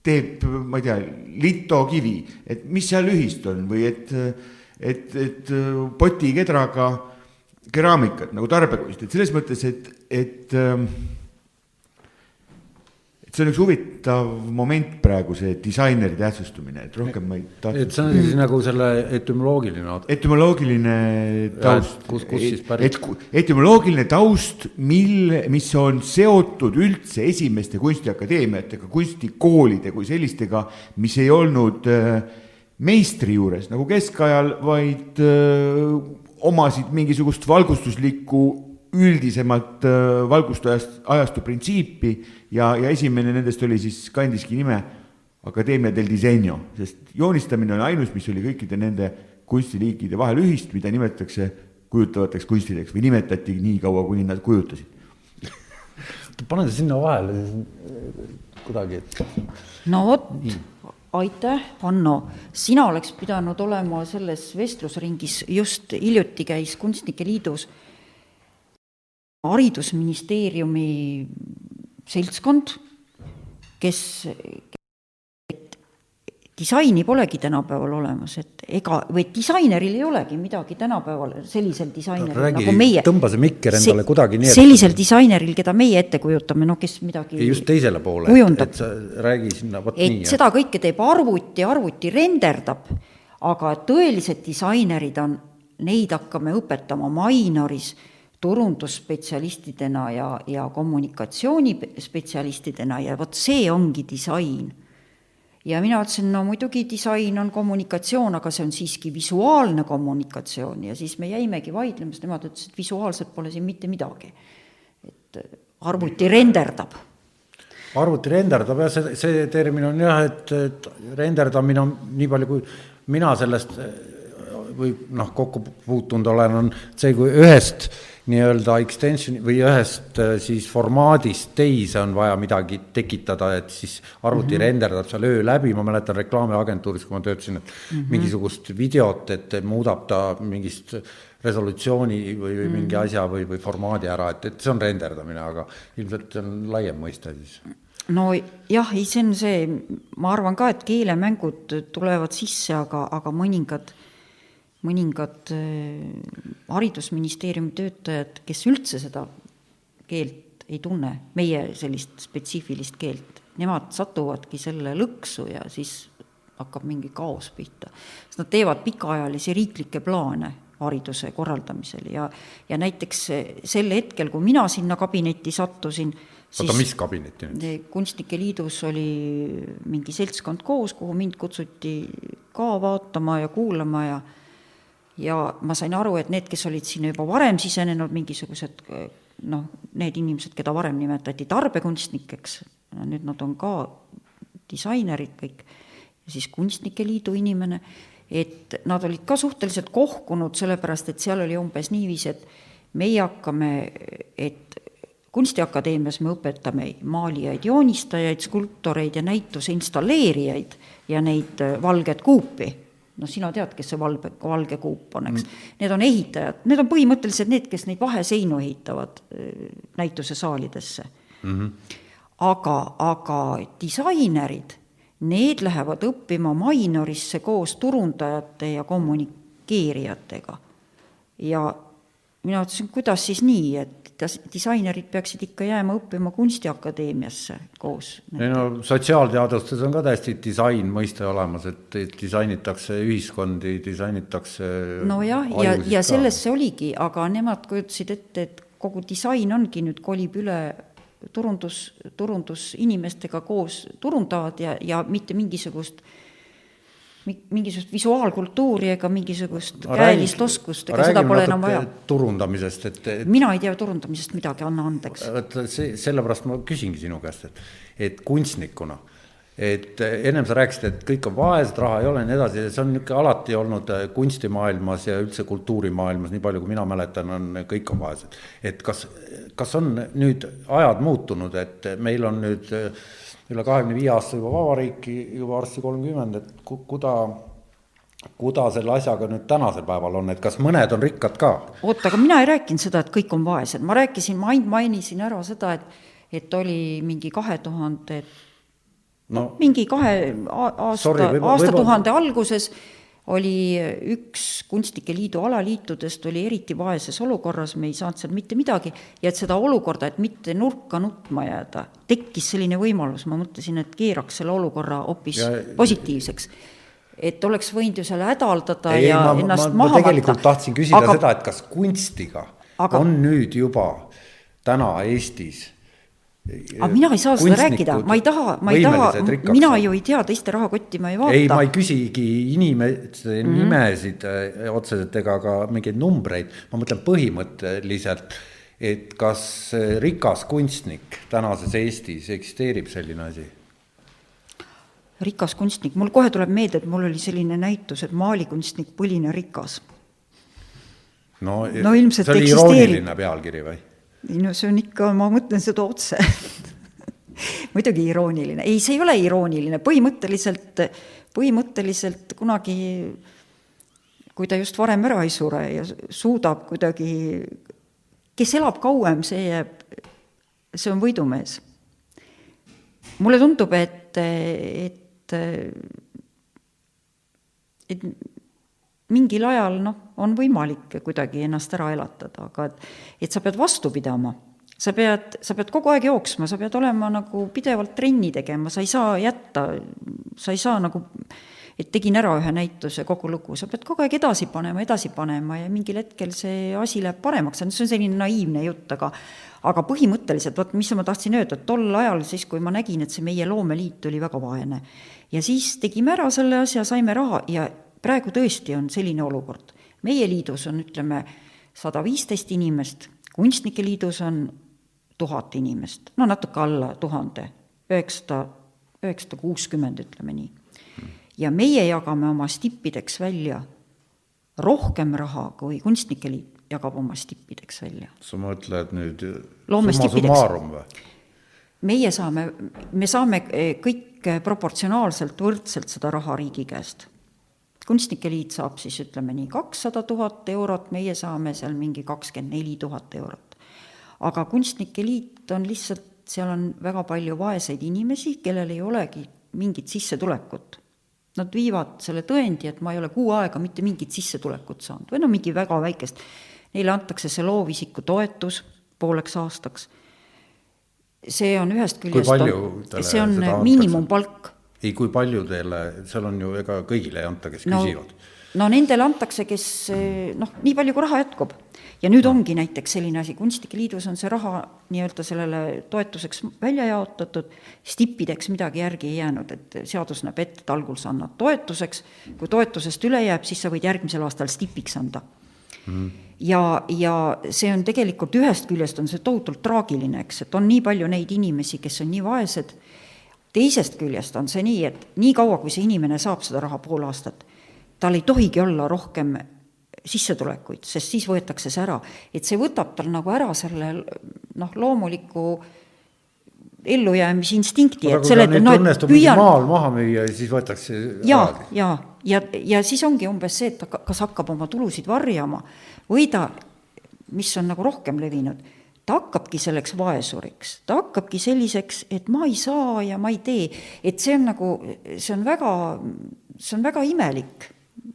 teeb, ma ei tea, litokivi, et mis seal ühist on või et, et, et potikedraga keraamikat nagu tarbekunst, et selles mõttes, et, et et see on üks huvitav moment praegu, see disaineri tähtsustumine, et rohkem ma ei tahtnud. et see on siis nagu selle etümoloogiline. etümoloogiline taust. kus, kus siis pärit? et etümoloogiline taust, mille, mis on seotud üldse esimeste kunstiakadeemiatega, kunstikoolide kui sellistega, mis ei olnud äh, meistri juures nagu keskajal, vaid öö, äh, omasid mingisugust valgustuslikku üldisemat valgustajast, ajastu printsiipi ja, ja esimene nendest oli siis, kandiski nime Accademia del Disegno, sest joonistamine on ainus, mis oli kõikide nende kunstiliikide vahel ühist, mida nimetatakse kujutavateks kunstideks või nimetati nii kaua, kuni nad kujutasid. <laughs> pane see sinna vahele kuidagi, et. no vot, aitäh, Hanno. sina oleks pidanud olema selles vestlusringis, just hiljuti käis Kunstnike Liidus haridusministeeriumi seltskond, kes, disaini polegi tänapäeval olemas, et ega, või disaineril ei olegi midagi tänapäeval sellisel disaineril räägi nagu meie. tõmba see mikker endale kuidagi nii, sellisel disaineril, keda meie ette kujutame, no kes midagi ei, just teisele poole, et, et sa räägi sinna vot nii. et seda kõike teeb arvuti, arvuti renderdab, aga tõelised disainerid on, neid hakkame õpetama Mainoris turundusspetsialistidena ja, ja kommunikatsioonispetsialistidena ja vot see ongi disain ja mina ütlesin, no muidugi disain on kommunikatsioon, aga see on siiski visuaalne kommunikatsioon ja siis me jäimegi vaidlema, sest nemad ütlesid, et visuaalselt pole siin mitte midagi. et arvuti renderdab. arvuti renderdab jah, see, see termin on jah, et, et renderdamine on nii palju, kui mina sellest või noh, kokku puutunud olen, on see, kui ühest nii-öelda extension või ühest äh, siis formaadist teise on vaja midagi tekitada, et siis arvuti mm -hmm. renderdab seal öö läbi, ma mäletan reklaamiagentuuris, kui ma töötasin, et mm -hmm. mingisugust videot, et muudab ta mingist resolutsiooni või, või mingi -hmm. asja või, või formaadi ära, et, et see on renderdamine, aga ilmselt see on laiem mõiste siis no jah, ei, see on see, ma arvan ka, et keelemängud tulevad sisse, aga, aga mõningad mõningad äh, haridusministeeriumi töötajad, kes üldse seda keelt ei tunne, meie sellist spetsiifilist keelt, nemad satuvadki selle lõksu ja siis hakkab mingi kaos pihta. sest nad teevad pikaajalisi riiklikke plaane hariduse korraldamisel ja, ja näiteks sel hetkel, kui mina sinna kabinetti sattusin, oota, mis kabinetti nüüd? kunstnike liidus oli mingi seltskond koos, kuhu mind kutsuti ka vaatama ja kuulama ja ja ma sain aru, et need, kes olid sinna juba varem sisenenud, mingisugused noh, need inimesed, keda varem nimetati tarbekunstnikeks, nüüd nad on ka disainerid kõik, siis Kunstnike Liidu inimene, et nad olid ka suhteliselt kohkunud, sellepärast et seal oli umbes niiviisi, et meie hakkame, et kunstiakadeemias me õpetame maalijaid, joonistajaid, skulptoreid ja näituse installeerijaid ja neid valget kuupi noh, sina tead, kes see valge, valge kuup on, eks mm.. Need on ehitajad, need on põhimõtteliselt need, kes neid vaheseinu ehitavad äh, näitusesaalidesse mm. -hmm. aga, aga disainerid, need lähevad õppima Mainorisse koos turundajate ja kommunikeerijatega. ja mina ütlesin, kuidas siis nii, et disainerid peaksid ikka jääma õppima Kunstiakadeemiasse koos. ei no sotsiaalteadustes on ka täiesti disain mõiste olemas, et disainitakse ühiskondi, disainitakse nojah, ja, ja, selles see oligi, aga nemad kujutasid ette, et kogu disain ongi nüüd, kolib üle turundus, turundusinimestega koos turundavad ja, ja mitte mingisugust äh, mingisugust visuaalkultuuri ega mingisugust no, käelist räägi, oskust, ega seda pole enam vaja. turundamisest, et, et mina ei tea turundamisest midagi, anna andeks. vot see, sellepärast ma küsingi sinu käest, et, et kunstnikuna, et ennem sa rääkisid, et kõik on vaesed, raha ei ole ja nii edasi, see on niisugune alati olnud kunstimaailmas ja üldse kultuurimaailmas, nii palju kui mina mäletan, on, kõik on vaesed. et kas, kas on nüüd ajad muutunud, et meil on nüüd äh, üle kahekümne viie aasta juba vabariiki, juba varsti kolmkümmend, et ku-, kuda, kuda selle asjaga nüüd tänasel päeval on, et kas mõned on rikkad ka? oota, aga mina ei rääkinud seda, et kõik on vaesed, ma rääkisin, ma ainult mainisin ära seda, et et oli mingi kahe tuhande no, mingi kahe aasta, aastatuhande alguses oli üks Kunstnike Liidu alaliitudest oli eriti vaeses olukorras, me ei saanud seal mitte midagi, ja et seda olukorda, et mitte nurka nutma jääda, tekkis selline võimalus, ma mõtlesin, et keeraks selle olukorra hoopis ja, positiivseks. et oleks võinud ju seal hädaldada ei, ja ma, ennast ma, maha võtta. tegelikult võtta. tahtsin küsida aga, seda, et kas kunstiga aga, on nüüd juba täna Eestis aga mina ei saa seda rääkida, ma ei taha, ma ei taha, mina ju ei tea teiste rahakotti, ma ei vaata. ei, ma ei küsigi inimeste mm -hmm. nimesid äh, otseselt ega ka mingeid numbreid, ma mõtlen põhimõtteliselt, et kas rikas kunstnik tänases Eestis eksisteerib selline asi? rikas kunstnik, mul kohe tuleb meelde, et mul oli selline näitus, et maalikunstnik Põline rikas. no, No ilmselt see oli eksisteerib. irooniline pealkiri või? Ei no see on ikka, ma mõtlen seda otse. <laughs> Muidugi irooniline, ei, see ei ole irooniline, põhimõtteliselt, põhimõtteliselt kunagi, kui ta just varem ära ei sure ja suudab kuidagi, kes elab kauem, see jääb, see on võidumees. mulle tundub, et, et, et mingil ajal noh, on võimalik kuidagi ennast ära elatada, aga et, et sa pead vastu pidama. sa pead, sa pead kogu aeg jooksma, sa pead olema nagu pidevalt trenni tegema, sa ei saa jätta, sa ei saa nagu, et tegin ära ühe näituse, kogu lugu, sa pead kogu aeg edasi panema, edasi panema ja mingil hetkel see asi läheb paremaks, see on selline naiivne jutt, aga aga põhimõtteliselt, vot mis ma tahtsin öelda, et tol ajal siis, kui ma nägin, et see meie loomeliit oli väga vaene, ja siis tegime ära selle asja, saime raha ja praegu tõesti on selline olukord. meie liidus on, ütleme, sada viisteist inimest, Kunstnike Liidus on tuhat inimest, no natuke alla tuhande, üheksasada, üheksasada kuuskümmend, ütleme nii. ja meie jagame oma stippideks välja rohkem raha, kui Kunstnike Liit jagab oma stippideks välja. sa mõtled nüüd Loome summa summarum või? meie saame, me saame kõik proportsionaalselt võrdselt seda raha riigi käest. Kunstnike liit saab siis ütleme nii kakssada tuhat eurot, meie saame seal mingi kakskümmend neli tuhat eurot. aga kunstnike liit on lihtsalt, seal on väga palju vaeseid inimesi, kellel ei olegi mingit sissetulekut. Nad viivad selle tõendi, et ma ei ole kuu aega mitte mingit sissetulekut saanud või no mingi väga väikest. Neile antakse see loovisiku toetus pooleks aastaks see on ühest küljest, see on miinimumpalk. Ei, kui palju teile, seal on ju, ega kõigile ei anta, kes no, küsivad. no nendele antakse, kes eh, noh, nii palju, kui raha jätkub. ja nüüd ongi näiteks selline asi, Kunstnike Liidus on see raha nii-öelda sellele toetuseks välja jaotatud, stippideks midagi järgi ei jäänud, et seadus näeb ette, et algul sa annad toetuseks, kui toetusest üle jääb, siis sa võid järgmisel aastal stipiks anda mm. ja, ja see on tegelikult ühest küljest on see tohutult traagiline, eks, et on nii palju neid inimesi, kes on nii vaesed, teisest küljest on see nii, et niikaua, kui see inimene saab seda raha pool aastat, tal ei tohigi olla rohkem sissetulekuid, sest siis võetakse see ära. et see võtab tal nagu ära selle noh, loomuliku ellujäämisinstinkti, et selle, no et püüan maal maha müüa, siis võetakse ära., jaa, ja, ja siis ongi umbes see, et ta ka- kas hakkab oma tulusid varjama või ta, mis on nagu rohkem levinud, ta hakkabki selleks vaesuriks, ta hakkabki selliseks, et ma ei saa ja ma ei tee, et see on nagu, see on väga, see on väga imelik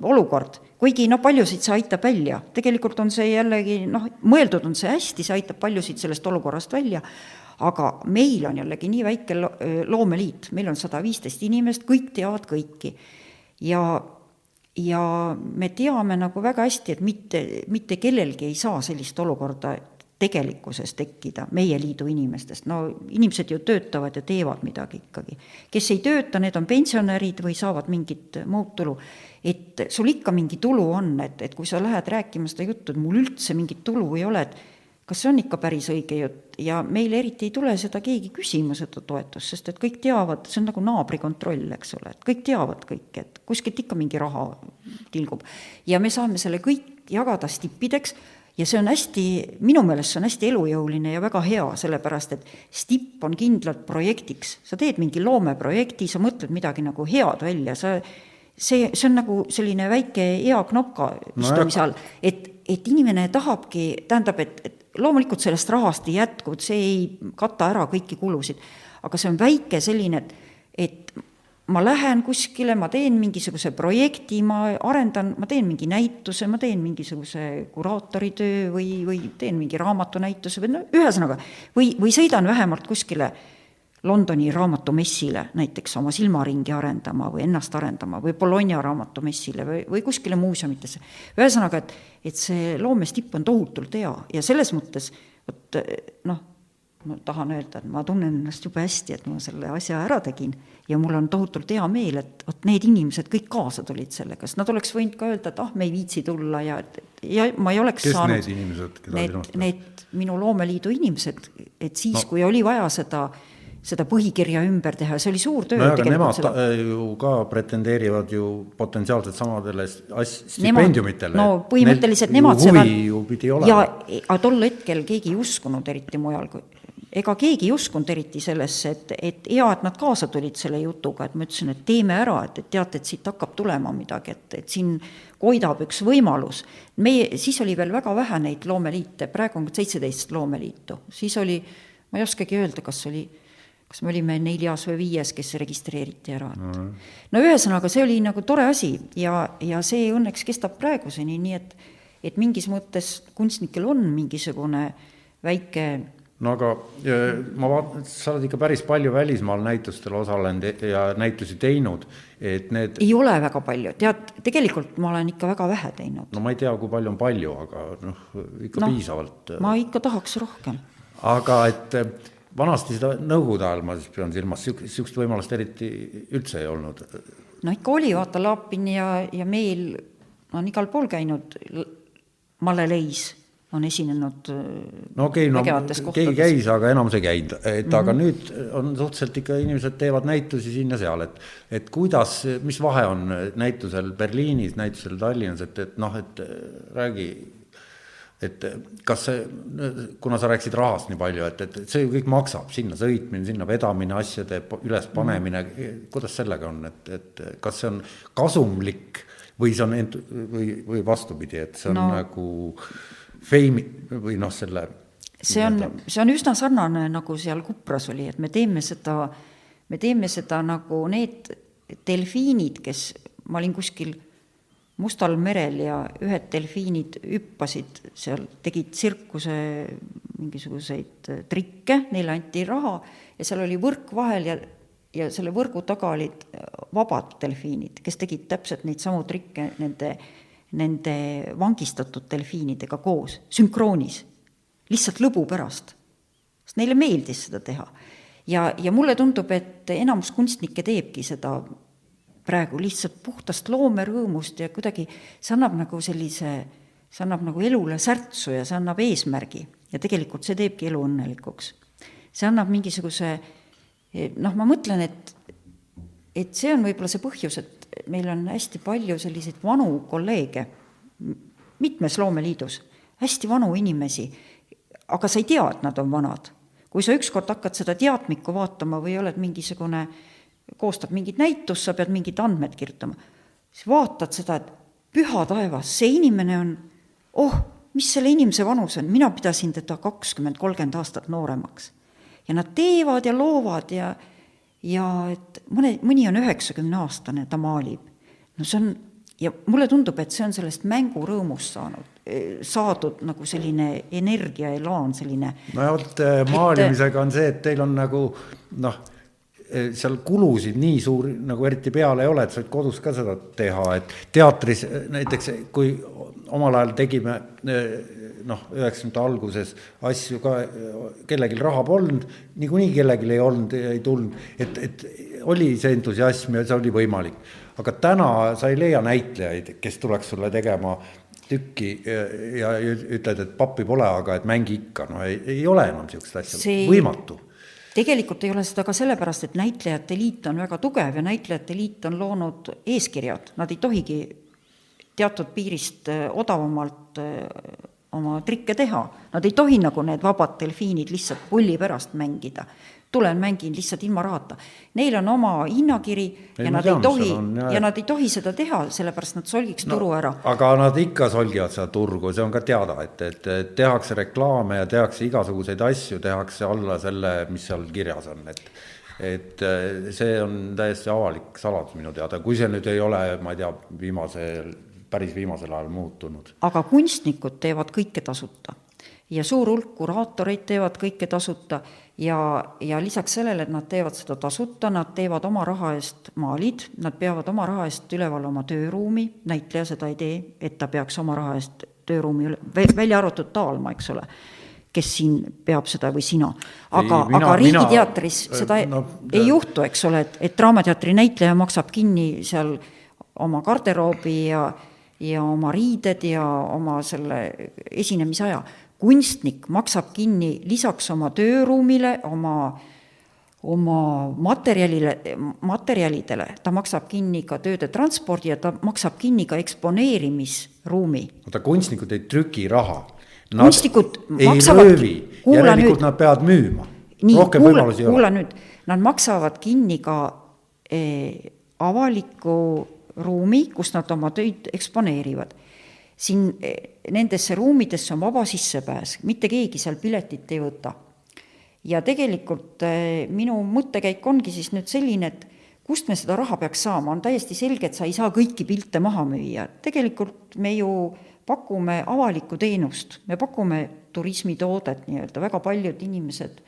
olukord, kuigi no paljusid see aitab välja, tegelikult on see jällegi noh, mõeldud on see hästi, see aitab paljusid sellest olukorrast välja, aga meil on jällegi nii väike lo- loomeliit, meil on sada viisteist inimest, kõik teavad kõiki. ja, ja me teame nagu väga hästi, et mitte, mitte kellelgi ei saa sellist olukorda tegelikkuses tekkida meie liidu inimestest, no inimesed ju töötavad ja teevad midagi ikkagi. kes ei tööta, need on pensionärid või saavad mingit muud tulu. et sul ikka mingi tulu on, et, et kui sa lähed rääkima seda juttu, et mul üldse mingit tulu ei ole, et kas see on ikka päris õige jutt ja meil eriti ei tule seda keegi küsima, seda toetust, sest et kõik teavad, see on nagu naabrikontroll, eks ole, et kõik teavad kõike, et kuskilt ikka mingi raha tilgub. ja me saame selle kõik jagada stippideks ja see on hästi, minu meelest see on hästi elujõuline ja väga hea, sellepärast et stipp on kindlalt projektiks, sa teed mingi loomeprojekti, sa mõtled midagi nagu head välja, sa see, see on nagu selline väike hea knopka istumise all, et, et inimene tahabki, tähendab, et, et loomulikult sellest rahast ei jätku, et see ei kata ära kõiki kulusid, aga see on väike selline, et, et ma lähen kuskile, ma teen mingisuguse projekti, ma arendan, ma teen mingi näituse, ma teen mingisuguse kuraatoritöö või, või teen mingi raamatunäituse või no ühesõnaga, või, või sõidan vähemalt kuskile Londoni raamatumessile näiteks oma silmaringi arendama või ennast arendama või Bologna raamatumessile või, või kuskile muuseumitesse. ühesõnaga, et, et see loomestipp on tohutult hea ja selles mõttes vot noh, ma tahan öelda, et ma tunnen ennast jube hästi, et ma selle asja ära tegin ja mul on tohutult hea meel, et vot need inimesed kõik kaasa tulid sellega, sest nad oleks võinud ka öelda, et ah, me ei viitsi tulla ja, ja ma ei oleks kes saanud need inimesed, keda need, pead? need minu loomeliidu inimesed, et siis No. kui oli vaja seda, seda põhikirja ümber teha, see oli suur töö nojah, aga nemad seda ta- ju ka pretendeerivad ju potentsiaalselt samadele as- stipendiumitele. no põhimõtteliselt nemad seda huvi ju pidi ja olema. aga tol hetkel keegi ei uskunud eriti mujal, ega keegi ei uskunud eriti sellesse, et, et hea, et nad kaasa tulid selle jutuga, et ma ütlesin, et teeme ära, et, et teate, et siit hakkab tulema midagi, et, et siin koidab üks võimalus. meie, siis oli veel väga vähe neid loomeliite, praegu on seitseteist loomeliitu, siis oli, ma ei oskagi öelda, kas oli kas me olime neljas või viies, kes registreeriti ära, et mm. no ühesõnaga, see oli nagu tore asi ja, ja see õnneks kestab praeguseni, nii et et mingis mõttes kunstnikel on mingisugune väike no aga ma vaatan, sa oled ikka päris palju välismaal näitustel osalenud ja näitusi teinud, et need, ei ole väga palju, tead, tegelikult ma olen ikka väga vähe teinud. no ma ei tea, kui palju on palju, aga noh, ikka no, piisavalt. ma ikka tahaks rohkem. aga et eh, vanasti seda Nõukogude ajal, ma siis pean silmas, niisugust võimalust eriti üldse ei olnud. no ikka oli, vaata, Laapin ja, ja Meel on igal pool käinud, Malle Leis on esinenud äh, no okei okay, no keegi käis, aga enamus ei käinud, et mm -hmm. aga Mhm. nüüd on suhteliselt ikka inimesed teevad näitusi siin ja seal, et et kuidas, mis vahe on näitusel Berliinis, näitusel Tallinnas, et, et noh, et räägi, et kas see, kuna sa rääkisid rahast nii palju, et, et see ju kõik maksab, sinna sõitmine, sinna vedamine, asjade ülespanemine mm, -hmm. kuidas sellega on, et, et kas see on kasumlik või see on ent-, või, või vastupidi, et see on no. nagu feimi või noh, selle see on, see on üsna sarnane, nagu seal Kupras oli, et me teeme seda, me teeme seda nagu need delfiinid, kes, ma olin kuskil Mustal merel ja ühed delfiinid hüppasid seal, tegid tsirkuse mingisuguseid trikke, neile anti raha ja seal oli võrk vahel ja, ja selle võrgu taga olid vabad delfiinid, kes tegid täpselt neid samu trikke nende, nende vangistatud delfiinidega koos, sünkroonis lihtsalt lõbu pärast, sest neile meeldis seda teha. ja, ja mulle tundub, et enamus kunstnikke teebki seda praegu lihtsalt puhtast loomerõõmust ja kuidagi see annab nagu sellise, see annab nagu elule särtsu ja see annab eesmärgi ja tegelikult see teebki elu õnnelikuks. see annab mingisuguse noh, ma mõtlen, et, et see on võib-olla see põhjus, et meil on hästi palju selliseid vanu kolleege mitmes loomeliidus, hästi vanu inimesi aga sa ei tea, et nad on vanad. kui sa ükskord hakkad seda teadmikku vaatama või oled mingisugune, koostad mingit näitust, sa pead mingid andmed kirjutama, siis vaatad seda, et püha taevas, see inimene on, oh, mis selle inimese vanus on, mina pidasin teda kakskümmend, kolmkümmend aastat nooremaks. ja nad teevad ja loovad ja, ja et mõne, mõni on üheksakümneaastane, ta maalib. no see on, ja mulle tundub, et see on sellest mängurõõmust saanud saadud nagu selline energia, elaan, selline no vot maalimisega on see, et teil on nagu noh, seal kulusid nii suuri nagu eriti peale ei ole, et sa võid kodus ka seda teha, et teatris näiteks kui omal ajal tegime noh, üheksakümnendate alguses asju ka, kellelgi raha polnud, niikuinii kellelgi ei olnud, ei tulnud, et, et oli see entusiasm ja see oli võimalik. aga täna sa ei leia näitlejaid, kes tuleks sulle tegema tükki ja, ütled, et pappi pole, aga et mängi ikka, no ei, ei ole enam niisugust asja See- võimatu. tegelikult ei ole seda ka sellepärast, et näitlejate liit on väga tugev ja näitlejate liit on loonud eeskirjad, nad ei tohigi teatud piirist eh, odavamalt eh, oma trikke teha. Nad ei tohi nagu need vabad delfiinid lihtsalt pulli pärast mängida. tulen mängin lihtsalt ilma rahata. Neil on oma hinnakiri Ei, ja nad tean, ei tohi ja nad ei tohi seda teha, sellepärast nad solgiks no, turu ära. aga nad ikka solgivad seda turgu, see on ka teada, et, et, et tehakse reklaame ja tehakse igasuguseid asju, tehakse alla selle, mis seal kirjas on, et et eh, see on täiesti avalik saladus minu teada, kui see nüüd ei ole, ma ei tea, viimasel, päris viimasel ajal muutunud. aga kunstnikud teevad kõike tasuta ja suur hulk kuraatoreid teevad kõike tasuta ja, ja lisaks sellele, et nad teevad seda tasuta, nad teevad oma raha eest maalid, nad peavad oma raha eest üleval oma tööruumi, näitleja seda ei tee, et ta peaks oma raha eest tööruumi üle, välja arvatud Taalma, eks ole, kes siin peab seda või sina. aga, mina- aga mina- Riigiteatris äh, seda no, ei juhtu, eks ole, et, et Draamateatri näitleja maksab kinni seal oma garderoobi ja, ja oma riided ja oma selle esinemisaja. kunstnik maksab kinni lisaks oma tööruumile, oma oma materjalile, materjalidele, ta maksab kinni ka tööde transpordi ja ta maksab kinni ka eksponeerimisruumi. oota, kunstnikud ei trüki raha. kunstnikud maksavad, röövi, järelikult nad peavad müüma. nii, kuula, kuula nüüd, nad maksavad kinni ka eh, avaliku ruumi, kus nad oma töid eksponeerivad. siin eh, nendesse ruumidesse on vaba sissepääs, mitte keegi seal piletit ei võta. Ja tegelikult eh, minu mõttekäik ongi siis nüüd selline, et kust me seda raha peaks saama, on täiesti selge, et sa ei saa kõiki pilte maha müüa, tegelikult me ju pakume avalikku teenust, me pakume turismitoodet nii-öelda, väga paljud inimesed,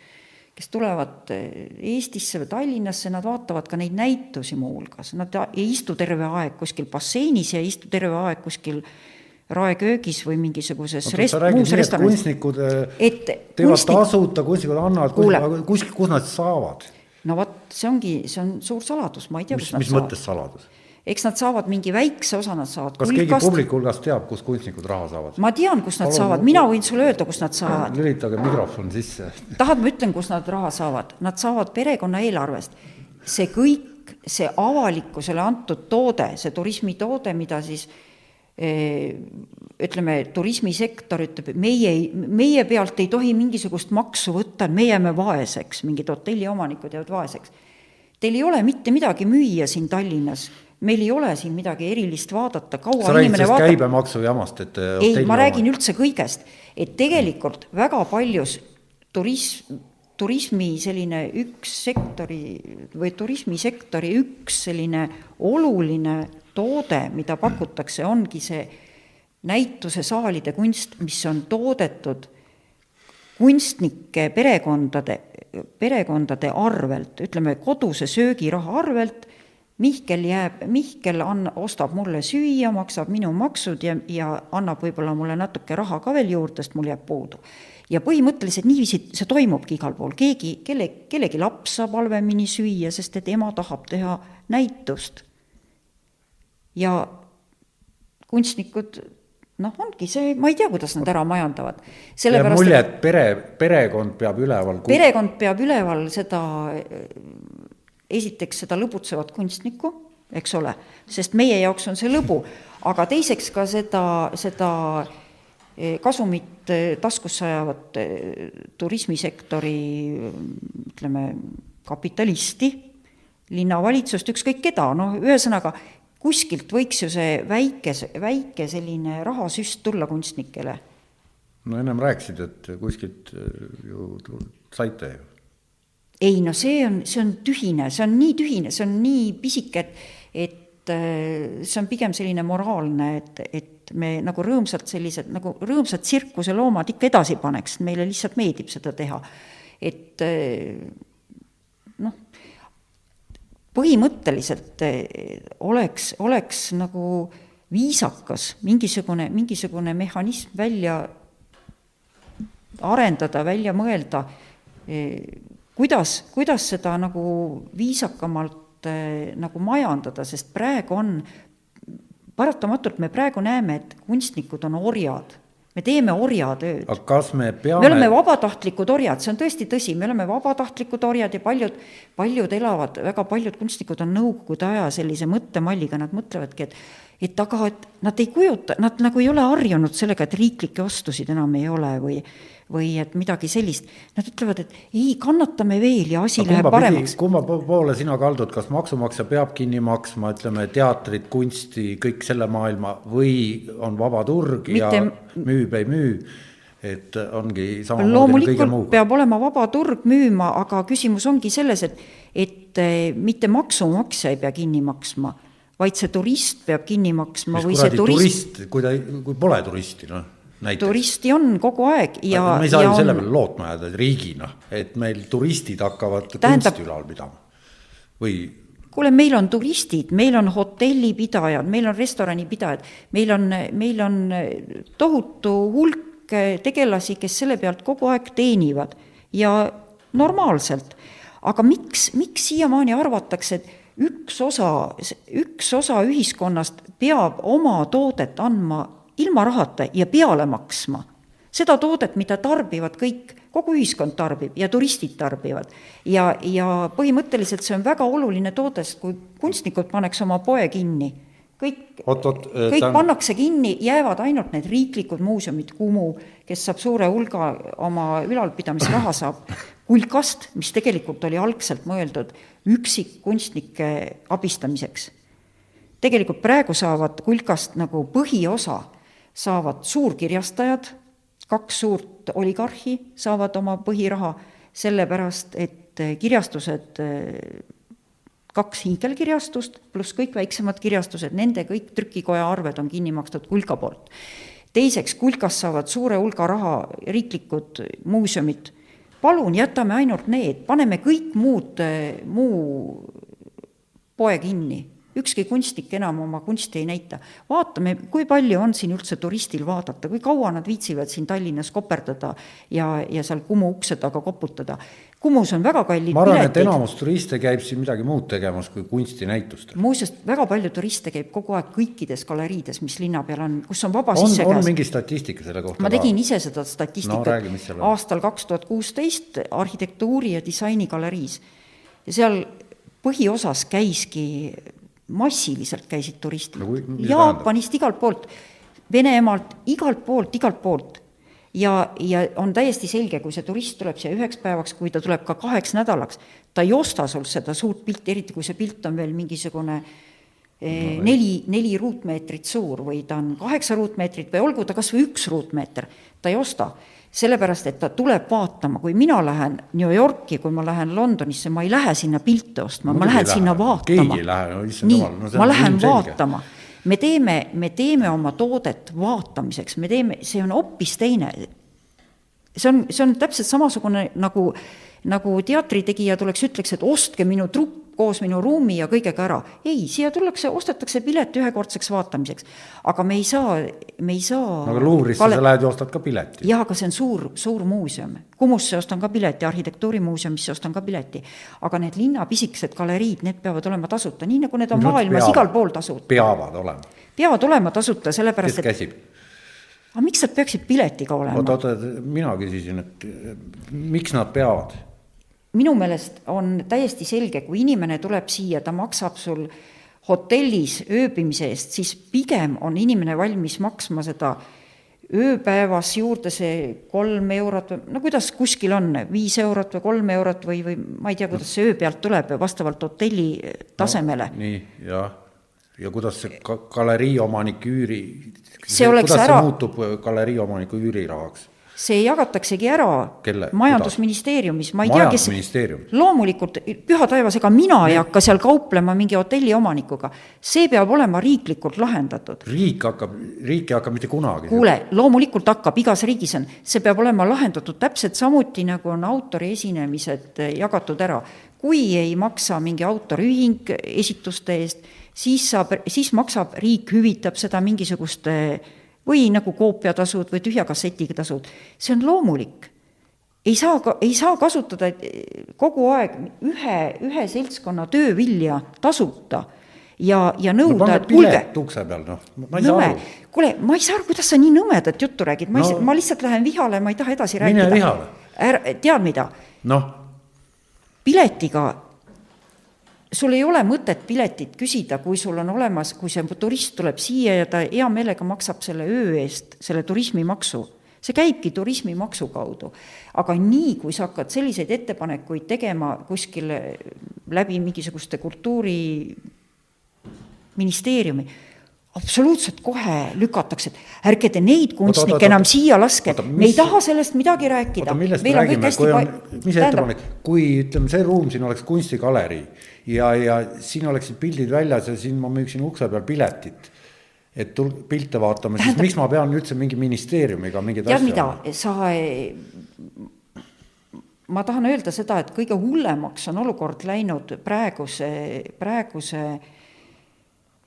kes tulevad eh, Eestisse või Tallinnasse, nad vaatavad ka neid näitusi muuhulgas, nad ei istu terve aeg kuskil basseinis ja ei istu terve aeg kuskil raeköögis või mingisuguses rest-, muus restoranis. kunstnikud et teevad kunstnik- tasuta, kunstnikud annavad, Kuule. kus, kus nad saavad? no vot, see ongi, see on suur saladus, ma ei tea, mis, mis saavad. mõttes saladus? Eks nad saavad mingi väikse osa, nad saavad kas keegi publiku hulgast teab, kust kunstnikud raha saavad? ma tean, kus nad Palun, saavad, mina võin sulle öelda, kus nad saavad. lülitage mikrofon sisse. <laughs> tahad, ma ütlen, kus nad raha saavad? Nad saavad perekonna eelarvest. see kõik, see avalikkusele antud toode, see turismitoode, mida siis eh, ütleme, turismisektor ütleb, meie ei, meie pealt ei tohi mingisugust maksu võtta, me jääme vaeseks, mingid hotelliomanikud jäävad vaeseks. Teil ei ole mitte midagi müüa siin Tallinnas, meil ei ole siin midagi erilist vaadata, kaua sa räägid sellest vaatab käibemaksu jamast, et äh, ei, ma räägin üldse kõigest, et tegelikult väga paljus turism, turismi selline üks sektori või turismisektori üks selline oluline toode, mida pakutakse, ongi see näitusesaalide kunst, mis on toodetud kunstnike perekondade, perekondade arvelt, ütleme koduse söögiraha arvelt, Mihkel jääb, Mihkel ann-, ostab mulle süüa, maksab minu maksud ja, ja annab võib-olla mulle natuke raha ka veel juurde, sest mul jääb puudu. ja põhimõtteliselt niiviisi see toimubki igal pool, keegi, kelle, kellegi laps saab halvemini süüa, sest et ema tahab teha näitust. ja kunstnikud noh, ongi see, ma ei tea, kuidas nad ära majandavad. jääb mulje, et pere, perekond peab üleval. perekond peab üleval seda, esiteks seda lõbutsevat kunstnikku, eks ole, sest meie jaoks on see lõbu, aga teiseks ka seda, seda eh, kasumit eh, taskusse ajavat eh, turismisektori ütleme, kapitalisti, linnavalitsust, ükskõik keda, noh, ühesõnaga, kuskilt võiks ju see väike, väike selline rahasüst tulla kunstnikele. no ennem rääkisid, et kuskilt ju saite ju. Ei no see on, see on tühine, see on nii tühine, see on nii pisike, et, et see on pigem selline moraalne, et, et me nagu rõõmsalt sellised, nagu rõõmsad tsirkuseloomad ikka edasi paneks, meile lihtsalt meeldib seda teha. et noh, põhimõtteliselt oleks, oleks nagu viisakas mingisugune, mingisugune mehhanism välja arendada, välja mõelda, kuidas, kuidas seda nagu viisakamalt nagu majandada, sest praegu on, paratamatult me praegu näeme, et kunstnikud on orjad me teeme orjatööd. aga kas me peame me oleme vabatahtlikud orjad, see on tõesti tõsi, me oleme vabatahtlikud orjad ja paljud, paljud elavad, väga paljud kunstnikud on nõukogude aja sellise mõttemalliga, nad mõtlevadki, et et aga, et nad ei kujuta, nad nagu ei ole harjunud sellega, et riiklikke ostusid enam ei ole või või et midagi sellist. Nad ütlevad, et ei, kannatame veel ja asi läheb paremaks. kumma poole sina kaldud, kas maksumaksja peab kinni maksma, ütleme, teatrit, kunsti, kõik selle maailma või on vaba turg Mitte... ja müüb, ei müü? et ongi samamoodi loomulikult peab olema vaba turg müüma, aga küsimus ongi selles, et, et mitte maksumaksja ei pea kinni maksma, vaid see turist peab kinni maksma Mis või see turist, turist, kui ta, kui pole turisti, noh näiteks. turisti on kogu aeg ja. me ei saa ju on... selle peale lootma jääda riigina, et meil turistid hakkavad Tähendab... kunsti ülal pidama või. kuule, meil on turistid, meil on hotellipidajad, meil on restoranipidajad, meil on, meil on tohutu hulk tegelasi, kes selle pealt kogu aeg teenivad ja normaalselt. aga miks, miks siiamaani arvatakse, et üks osa, üks osa ühiskonnast peab oma toodet andma ilma rahata ja peale maksma. seda toodet, mida tarbivad kõik, kogu ühiskond tarbib ja turistid tarbivad. ja, ja põhimõtteliselt see on väga oluline toode, sest kui kunstnikud paneks oma poe kinni, kõik, kõik on... pannakse kinni, jäävad ainult need riiklikud muuseumid, Kumu, kes saab suure hulga oma ülalpidamisraha, saab kulkast, mis tegelikult oli algselt mõeldud üksikkunstnike abistamiseks. tegelikult praegu saavad kulkast nagu põhiosa, saavad suurkirjastajad, kaks suurt oligarhi saavad oma põhiraha, sellepärast et kirjastused kaks hiigelkirjastust pluss kõik väiksemad kirjastused, nende kõik trükikoja arved on kinni makstud kulka poolt. teiseks, kulkast saavad suure hulga raha riiklikud muuseumid, palun jätame ainult need, paneme kõik muud, muu poe kinni ükski kunstnik enam oma kunsti ei näita. vaatame, kui palju on siin üldse turistil vaadata, kui kaua nad viitsivad siin Tallinnas koperdada ja, ja seal Kumu ukse taga koputada. Kumus on väga kallid ma arvan, et enamus turiste käib siin midagi muud tegemas kui kunstinäitustel. muuseas, väga palju turiste käib kogu aeg kõikides galeriides, mis linna peal on, kus on vaba sissekäes. on mingi statistika selle kohta? ma tegin ise seda statistikat no, aastal kaks tuhat kuusteist arhitektuuri ja disaini galeriis ja seal põhiosas käiski massiliselt käisid turistid. No,, Jaapanist, igalt poolt, Venemaalt, igalt poolt, igalt poolt. ja, ja on täiesti selge, kui see turist tuleb siia üheks päevaks, kui ta tuleb ka kaheks nädalaks, ta ei osta sul seda suurt pilti, eriti kui see pilt on veel mingisugune eh, no, neli, neli ruutmeetrit suur või ta on kaheksa ruutmeetrit või olgu ta kas või üks ruutmeeter, ta ei osta sellepärast, et ta tuleb vaatama, kui mina lähen New Yorki, kui ma lähen Londonisse, ma ei lähe sinna pilte ostma, ma lähen sinna vaatama. lähe, no jumal, no ma lähen vaatama. me teeme, me teeme oma toodet vaatamiseks, me teeme, see on hoopis teine. see on, see on täpselt samasugune nagu, nagu teatritegija tuleks, ütleks, et ostke minu trupp koos minu ruumi ja kõigega ära. ei, siia tullakse, ostetakse pilet ühekordseks vaatamiseks. aga me ei saa, me ei saa no aga Luurisse kale... sa lähed ja ostad ka pileti. jaa, aga see on suur, suur muuseum. Kumusse ostan ka pileti, Arhitektuurimuuseumisse ostan ka pileti. aga need linna pisikesed galeriid, need peavad olema tasuta, nii nagu need on no, maailmas peavad, igal pool tasuta. peavad olema. peavad olema tasuta, sellepärast kes käsib? aga miks nad peaksid piletiga olema? oota, oota, mina küsisin, et miks nad peavad? Minu meelest on täiesti selge, kui inimene tuleb siia, ta maksab sul hotellis ööbimise eest, siis pigem on inimene valmis maksma seda ööpäevas juurde see kolm eurot või no kuidas kuskil on, viis eurot või kolm eurot või, või ma ei tea, kuidas see öö pealt tuleb vastavalt hotelli tasemele no,. nii, jah. ja kuidas see ka galerii omanik üüri, kuidas see ära... muutub galerii omaniku üürirahaks? See jagataksegi ära Kelle? majandusministeeriumis, ma ei tea, kes loomulikult, püha taevas, ega mina ei hakka seal kauplema mingi hotelli omanikuga. see peab olema riiklikult lahendatud. riik hakkab, riik ei hakka mitte kunagi. kuule, loomulikult hakkab, igas riigis on, see peab olema lahendatud täpselt samuti, nagu on autori esinemised jagatud ära. kui ei maksa mingi autoriühing esituste eest, siis saab, siis maksab, riik hüvitab seda mingisuguste äh, või nagu koopiatasud või tühja kassetiga tasud, see on loomulik. ei saa, ei saa kasutada kogu aeg ühe, ühe seltskonna töövilja tasuta ja, ja nõuda et kuulge. ukse peal, noh, ma ei nõme. saa aru. kuule, ma ei saa aru, kuidas sa nii nõmedat juttu räägid, ma no, ei, ma lihtsalt lähen vihale, ma ei taha edasi rääkida. mine vihale. tead mida? noh. piletiga sul ei ole mõtet piletit küsida, kui sul on olemas, kui see turist tuleb siia ja ta hea meelega maksab selle öö eest selle turismimaksu. see käibki turismimaksu kaudu. aga nii, kui sa hakkad selliseid ettepanekuid tegema kuskil läbi mingisuguste kultuuriministeeriumi, absoluutselt kohe lükatakse, et ärge te neid kunstnikke enam siia laske, me ei taha sellest midagi rääkida. millest me räägime, kui on, mis ettepanek, kui ütleme, see ruum siin oleks kunstigalerii ja, ja siin oleksid pildid väljas ja siin ma müüksin ukse peal piletit et tul-, pilte vaatama, siis miks ma pean üldse mingi ministeeriumiga mingeid asju mida, sa ma tahan öelda seda, et kõige hullemaks on olukord läinud praeguse, praeguse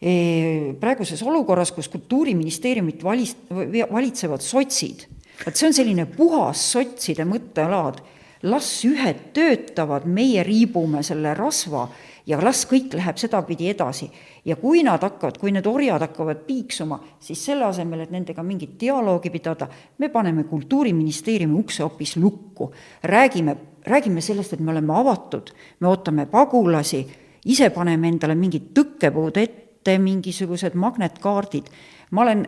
praeguses olukorras, kus Kultuuriministeeriumit valis-, valitsevad sotsid, vot see on selline puhas sotside mõttelaad las ühed töötavad, meie riibume selle rasva ja las kõik läheb sedapidi edasi. ja kui nad hakkavad, kui need orjad hakkavad piiksuma, siis selle asemel, et nendega mingit dialoogi pidada, me paneme Kultuuriministeeriumi ukse hoopis lukku. räägime, räägime sellest, et me oleme avatud, me ootame pagulasi, ise paneme endale mingid tõkkepuud ette, mingisugused magnetkaardid. ma olen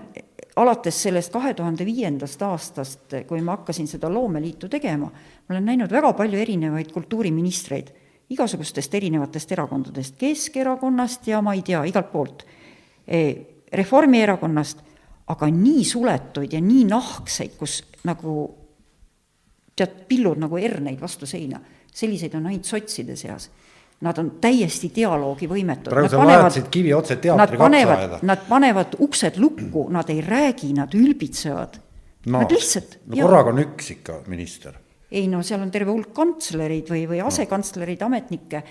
alates sellest kahe tuhande viiendast aastast, kui ma hakkasin seda loomeliitu tegema, ma olen näinud väga palju erinevaid kultuuriministreid igasugustest erinevatest erakondadest, Keskerakonnast ja ma ei tea, igalt poolt, e, Reformierakonnast, aga nii suletuid ja nii nahkseid, kus nagu tead, pillud nagu herneid vastu seina, selliseid on ainult sotside seas. Nad on täiesti dialoogivõimetud. praegu sa vajatasid kivi otse teatri kapsaaeda. Nad panevad uksed lukku, nad ei räägi, nad ülbitsevad no,. Nad lihtsalt. no korraga on üks ikka minister ei no seal on terve hulk kantslereid või, või asekantslereid, ametnikke,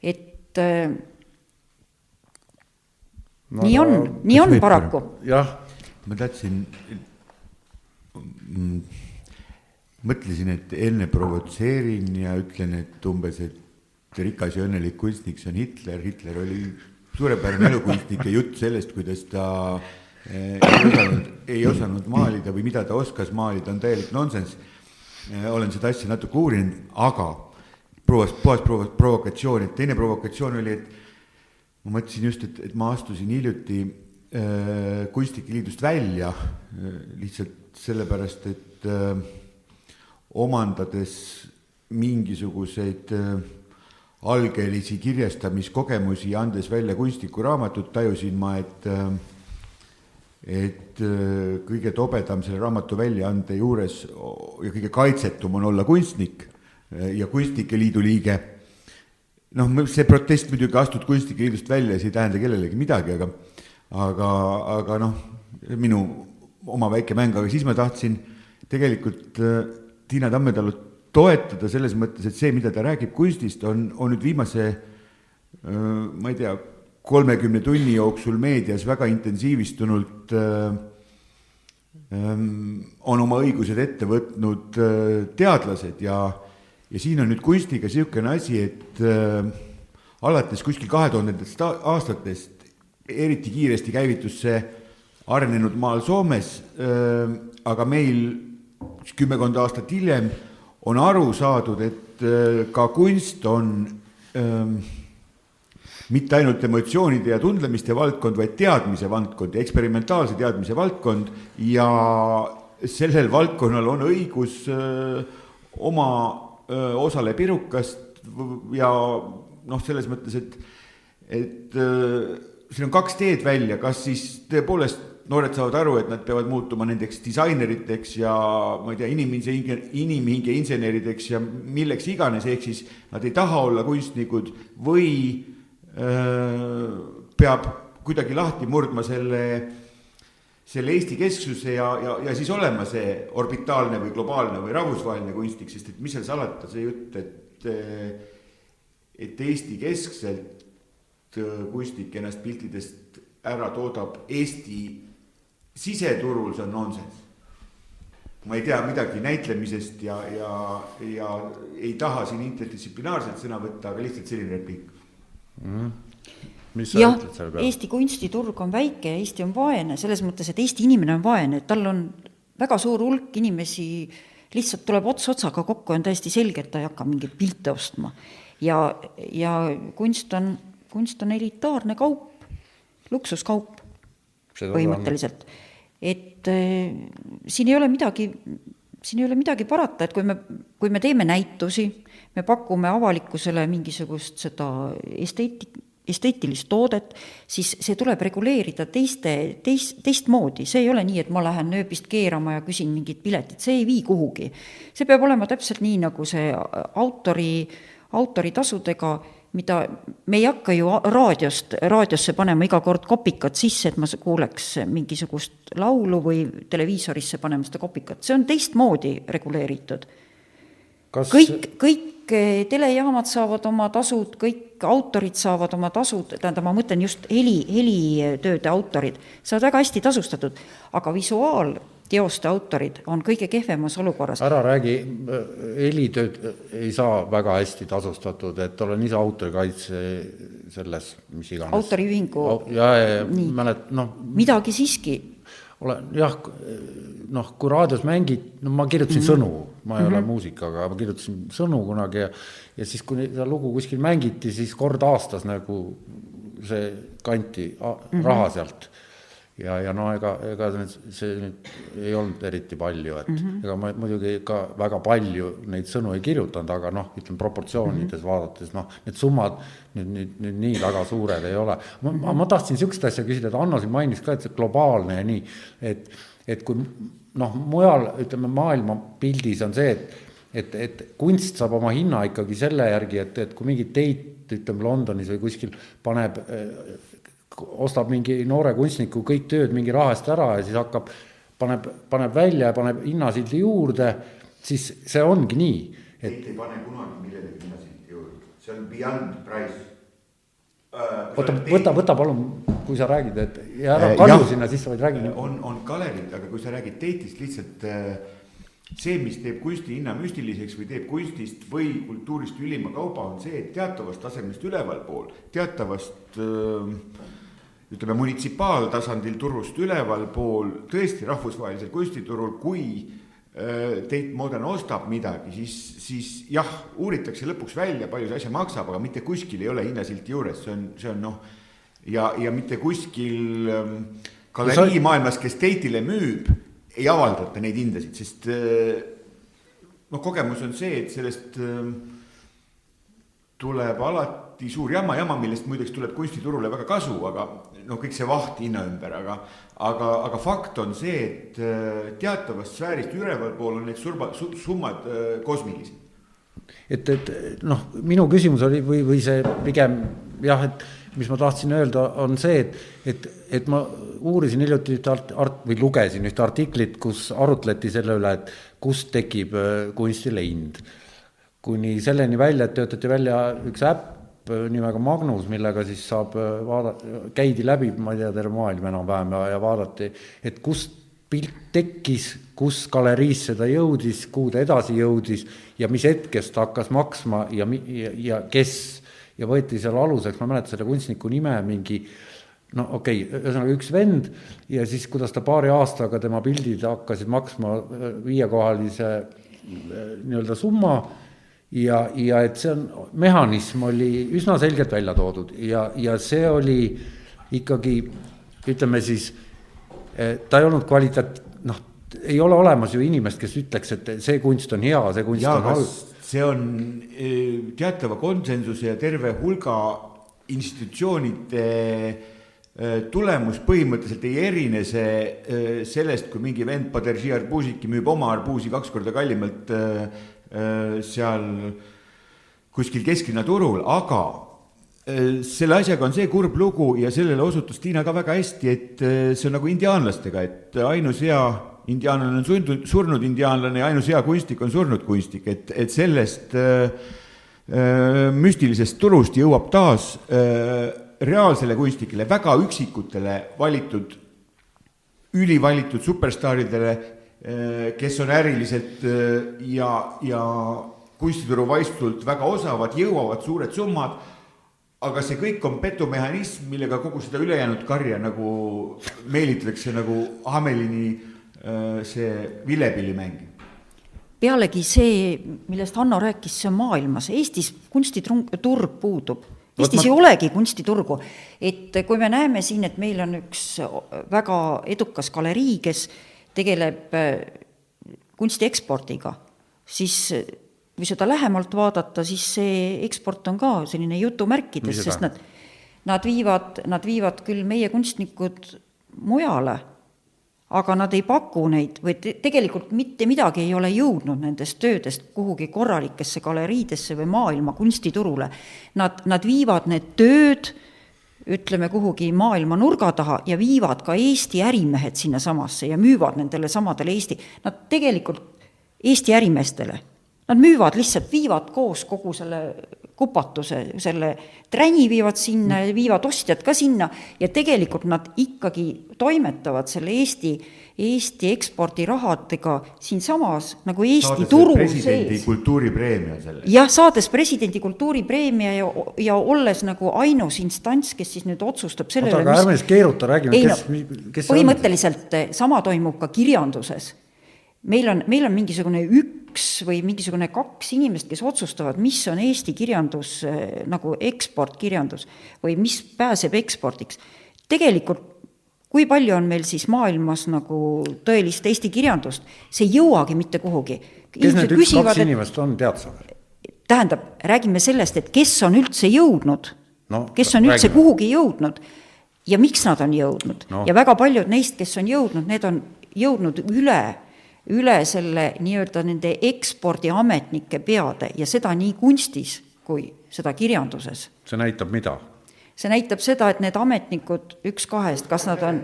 et äh, no, nii on no,, nii on paraku. jah. ma tahtsin mm,, mõtlesin, et enne provotseerin ja ütlen, et umbes, et rikas ja õnnelik kunstnik, see on Hitler, Hitler oli suurepärane elukunstnik ja jutt sellest, kuidas ta eh, ei osanud, ei osanud maalida või mida ta oskas maalida, on täielik nonsenss olen seda asja natuke uurinud, aga provos-, puhas provo-, provokatsioon, et teine provokatsioon oli, et ma mõtlesin just, et, et ma astusin hiljuti äh, Kunstnike Liidust välja äh, lihtsalt sellepärast, et äh, omandades mingisuguseid äh, algelisi kirjastamiskogemusi ja andes välja kunstikuraamatut, tajusin ma, et äh, et äh, kõige tobedam selle raamatu väljaande juures ja kõige kaitsetum on olla kunstnik äh, ja Kunstnike Liidu liige. noh, see protest muidugi astud Kunstnike Liidust välja, see ei tähenda kellelegi midagi, aga aga, aga noh, minu oma väike mäng, aga siis ma tahtsin tegelikult Tiina Tammetalut toetada selles mõttes, et see, mida ta räägib kunstist, on, on nüüd viimase ma ei tea, kolmekümne tunni jooksul meedias väga intensiivistunult äh, ähm, on oma õigused ette võtnud äh, teadlased ja, ja siin on nüüd kunstiga niisugune asi, et äh, alates kuskil kahe tuhandetest aastatest eriti kiiresti käivitus see arenenud maal Soomes, aga meil kümmekond aastat hiljem on aru saadud, et ka kunst on öö, mitte ainult emotsioonide ja tundlemiste valdkond, vaid teadmise valdkond ja eksperimentaalse teadmise valdkond. Ja sellel valdkonnal on õigus öö, oma öö, osale pirukast ja noh, selles mõttes, et, et öö, siin on kaks teed välja, kas siis tõepoolest noored saavad aru, et nad peavad muutuma nendeks disaineriteks ja ma ei tea, inimhinge, inimhinge insenerideks ja milleks iganes, ehk siis nad ei taha olla kunstnikud või peab kuidagi lahti murdma selle, selle Eesti kesksuse ja, ja, ja siis olema see orbitaalne või globaalne või rahvusvaheline kunstnik, sest et mis seal salata, see jutt, et, et Eesti keskselt kunstnik ennast piltidest ära toodab Eesti siseturul, see on nonsenss ma ei tea midagi näitlemisest ja, ja, ja ei taha siin interdistsiplinaarselt sõna võtta, aga lihtsalt selline repliik mm.. jah, Eesti kunstiturg on väike ja Eesti on vaene, selles mõttes, et Eesti inimene on vaene, et tal on väga suur hulk inimesi lihtsalt tuleb ots otsaga kokku ja on täiesti selge, et ta ei hakka mingeid pilte ostma. ja, ja kunst on, kunst on elitaarne kaup, luksuskaup põhimõtteliselt. Et äh, siin ei ole midagi, siin ei ole midagi parata, et kui me, kui me teeme näitusi, me pakume avalikkusele mingisugust seda esteeti-, esteetilist toodet, siis see tuleb reguleerida teiste, teist, teistmoodi, see ei ole nii, et ma lähen nööbist keerama ja küsin mingit piletit, see ei vii kuhugi. see peab olema täpselt nii, nagu see autori, autoritasudega, mida me ei hakka ju raadiost, raadiosse panema iga kord kopikat sisse, et ma kuuleks mingisugust laulu või televiisorisse panema seda kopikat, see on teistmoodi reguleeritud. Kas... kõik, kõik kõik telejaamad saavad oma tasud, kõik autorid saavad oma tasud, tähendab, ma mõtlen just heli, helitööde autorid, saavad väga hästi tasustatud, aga visuaal, teoste autorid on kõige kehvemas olukorras. ära räägi, helitööd ei saa väga hästi tasustatud, et olen ise autorikaitse selles, mis iganes. autoriühingu Au- ja, ja, ja mälet-, noh, midagi siiski olen jah, noh, kui raadios mängid, no ma kirjutasin mm -hmm. sõnu, ma ei mm -hmm. ole muusik, aga ma kirjutasin sõnu kunagi ja ja siis, kui seda lugu kuskil mängiti, siis kord aastas nagu see kanti a- mm -hmm. raha sealt. Ja, ja no ega, ega see nüüd ei olnud eriti palju, et mm -hmm. ega ma muidugi ka väga palju neid sõnu ei kirjutanud, aga noh, ütleme proportsioonides mm -hmm. vaadates noh, need summad nüüd, nüüd, nüüd nii väga suured ei ole. ma, ma, ma tahtsin niisugust asja küsida, et Anno siin mainis ka, et see globaalne ja nii, et, et kui noh, mujal ütleme maailmapildis on see, et et, et kunst saab oma hinna ikkagi selle järgi, et, et kui mingi teit, ütleme Londonis või kuskil paneb, ostab mingi noore kunstniku kõik tööd mingi raha eest ära ja siis hakkab, paneb, paneb välja ja paneb hinnasildi juurde, siis see ongi nii, et ei pane kunagi millelegi hinnasilti juurde, see on beyond price. Oota, võta, võta palun, kui sa räägid, et ja ära Eh, kalju sinna sisse, vaid räägi. on, on galerid, aga kui sa räägid Teitist lihtsalt äh, see, mis teeb kunsti hinna müstiliseks või teeb kunstist või kultuurist ülima kauba, on see, et teatavast tasemest ülevalpool, teatavast öö, ütleme, munitsipaaltasandil turust ülevalpool, tõesti rahvusvahelisel kunstiturul, kui öö, Tate Modern ostab midagi, siis, siis jah, uuritakse lõpuks välja, palju see asja maksab, aga mitte kuskil ei ole hinnasilti juures, see on, see on noh, ja, ja mitte kuskil öö, galeriimaailmas, kes Tate'ile müüb, ei avaldata neid hindasid, sest öö, noh, kogemus on see, et sellest öö, tuleb alati suur jama, jama, millest muideks tuleb kunstiturule väga kasu, aga noh, kõik see vaht hinna ümber, aga aga, aga fakt on see, et öö, teatavast sfäärist ülevalpool on need surma, summad öö, kosmilised. et, et noh, minu küsimus oli või, või see pigem jah, et mis ma tahtsin öelda, on see, et, et, et ma uurisin hiljuti ühte art-, art- või lugesin ühte artiklit, kus arutleti selle üle, et kust tekib äh, kunstile hind. kuni selleni välja, et töötati välja üks äpp äh, nimega Magnus, millega siis saab äh, vaadata, käidi läbi, ma ei tea, terve maailm enam-vähem ja, ja vaadati, et kust pilt tekkis, kus galeriisse ta jõudis, kuhu ta edasi jõudis ja mis hetkest ta hakkas maksma ja, ja, ja kes. Ja võeti seal aluseks, ma ei mäleta selle kunstniku nime, mingi no okei okay,, ühesõnaga üks vend ja siis, kuidas ta paari aastaga, tema pildid hakkasid maksma äh, viiekohalise äh, nii-öelda summa ja, ja et see on, mehhanism oli üsna selgelt välja toodud ja, ja see oli ikkagi ütleme siis, eh, ta ei olnud kvaliteet-, noh, ei ole olemas ju inimest, kes ütleks, et see kunst on hea, see kunst ja on halb. see on eh, teatava konsensuse ja terve hulga institutsioonide eh, tulemus põhimõtteliselt ei erine see sellest, kui mingi vend Paderži arbuusiki müüb oma arbuusi kaks korda kallimalt eh, seal kuskil kesklinna turul, aga eh, selle asjaga on see kurb lugu ja sellele osutus Tiina ka väga hästi, et eh, see on nagu indiaanlastega, et ainus hea indiaanlane on sundunud, surnud indiaanlane ja ainus hea kunstnik on surnud kunstnik, et, et sellest äh, äh, müstilisest turust jõuab taas äh, reaalsele kunstnikele, väga üksikutele valitud, ülivalitud superstaaridele äh,, kes on äriliselt äh, ja, ja kunstituru vaistult väga osavad, jõuavad suured summad aga see kõik on petumehhanism, millega kogu seda ülejäänud karja nagu meelitatakse nagu Hamelini äh, see vilepillimäng. pealegi see, millest Hanno rääkis, see on maailmas, Eestis kunstiturg puudub. Eestis ma- ei olegi kunstiturgu, et kui me näeme siin, et meil on üks väga edukas galerii, kes tegeleb äh, kunsti ekspordiga, siis äh, kui seda lähemalt vaadata, siis see eksport on ka selline jutumärkides, sest nad, nad viivad, nad viivad küll meie kunstnikud mujale, aga nad ei paku neid või te, tegelikult mitte midagi ei ole jõudnud nendest töödest kuhugi korralikesse galeriidesse või maailma kunstiturule. Nad, nad viivad need tööd ütleme kuhugi maailma nurga taha ja viivad ka Eesti ärimehed sinnasamasse ja müüvad nendele samadele Eesti, nad tegelikult Eesti ärimeestele, nad müüvad lihtsalt, viivad koos kogu selle kupatuse, selle träni viivad sinna ja viivad ostjad ka sinna ja tegelikult nad ikkagi toimetavad selle Eesti, Eesti ekspordirahadega siinsamas nagu Eesti turul presidendi sees kultuuripreemia selle jah, saades presidendi kultuuripreemia ja, ja olles nagu ainus instants, kes siis nüüd otsustab selle üle, aga ärme siis keeruta, räägime, ei no kes, kes see on. põhimõtteliselt eh, sama toimub ka kirjanduses. meil on, meil on mingisugune üks või mingisugune kaks inimest, kes otsustavad, mis on Eesti kirjandus eh, nagu eksportkirjandus või mis pääseb ekspordiks. tegelikult kui palju on meil siis maailmas nagu tõelist Eesti kirjandust, see ei jõuagi mitte kuhugi. kes need üks-kaks inimest on, tead sa veel? tähendab, räägime sellest, et kes on üldse jõudnud No, kes on üldse räägime. kuhugi jõudnud ja miks nad on jõudnud No. ja väga paljud neist, kes on jõudnud, need on jõudnud üle, üle selle nii-öelda nende ekspordiametnike peade ja seda nii kunstis kui seda kirjanduses. see näitab mida? See näitab seda, et need ametnikud, üks kahest, kas nad on,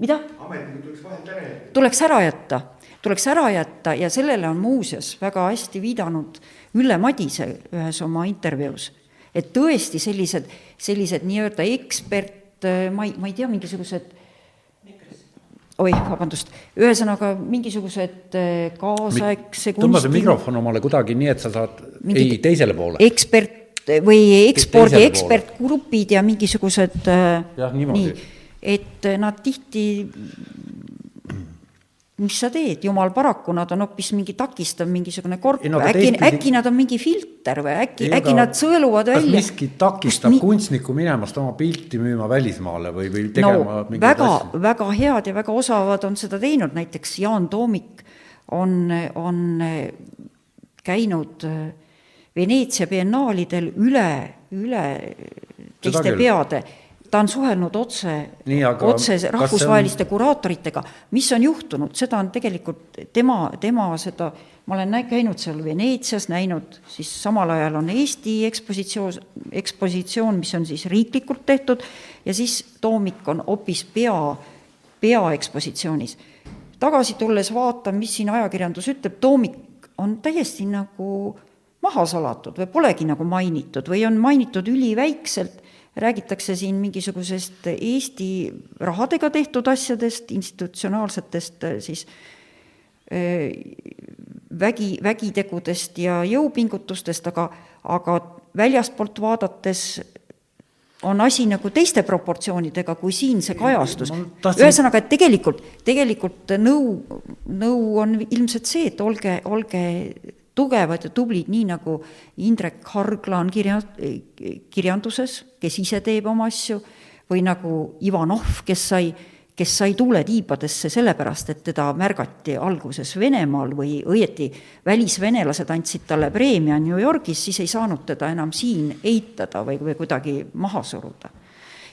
mida? ametnikud tuleks vahelt ära jätta. tuleks ära jätta, tuleks ära jätta ja sellele on muuseas väga hästi viidanud Ülle Madise ühes oma intervjuus. et tõesti sellised, sellised nii-öelda ekspert, ma ei, ma ei tea, mingisugused oih, vabandust, ühesõnaga mingisugused eh, kaasaegse tõmba see kunsti mikrofon omale kuidagi nii, et sa saad, Mingi- ei, teisele poole. ekspert või ekspordi ekspertgrupid ja mingisugused äh, Jah, niimoodi. et nad tihti, mis sa teed, jumal paraku, nad on hoopis mingi takistav mingisugune korp. No äkki, teistpidi- äkki nad on mingi filter või? Äkki, äkki nad sõeluvad välja. miski takistab Kus Kus kunstnikku minemast oma pilti müüma välismaale või, või no tegema mingeid väga väga head ja väga osavad on seda teinud, näiteks Jaan Toomik on, on käinud äh, Veneetsia biennaalidel üle, üle teiste peade. ta on suhelnud otse, otse see on- rahvusvaheliste kuraatoritega, mis on juhtunud, seda on tegelikult tema, tema seda, ma olen nä- käinud seal Veneetsias, näinud, siis samal ajal on Eesti ekspositsioon, ekspositsioon, mis on siis riiklikult tehtud, ja siis Toomik on hoopis pea, peaekspositsioonis. tagasi tulles vaatan, mis siin ajakirjandus ütleb, Toomik on täiesti nagu maha salatud või polegi nagu mainitud või on mainitud üliväikselt, räägitakse siin mingisugusest Eesti rahadega tehtud asjadest, institutsionaalsetest eh, siis eh, vägi, vägitegudest ja jõupingutustest, aga, aga väljastpoolt vaadates on asi nagu teiste proportsioonidega, kui siin see kajastus. ühesõnaga, et tegelikult, tegelikult nõu, nõu on ilmselt see, et olge, olge tugevad ja tublid, nii nagu Indrek Hargla on kirja, kirjanduses, kes ise teeb oma asju, või nagu Ivanov, kes sai, kes sai tuule tiibadesse sellepärast, et teda märgati alguses Venemaal või õieti välisvenelased andsid talle preemia New Yorgis, siis ei saanud teda enam siin eitada või, või kuidagi maha suruda.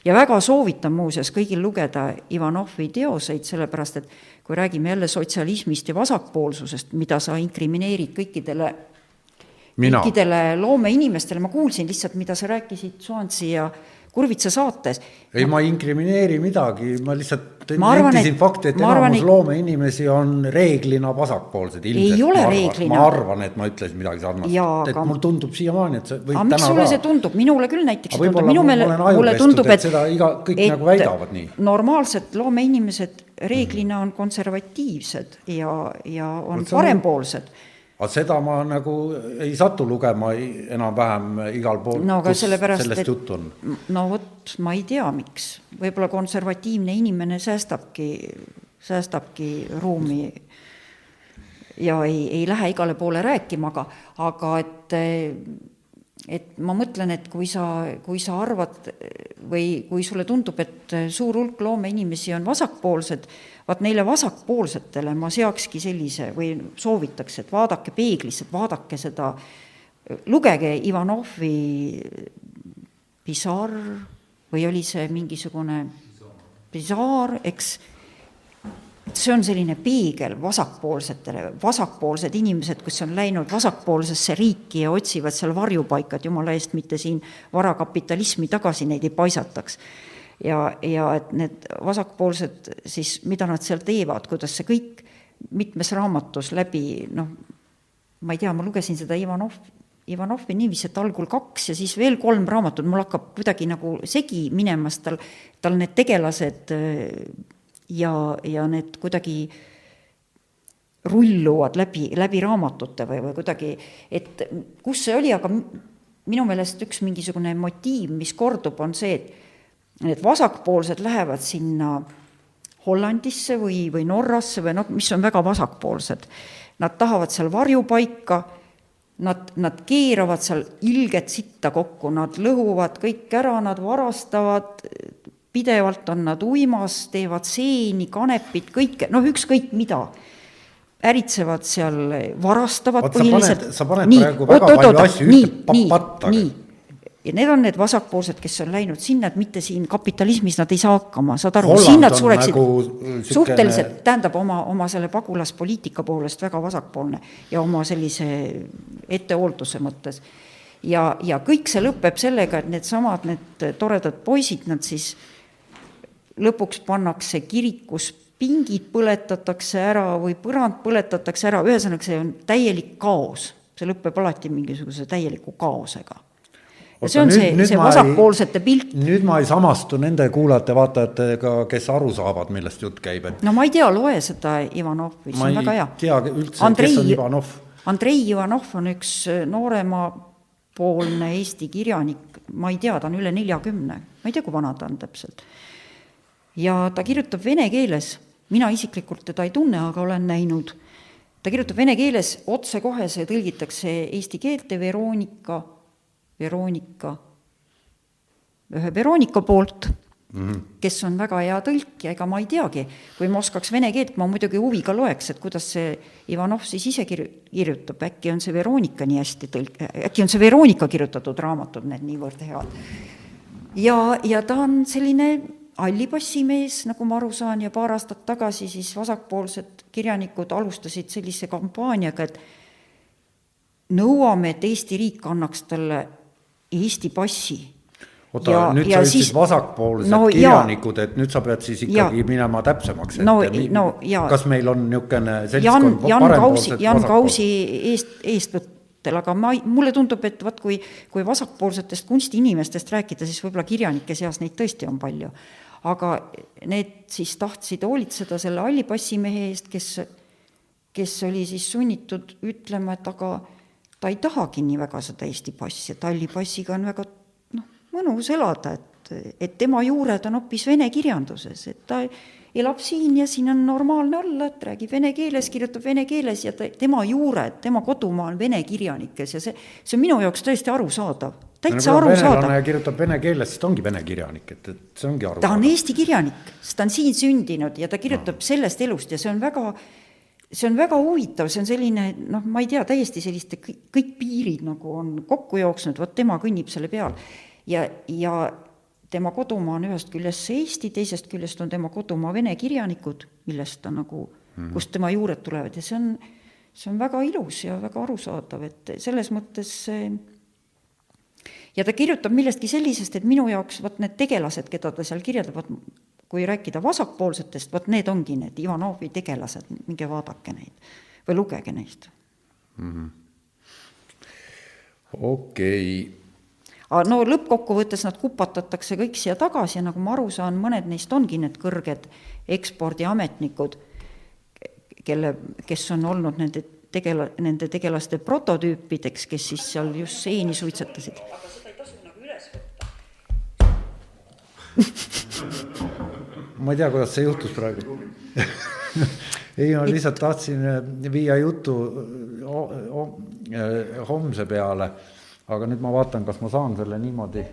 Ja väga soovitan muuseas kõigil lugeda Ivanovi teoseid, sellepärast et kui räägime jälle sotsialismist ja vasakpoolsusest, mida sa inkrimineerid kõikidele kõikidele loomeinimestele, ma kuulsin lihtsalt, mida sa rääkisid Soansi ja Kurvitsa saates. ei, ma ei inkrimineeri midagi, ma lihtsalt Ma arvan, nentisin et- fakti, et arvan, enamus et- loomeinimesi on reeglina vasakpoolsed ilmselt. ole ma arvan, reeglina. ma arvan, et ma ütlesin midagi sarnast, et aga- mul tundub siiamaani, et see võib aga miks täna sulle ka. see tundub, minule küll näiteks tundub, minu ma meele, olen mulle tundub, et et seda iga- kõik nagu väidavad nii. normaalsed loomeinimesed reeglina on konservatiivsed ja, ja on on- parempoolsed. aga seda ma nagu ei satu lugema enam-vähem igal pool, no aga kus sellepärast, sellest juttu on. no vot, ma ei tea, miks, võib-olla konservatiivne inimene säästabki, säästabki ruumi ja ei, ei lähe igale poole rääkima, aga, aga et et ma mõtlen, et kui sa, kui sa arvad või kui sulle tundub, et suur hulk loomeinimesi on vasakpoolsed, vaat neile vasakpoolsetele ma seakski sellise või soovitaks, et vaadake peeglisse, vaadake seda, lugege Ivanovi Pisar või oli see mingisugune Pisar, eks, see on selline peegel vasakpoolsetele, vasakpoolsed inimesed, kes on läinud vasakpoolsesse riiki ja otsivad seal varjupaika, et jumala eest mitte siin varakapitalismi tagasi neid ei paisataks. ja, ja et need vasakpoolsed siis, mida nad seal teevad, kuidas see kõik mitmes raamatus läbi, noh, ma ei tea, ma lugesin seda Ivanov, Ivanovi niiviisi, et algul kaks ja siis veel kolm raamatut, mul hakkab kuidagi nagu segi minemas, tal, tal need tegelased ja, ja need kuidagi rulluvad läbi, läbi raamatute või, või kuidagi, et kus see oli, aga minu meelest üks mingisugune motiiv, mis kordub, on see, et need vasakpoolsed lähevad sinna Hollandisse või, või Norrasse või noh, mis on väga vasakpoolsed. Nad tahavad seal varjupaika, nad, nad keeravad seal ilget sitta kokku, nad lõhuvad kõik ära, nad varastavad, pidevalt on nad uimas, teevad seeni, kanepit, kõike, noh, ükskõik mida äritsevad seal, varastavad sa põhiliselt. sa paned praegu väga palju asju ühte pa- patta. nii, ja need on need vasakpoolsed, kes on läinud sinna, et mitte siin kapitalismis nad ei saa hakkama, saad aru, siin nad sureksid nagu sihukene- suhteliselt, tähendab oma, oma selle pagulaspoliitika poolest väga vasakpoolne ja oma sellise ettehoolduse mõttes. ja, ja kõik see lõpeb sellega, et needsamad, need toredad poisid, nad siis lõpuks pannakse kirikus pingid põletatakse ära või põrand põletatakse ära, ühesõnaga see on täielik kaos. see lõpeb alati mingisuguse täieliku kaosega. ja see on see, see vasakpoolsete pilt. nüüd ma ei samastu nende kuulajate-vaatajatega, kes aru saavad, millest jutt käib, et no ma ei tea, loe seda Ivanovi, see ma on ei väga hea. tea üldse, kes on Ivanov. Andrei Ivanov on üks nooremapoolne Eesti kirjanik, ma ei tea, ta on üle neljakümne, ma ei tea, kui vana ta on täpselt. Ja ta kirjutab vene keeles, mina isiklikult teda ei tunne, aga olen näinud, ta kirjutab vene keeles, otsekohe see tõlgitakse eesti keelde Veronika, Veronika, ühe Veronika poolt mm, -hmm. kes on väga hea tõlk ja ega ma ei teagi, kui ma oskaks vene keelt, ma muidugi huviga loeks, et kuidas see Ivanov siis ise kir-, kirjutab, äkki on see Veronika nii hästi tõlk-, äkki on see Veronika kirjutatud raamatud, need niivõrd head. ja, ja ta on selline hallipassimees, nagu ma aru saan, ja paar aastat tagasi siis vasakpoolsed kirjanikud alustasid sellise kampaaniaga, et nõuame, et Eesti riik annaks talle Eesti passi. oota, nüüd sa ütlesid siis... vasakpoolsed no, kirjanikud, et nüüd sa pead siis ikkagi ja. minema täpsemaks, et no, no, ja. kas meil on niisugune Jan, Jan Kausi, Jan Kausi eest, eestvõttel, aga ma, mulle tundub, et vot kui, kui vasakpoolsetest kunstiinimestest rääkida, siis võib-olla kirjanike seas neid tõesti on palju. Aga need siis tahtsid hoolitseda selle halli passimehe eest, kes, kes oli siis sunnitud ütlema, et aga ta ei tahagi nii väga seda Eesti passi, et halli passiga on väga mõnus elada, et, et tema juured on hoopis vene kirjanduses, et ta elab siin ja siin on normaalne olla, et räägib vene keeles, kirjutab vene keeles ja ta, tema juured, tema kodumaa on vene kirjanikes ja see, see on minu jaoks täiesti arusaadav, täitsa no, arusaadav. kirjutab vene keeles, siis ta ongi vene kirjanik, et, et see ongi arusaadav. ta on Eesti kirjanik, sest ta on siin sündinud ja ta kirjutab no. sellest elust ja see on väga see on väga huvitav, see on selline noh, ma ei tea, täiesti selliste kõik, kõik piirid nagu on kokku jooksnud, vot tema kõnnib selle peal ja, ja tema kodumaa on ühest küljest Eesti, teisest küljest on tema kodumaa vene kirjanikud, millest ta nagu mm, -hmm. kust tema juured tulevad ja see on, see on väga ilus ja väga arusaadav, et selles mõttes see ja ta kirjutab millestki sellisest, et minu jaoks vot need tegelased, keda ta seal kirjeldab, vot kui rääkida vasakpoolsetest, vot need ongi need Ivanovi tegelased, minge vaadake neid või lugege neist. Mm -hmm.. okei. Okay aga no lõppkokkuvõttes nad kupatatakse kõik siia tagasi ja nagu ma aru saan, mõned neist ongi need kõrged ekspordiametnikud, kelle, kes on olnud nende tegela-, nende tegelaste prototüüpideks, kes siis seal just seeni suitsetasid. aga seda ei tasu nagu üles võtta ma ei tea, kuidas see juhtus praegu <laughs> ei, ma lihtsalt tahtsin viia jutu homse peale aga nüüd ma vaatan, kas ma saan selle niimoodi.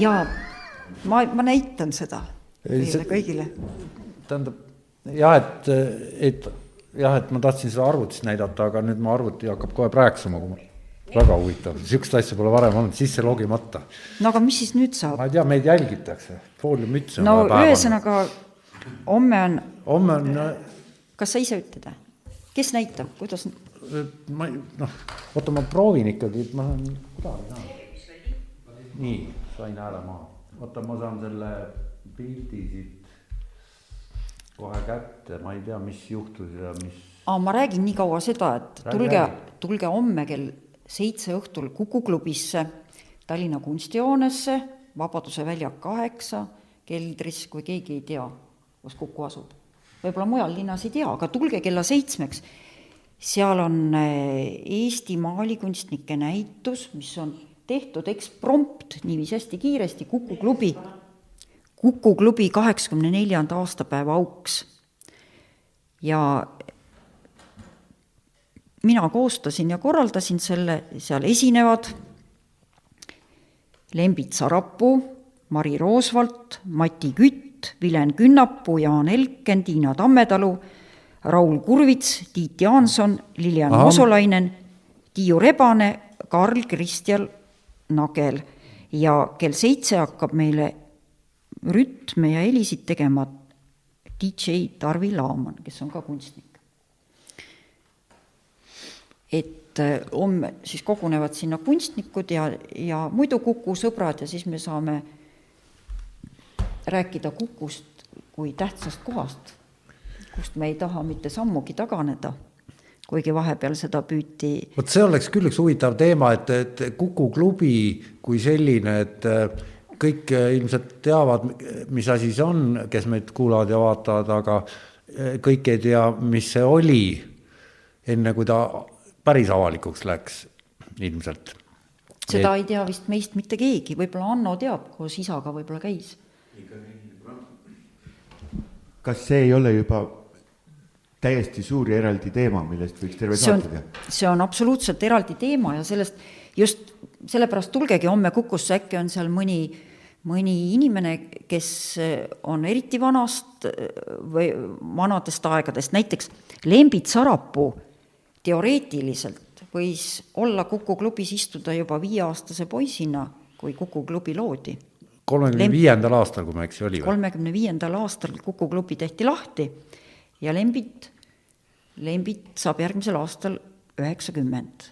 jaa, ma, ma näitan seda teile kõigile. tähendab jah, et, et jah, et ma tahtsin seda arvutist näidata, aga nüüd mu arvuti hakkab kohe prääksuma, kui ma väga huvitav, niisugust asja pole varem olnud, sisse logimata. no aga mis siis nüüd saab? ma ei tea, meid jälgitakse, fooliummütse on no ühesõnaga, homme on. homme on. kas sa ise ütled või? kes näitab, kuidas? ma ei, noh, oota, ma proovin ikkagi, et ma saan, kuidagi nii, sain hääle maha. oota, ma saan selle pildi siit kohe kätte, ma ei tea, mis juhtus ja mis. aa, ma räägin nii kaua seda, et tulge, tulge homme kell seitse õhtul Kuku klubisse, Tallinna kunstihoonesse, Vabaduse väljak kaheksa, keldris, kui keegi ei tea, kus Kuku asub. võib-olla mujal linnas ei tea, aga tulge kella seitsmeks, seal on eh, Eesti maalikunstnike näitus, mis on tehtud eksprompt, niiviisi hästi kiiresti, Kuku klubi, Kuku klubi kaheksakümne neljanda aastapäeva auks. ja mina koostasin ja korraldasin selle, seal esinevad Lembit Sarapuu, Mari Roosvalt, Mati Kütt, Vilen Künnapuu, Jaan Elken, Tiina Tammetalu, Raul Kurvits, Tiit Jaanson, Lilian Osolainen, Tiiu Rebane, Karl Kristjan Nagel ja kell seitse hakkab meile rütme ja helisid tegema DJ Tarvi Laaman, kes on ka kunstnik. et äh, homme siis kogunevad sinna kunstnikud ja, ja muidu Kuku sõbrad ja siis me saame rääkida Kukust kui tähtsast kohast, kust me ei taha mitte sammugi taganeda, kuigi vahepeal seda püüti vot see oleks küll üks huvitav teema, et, et Kuku klubi kui selline, et äh, kõik äh, ilmselt teavad, mis asi see on, kes meid kuulavad ja vaatavad, aga kõik ei tea, mis see oli, enne kui ta päris avalikuks läks ilmselt. seda et... ei tea vist meist mitte keegi, võib-olla Anno teab, koos isaga võib-olla käis. kas see ei ole juba täiesti suur ja eraldi teema, millest võiks terve saate teha? see on absoluutselt eraldi teema ja sellest just sellepärast tulgegi homme Kukusse, äkki on seal mõni, mõni inimene, kes on eriti vanast või vanadest aegadest, näiteks Lembit Sarapuu teoreetiliselt võis olla Kuku klubis istuda juba viieaastase poisina, kui Kuku klubi loodi. kolmekümne viiendal aastal, kui ma ei eksi, oli või? kolmekümne viiendal aastal Kuku klubi tehti lahti ja Lembit, Lembit saab järgmisel aastal üheksakümmend.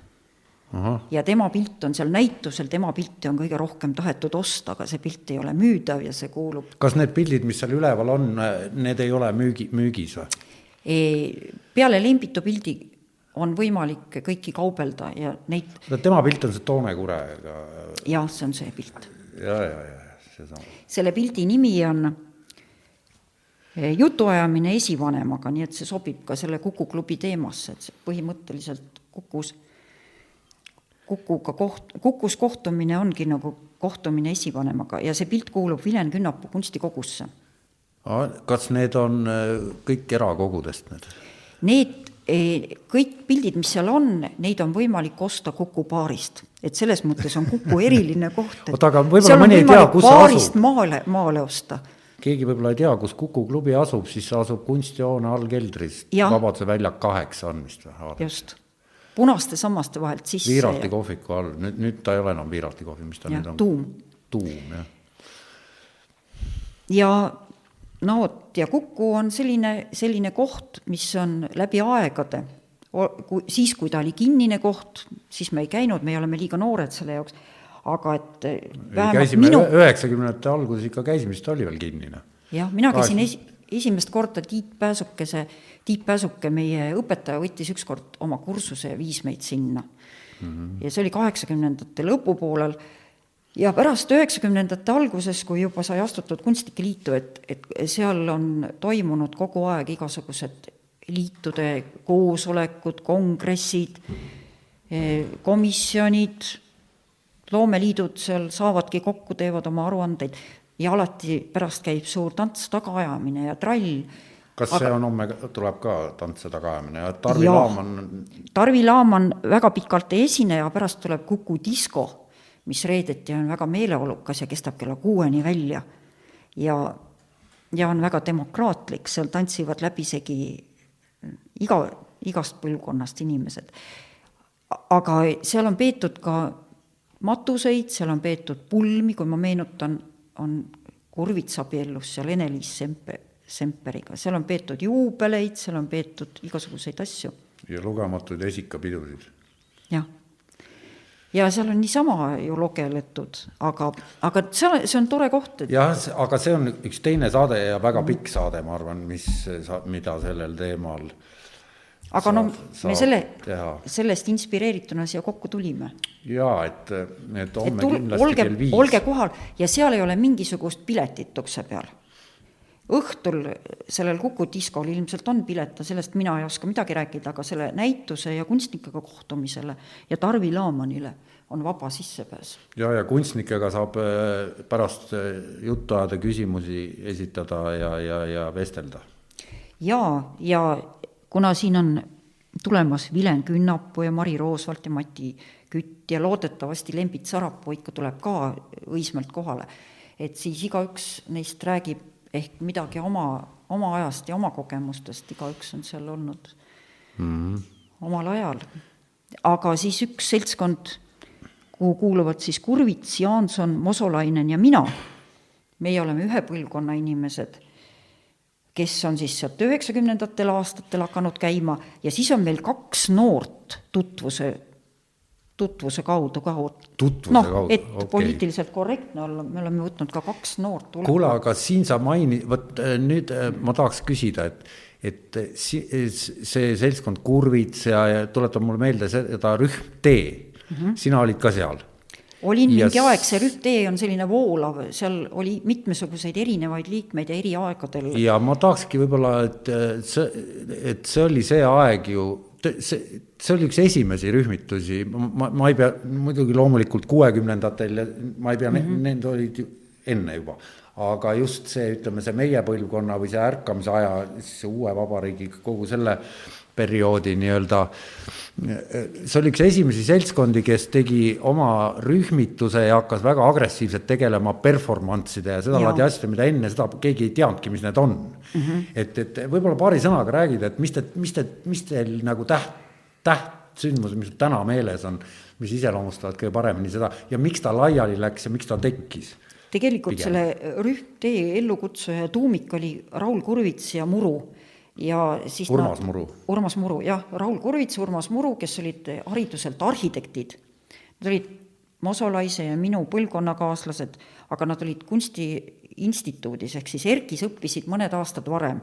Ja tema pilt on seal näitusel, tema pilti on kõige rohkem tahetud osta, aga see pilt ei ole müüdav ja see kuulub kas need pildid, mis seal üleval on, need ei ole müügi, müügis või? peale Lembitu pildi on võimalik kõiki kaubelda ja neid. tema pilt on see Toome kurega. jah, see on see pilt. ja, ja, ja seesama. selle pildi nimi on eh, jutuajamine esivanemaga, nii et see sobib ka selle Kuku klubi teemasse, et see põhimõtteliselt Kukus, Kukuga koht, Kukus kohtumine ongi nagu kohtumine esivanemaga ja see pilt kuulub Vilen Künnapuu kunstikogusse. kas need on eh, kõik erakogudest need? Need kõik pildid, mis seal on, neid on võimalik osta Kuku baarist. et selles mõttes on Kuku <laughs> eriline koht. oota, aga võib-olla mõni ei tea, kus see asub. maale, maale osta. keegi võib-olla ei tea, kus Kuku klubi asub, siis asub kunstihoone all keldris. Vabaduse väljak kaheksa on vist või? just, punaste sammaste vahelt sisse. Viiralti kohviku all, nüüd, nüüd ta ei ole enam Viiralti kohvi, mis ta ja, nüüd on? tuum. tuum, jah. ja no vot, ja Kuku on selline, selline koht, mis on läbi aegade, siis, kui ta oli kinnine koht, siis me ei käinud, me oleme liiga noored selle jaoks, aga et vähemalt minu üheksakümnendate alguses ikka käisime, siis ta oli veel kinnine. jah, mina käisin esi, esimest korda Tiit Pääsukese, Tiit Pääsuke, meie õpetaja, võttis ükskord oma kursuse ja viis meid sinna mm. -hmm. ja see oli kaheksakümnendate lõpupoolel ja pärast üheksakümnendate alguses, kui juba sai astutud Kunstnike Liitu, et, et seal on toimunud kogu aeg igasugused liitude koosolekud, kongressid, komisjonid, loomeliidud seal saavadki kokku, teevad oma aruandeid ja alati pärast käib suur tants, tagaajamine ja trall. Kas see Aga... on homme, tuleb ka tants ja tagaajamine ja Tarvi ja, Laaman? Tarvi Laaman väga pikalt ei esine ja pärast tuleb Kuku disko mis reedeti on väga meeleolukas ja kestab kella kuueni välja. ja, ja on väga demokraatlik, seal tantsivad läbisegi iga, igast põlvkonnast inimesed. aga seal on peetud ka matuseid, seal on peetud pulmi, kui ma meenutan, on Kurvits abiellus seal Ene-Liis Sempe, Semperiga, seal on peetud juubeleid, seal on peetud igasuguseid asju. ja lugematuid esikapidusid. jah ja seal on niisama ju logeletud, aga, aga see, see on tore koht et.... jah, aga see on üks teine saade ja väga pikk saade, ma arvan, mis, mida sellel teemal aga noh, me selle, sellest inspireerituna siia kokku tulime. jaa, et, et homme kindlasti olge kell, viis. olge kohal ja seal ei ole mingisugust piletit ukse peal. Õhtul sellel Kuku diskol ilmselt on pilet, sellest mina ei oska midagi rääkida, aga selle näituse ja kunstnikega kohtumisele ja Tarvi Laamanile on vaba sissepääs. ja, ja kunstnikega saab äh, pärast äh, juttu ajada, küsimusi esitada ja, ja, ja vestelda. jaa, ja kuna siin on tulemas Vilen Künnapuu ja Mari Roosvalt ja Mati Kütt ja loodetavasti Lembit Sarapuu ikka tuleb ka Õismäelt kohale, et siis igaüks neist räägib ehk midagi oma, oma ajast ja oma kogemustest, igaüks on seal olnud mm -hmm. omal ajal. aga siis üks seltskond, kuhu kuuluvad siis Kurvits, Jaanson, Mosolainen ja mina, meie oleme ühe põlvkonna inimesed kes on siis sealt üheksakümnendatel aastatel hakanud käima ja siis on meil kaks noort tutvuse, tutvuse kaudu ka. Noh, et okei. poliitiliselt korrektne olla, me oleme võtnud ka kaks noort kuule, aga siin sa maini-, vot äh, nüüd äh, ma tahaks küsida, et, et si- see seltskond Kurvits ja, ja tuletab mulle meelde seda rühm D mm, -hmm. sina olid ka seal olin Ja mingi aeg, see rühm D on selline voolav, seal oli mitmesuguseid erinevaid liikmeid ja eri aegadel. ja ma tahakski võib-olla, et äh, see, et see oli see aeg ju, see, see oli üks esimesi rühmitusi, ma, ma ei pea, muidugi loomulikult kuuekümnendatel ja ma ei pea mm, -hmm. need olid ju enne juba. aga just see, ütleme, see meie põlvkonna või see ärkamise aja, see uue vabariigi, kogu selle perioodi nii-öelda, see oli üks esimesi seltskondi, kes tegi oma rühmituse ja hakkas väga agressiivselt tegelema performance'ide ja seda Jaa. laadi asjadega, mida enne seda keegi ei teadnudki, mis need on mm. -hmm. et, et võib-olla paari sõnaga räägida, et mis te, mis te, mis teil nagu täht, tähtsündmused, mis täna meeles on, mis iseloomustavad kõige paremini seda ja miks ta laiali läks ja miks ta tekkis? tegelikult Pigem. selle rühm D ellukutsuja tuumik oli Raul Kurvits ja Muru ja siis Urmas nad, Muru. Urmas Muru, jah, Raul Kurvits, Urmas Muru, kes olid hariduselt arhitektid. Nad olid Mosolaise ja minu põlvkonnakaaslased, aga nad olid kunstiinstituudis, ehk siis ERKis õppisid mõned aastad varem.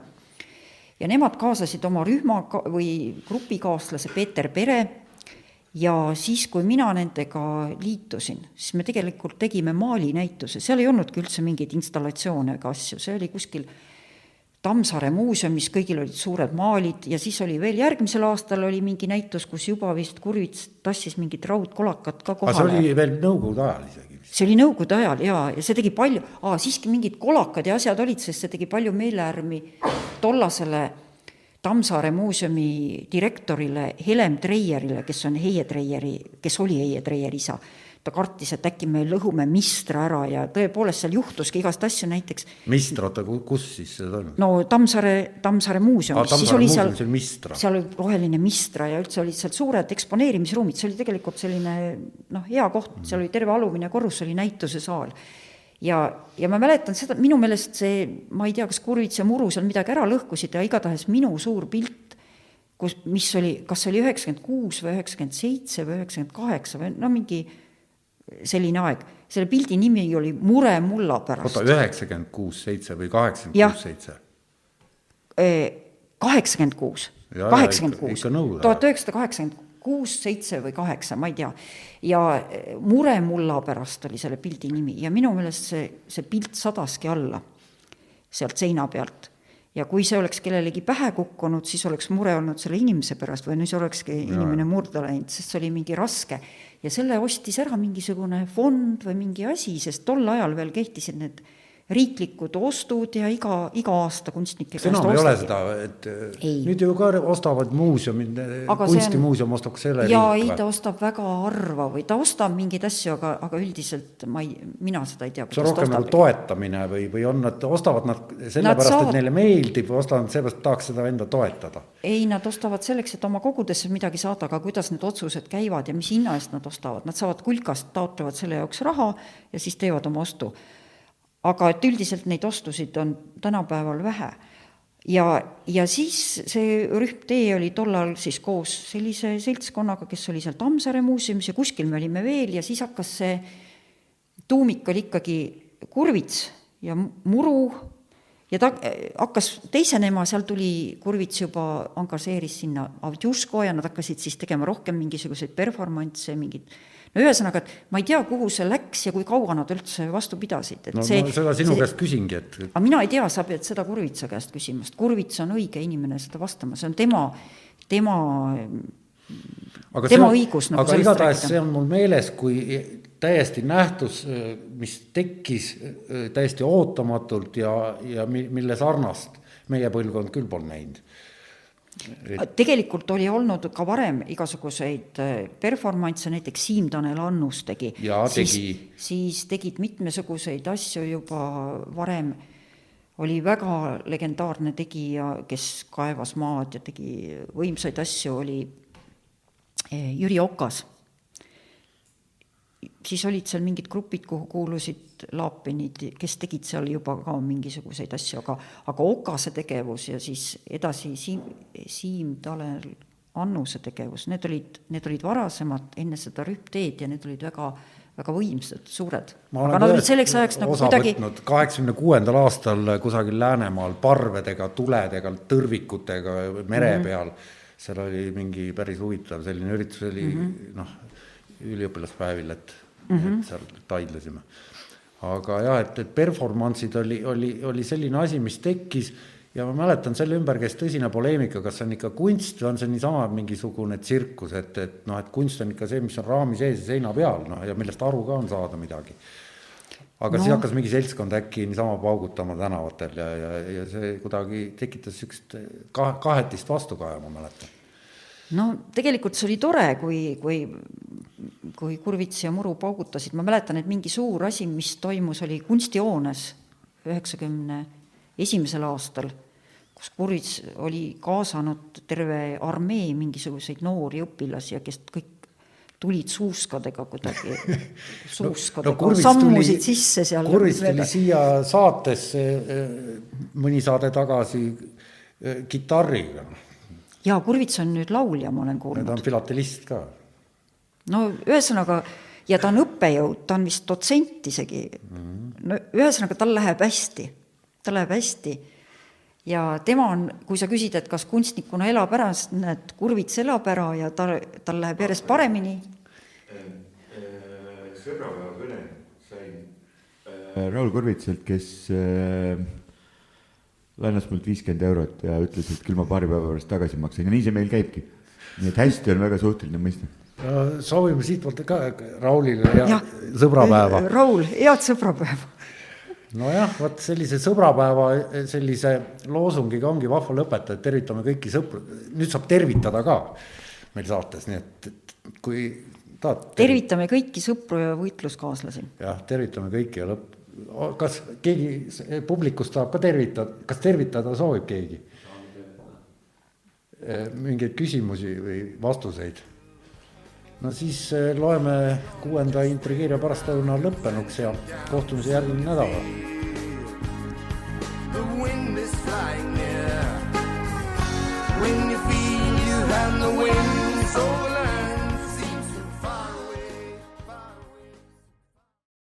Ja nemad kaasasid oma rühma või grupikaaslase Peeter Pere. Ja siis, kui mina nendega liitusin, siis me tegelikult tegime maalinäituse, seal ei olnudki üldse mingeid installatsioone ega asju, see oli kuskil Tammsaare muuseumis, kõigil olid suured maalid. Ja siis oli veel järgmisel aastal oli mingi näitus, kus juba vist Kurvits tassis mingit raudkolakat ka aga see kohale. oli veel nõukogude ajal isegi. See oli nõukogude ajal jaa, ja see tegi palju, siiski mingid kolakad ja asjad olid, sest see tegi palju meelehärmi tollasele Tammsaare muuseumi direktorile Helem Treierile, kes on Heie Treieri, kes oli Heie Treieri isa. Ta kartis, et äkki me lõhume Mistra ära ja tõepoolest seal juhtuski igast asju, näiteks Mistr, oota, kus siis see toimub? no Tammsaare, Tammsaare muuseumis siis oli seal, Mistra. seal oli roheline Mistra ja üldse olid seal suured eksponeerimisruumid, see oli tegelikult selline noh, hea koht, seal oli terve alumine korrus, oli näitusesaal. ja, ja ma mäletan seda, minu meelest see, ma ei tea, kas Kurvits ja Muru seal midagi ära lõhkusid ja igatahes minu suur pilt, kus, mis oli, kas see oli üheksakümmend kuus või üheksakümmend seitse või üheksakümmend kaheksa või no mingi selline aeg, selle pildi nimi oli Mure mulla pärast oota, üheksakümmend kuus, seitse või kaheksakümmend kuus, seitse? kaheksakümmend kuus, kaheksakümmend kuus, tuhat üheksasada kaheksakümmend kuus, seitse või kaheksa, ma ei tea. ja eh, Mure mulla pärast oli selle pildi nimi ja minu meelest see, see pilt sadaski alla sealt seina pealt. ja kui see oleks kellelegi pähe kukkunud, siis oleks mure olnud selle inimese pärast või no siis olekski inimene murda läinud, sest see oli mingi raske. Ja selle ostis ära mingisugune fond või mingi asi, sest tol ajal veel kehtisid need riiklikud ostud ja iga, iga aasta kunstnike kas enam ei ole seda, et Ei. nüüd ju ka ostavad muuseumid, Aga see on- kunstimuuseum ostab selle jaa, ei, ta ostab väga harva või ta ostab mingeid asju, aga, aga üldiselt ma ei, mina seda ei tea, see on rohkem nagu toetamine või, või on nad, ostavad nad sellepärast, saavad- et neile meeldib või ostavad sellepärast, et tahaks seda enda toetada? ei, nad ostavad selleks, et oma kogudesse midagi saada, aga kuidas need otsused käivad ja mis hinna eest nad ostavad, nad saavad kulkast, taotlevad selle jaoks raha ja siis teevad oma ostu. Aga et üldiselt neid ostusid on tänapäeval vähe. ja, ja siis see rühm D oli tollal siis koos sellise seltskonnaga, kes oli seal Tammsaare muuseumis ja kuskil me olime veel ja siis hakkas see tuumik oli ikkagi Kurvits ja Muru ja ta äh, hakkas teisenema, seal tuli, Kurvits juba angažeeris sinna Avdjuško ja nad hakkasid siis tegema rohkem mingisuguseid performance'e, mingid no ühesõnaga, et ma ei tea, kuhu see läks ja kui kaua nad üldse vastu pidasid, et no see ma seda sinu see, käest küsingi, et aga mina ei tea, sa pead seda Kurvitsa käest küsima, sest Kurvits on õige inimene seda vastama, see on tema, tema aga tema see, õigus nagu aga igatahes see on mul meeles kui täiesti nähtus, mis tekkis äh, täiesti ootamatult ja, ja mi- mille sarnast meie põlvkond küll polnud näinud. Tegelikult oli olnud ka varem igasuguseid äh, performance'e, näiteks Siim-Tanel Annus tegi. Siis, tegi. siis tegid mitmesuguseid asju juba varem, oli väga legendaarne tegija, kes kaevas maad ja tegi võimsaid asju, oli eh, Jüri Okas. Siis olid seal mingid grupid, kuhu kuulusid Laapenid, kes tegid seal juba ka mingisuguseid asju, aga, aga Okase tegevus ja siis edasi Siim, Siim-Tanel Annuse tegevus, need olid, need olid varasemad, enne seda rühmteed ja need olid väga, väga võimsad, suured. aga nad olid selleks ajaks nagu kuidagi kaheksakümne kuuendal aastal kusagil Läänemaal parvedega, tuledega, tõrvikutega mere Mhm. peal, seal oli mingi päris huvitav selline üritus, oli mm. -hmm. noh, üliõpilaspäevil, et mm, -hmm. et seal taidlesime. aga jah, et, et performance'id oli, oli, oli selline asi, mis tekkis ja ma mäletan, selle ümber käis tõsine poleemika, kas see on ikka kunst või on see niisama mingisugune tsirkus, et, et noh, et kunst on ikka see, mis on raami sees ja seina peal, noh, ja millest aru ka on saada midagi. aga no. siis hakkas mingi seltskond äkki niisama paugutama tänavatel ja, ja, ja see kuidagi tekitas niisugust ka-, kahetist vastukaja, ma mäletan. No tegelikult see oli tore, kui, kui, kui Kurvits ja Muru paugutasid, ma mäletan, et mingi suur asi, mis toimus, oli kunstihoones üheksakümne esimesel aastal, kus Kurvits oli kaasanud terve armee mingisuguseid noori õpilasi ja kes kõik tulid suuskadega kuidagi, <laughs> suuskadega no, no, sammusid sisse seal. Kurvits tuli siia saatesse eh, mõni saade tagasi eh, kitarriga. Jaa, Kurvits on nüüd laulja, ma olen ta kuulnud. on filatelist ka. no ühesõnaga, ja ta on õppejõud, ta on vist dotsent isegi mm.. no ühesõnaga, tal läheb hästi, tal läheb hästi. ja tema on, kui sa küsid, et kas kunstnikuna elab ära, siis näed, Kurvits elab ära ja tal, tal läheb järjest paremini. sõbrapäeva kõne sain äh, Raul Kurvitselt, kes äh, laenas mult viiskümmend eurot ja ütles, et küll ma paari päeva pärast tagasi maksan ja nii see meil käibki. nii et hästi on väga suhteline mõiste soovime siitpoolt ka Raulile ja, ja sõbrapäeva. Raul, head sõbrapäeva. nojah, vot sellise sõbrapäeva sellise loosungiga ongi vahva lõpetada, et tervitame kõiki sõpru, nüüd saab tervitada ka meil saates, nii et, et kui tahad. tervitame kõiki sõpru ja võitluskaaslasi. jah, tervitame kõiki ja lõpp, kas keegi publikust tahab ka tervitada, kas tervitada soovib keegi? mingeid küsimusi või vastuseid? no siis eh, loeme kuuenda intrigeeriva pärastlõuna lõppenuks ja kohtumise järgmine nädal. The wind is flying near. When you feel you have the wind so loud.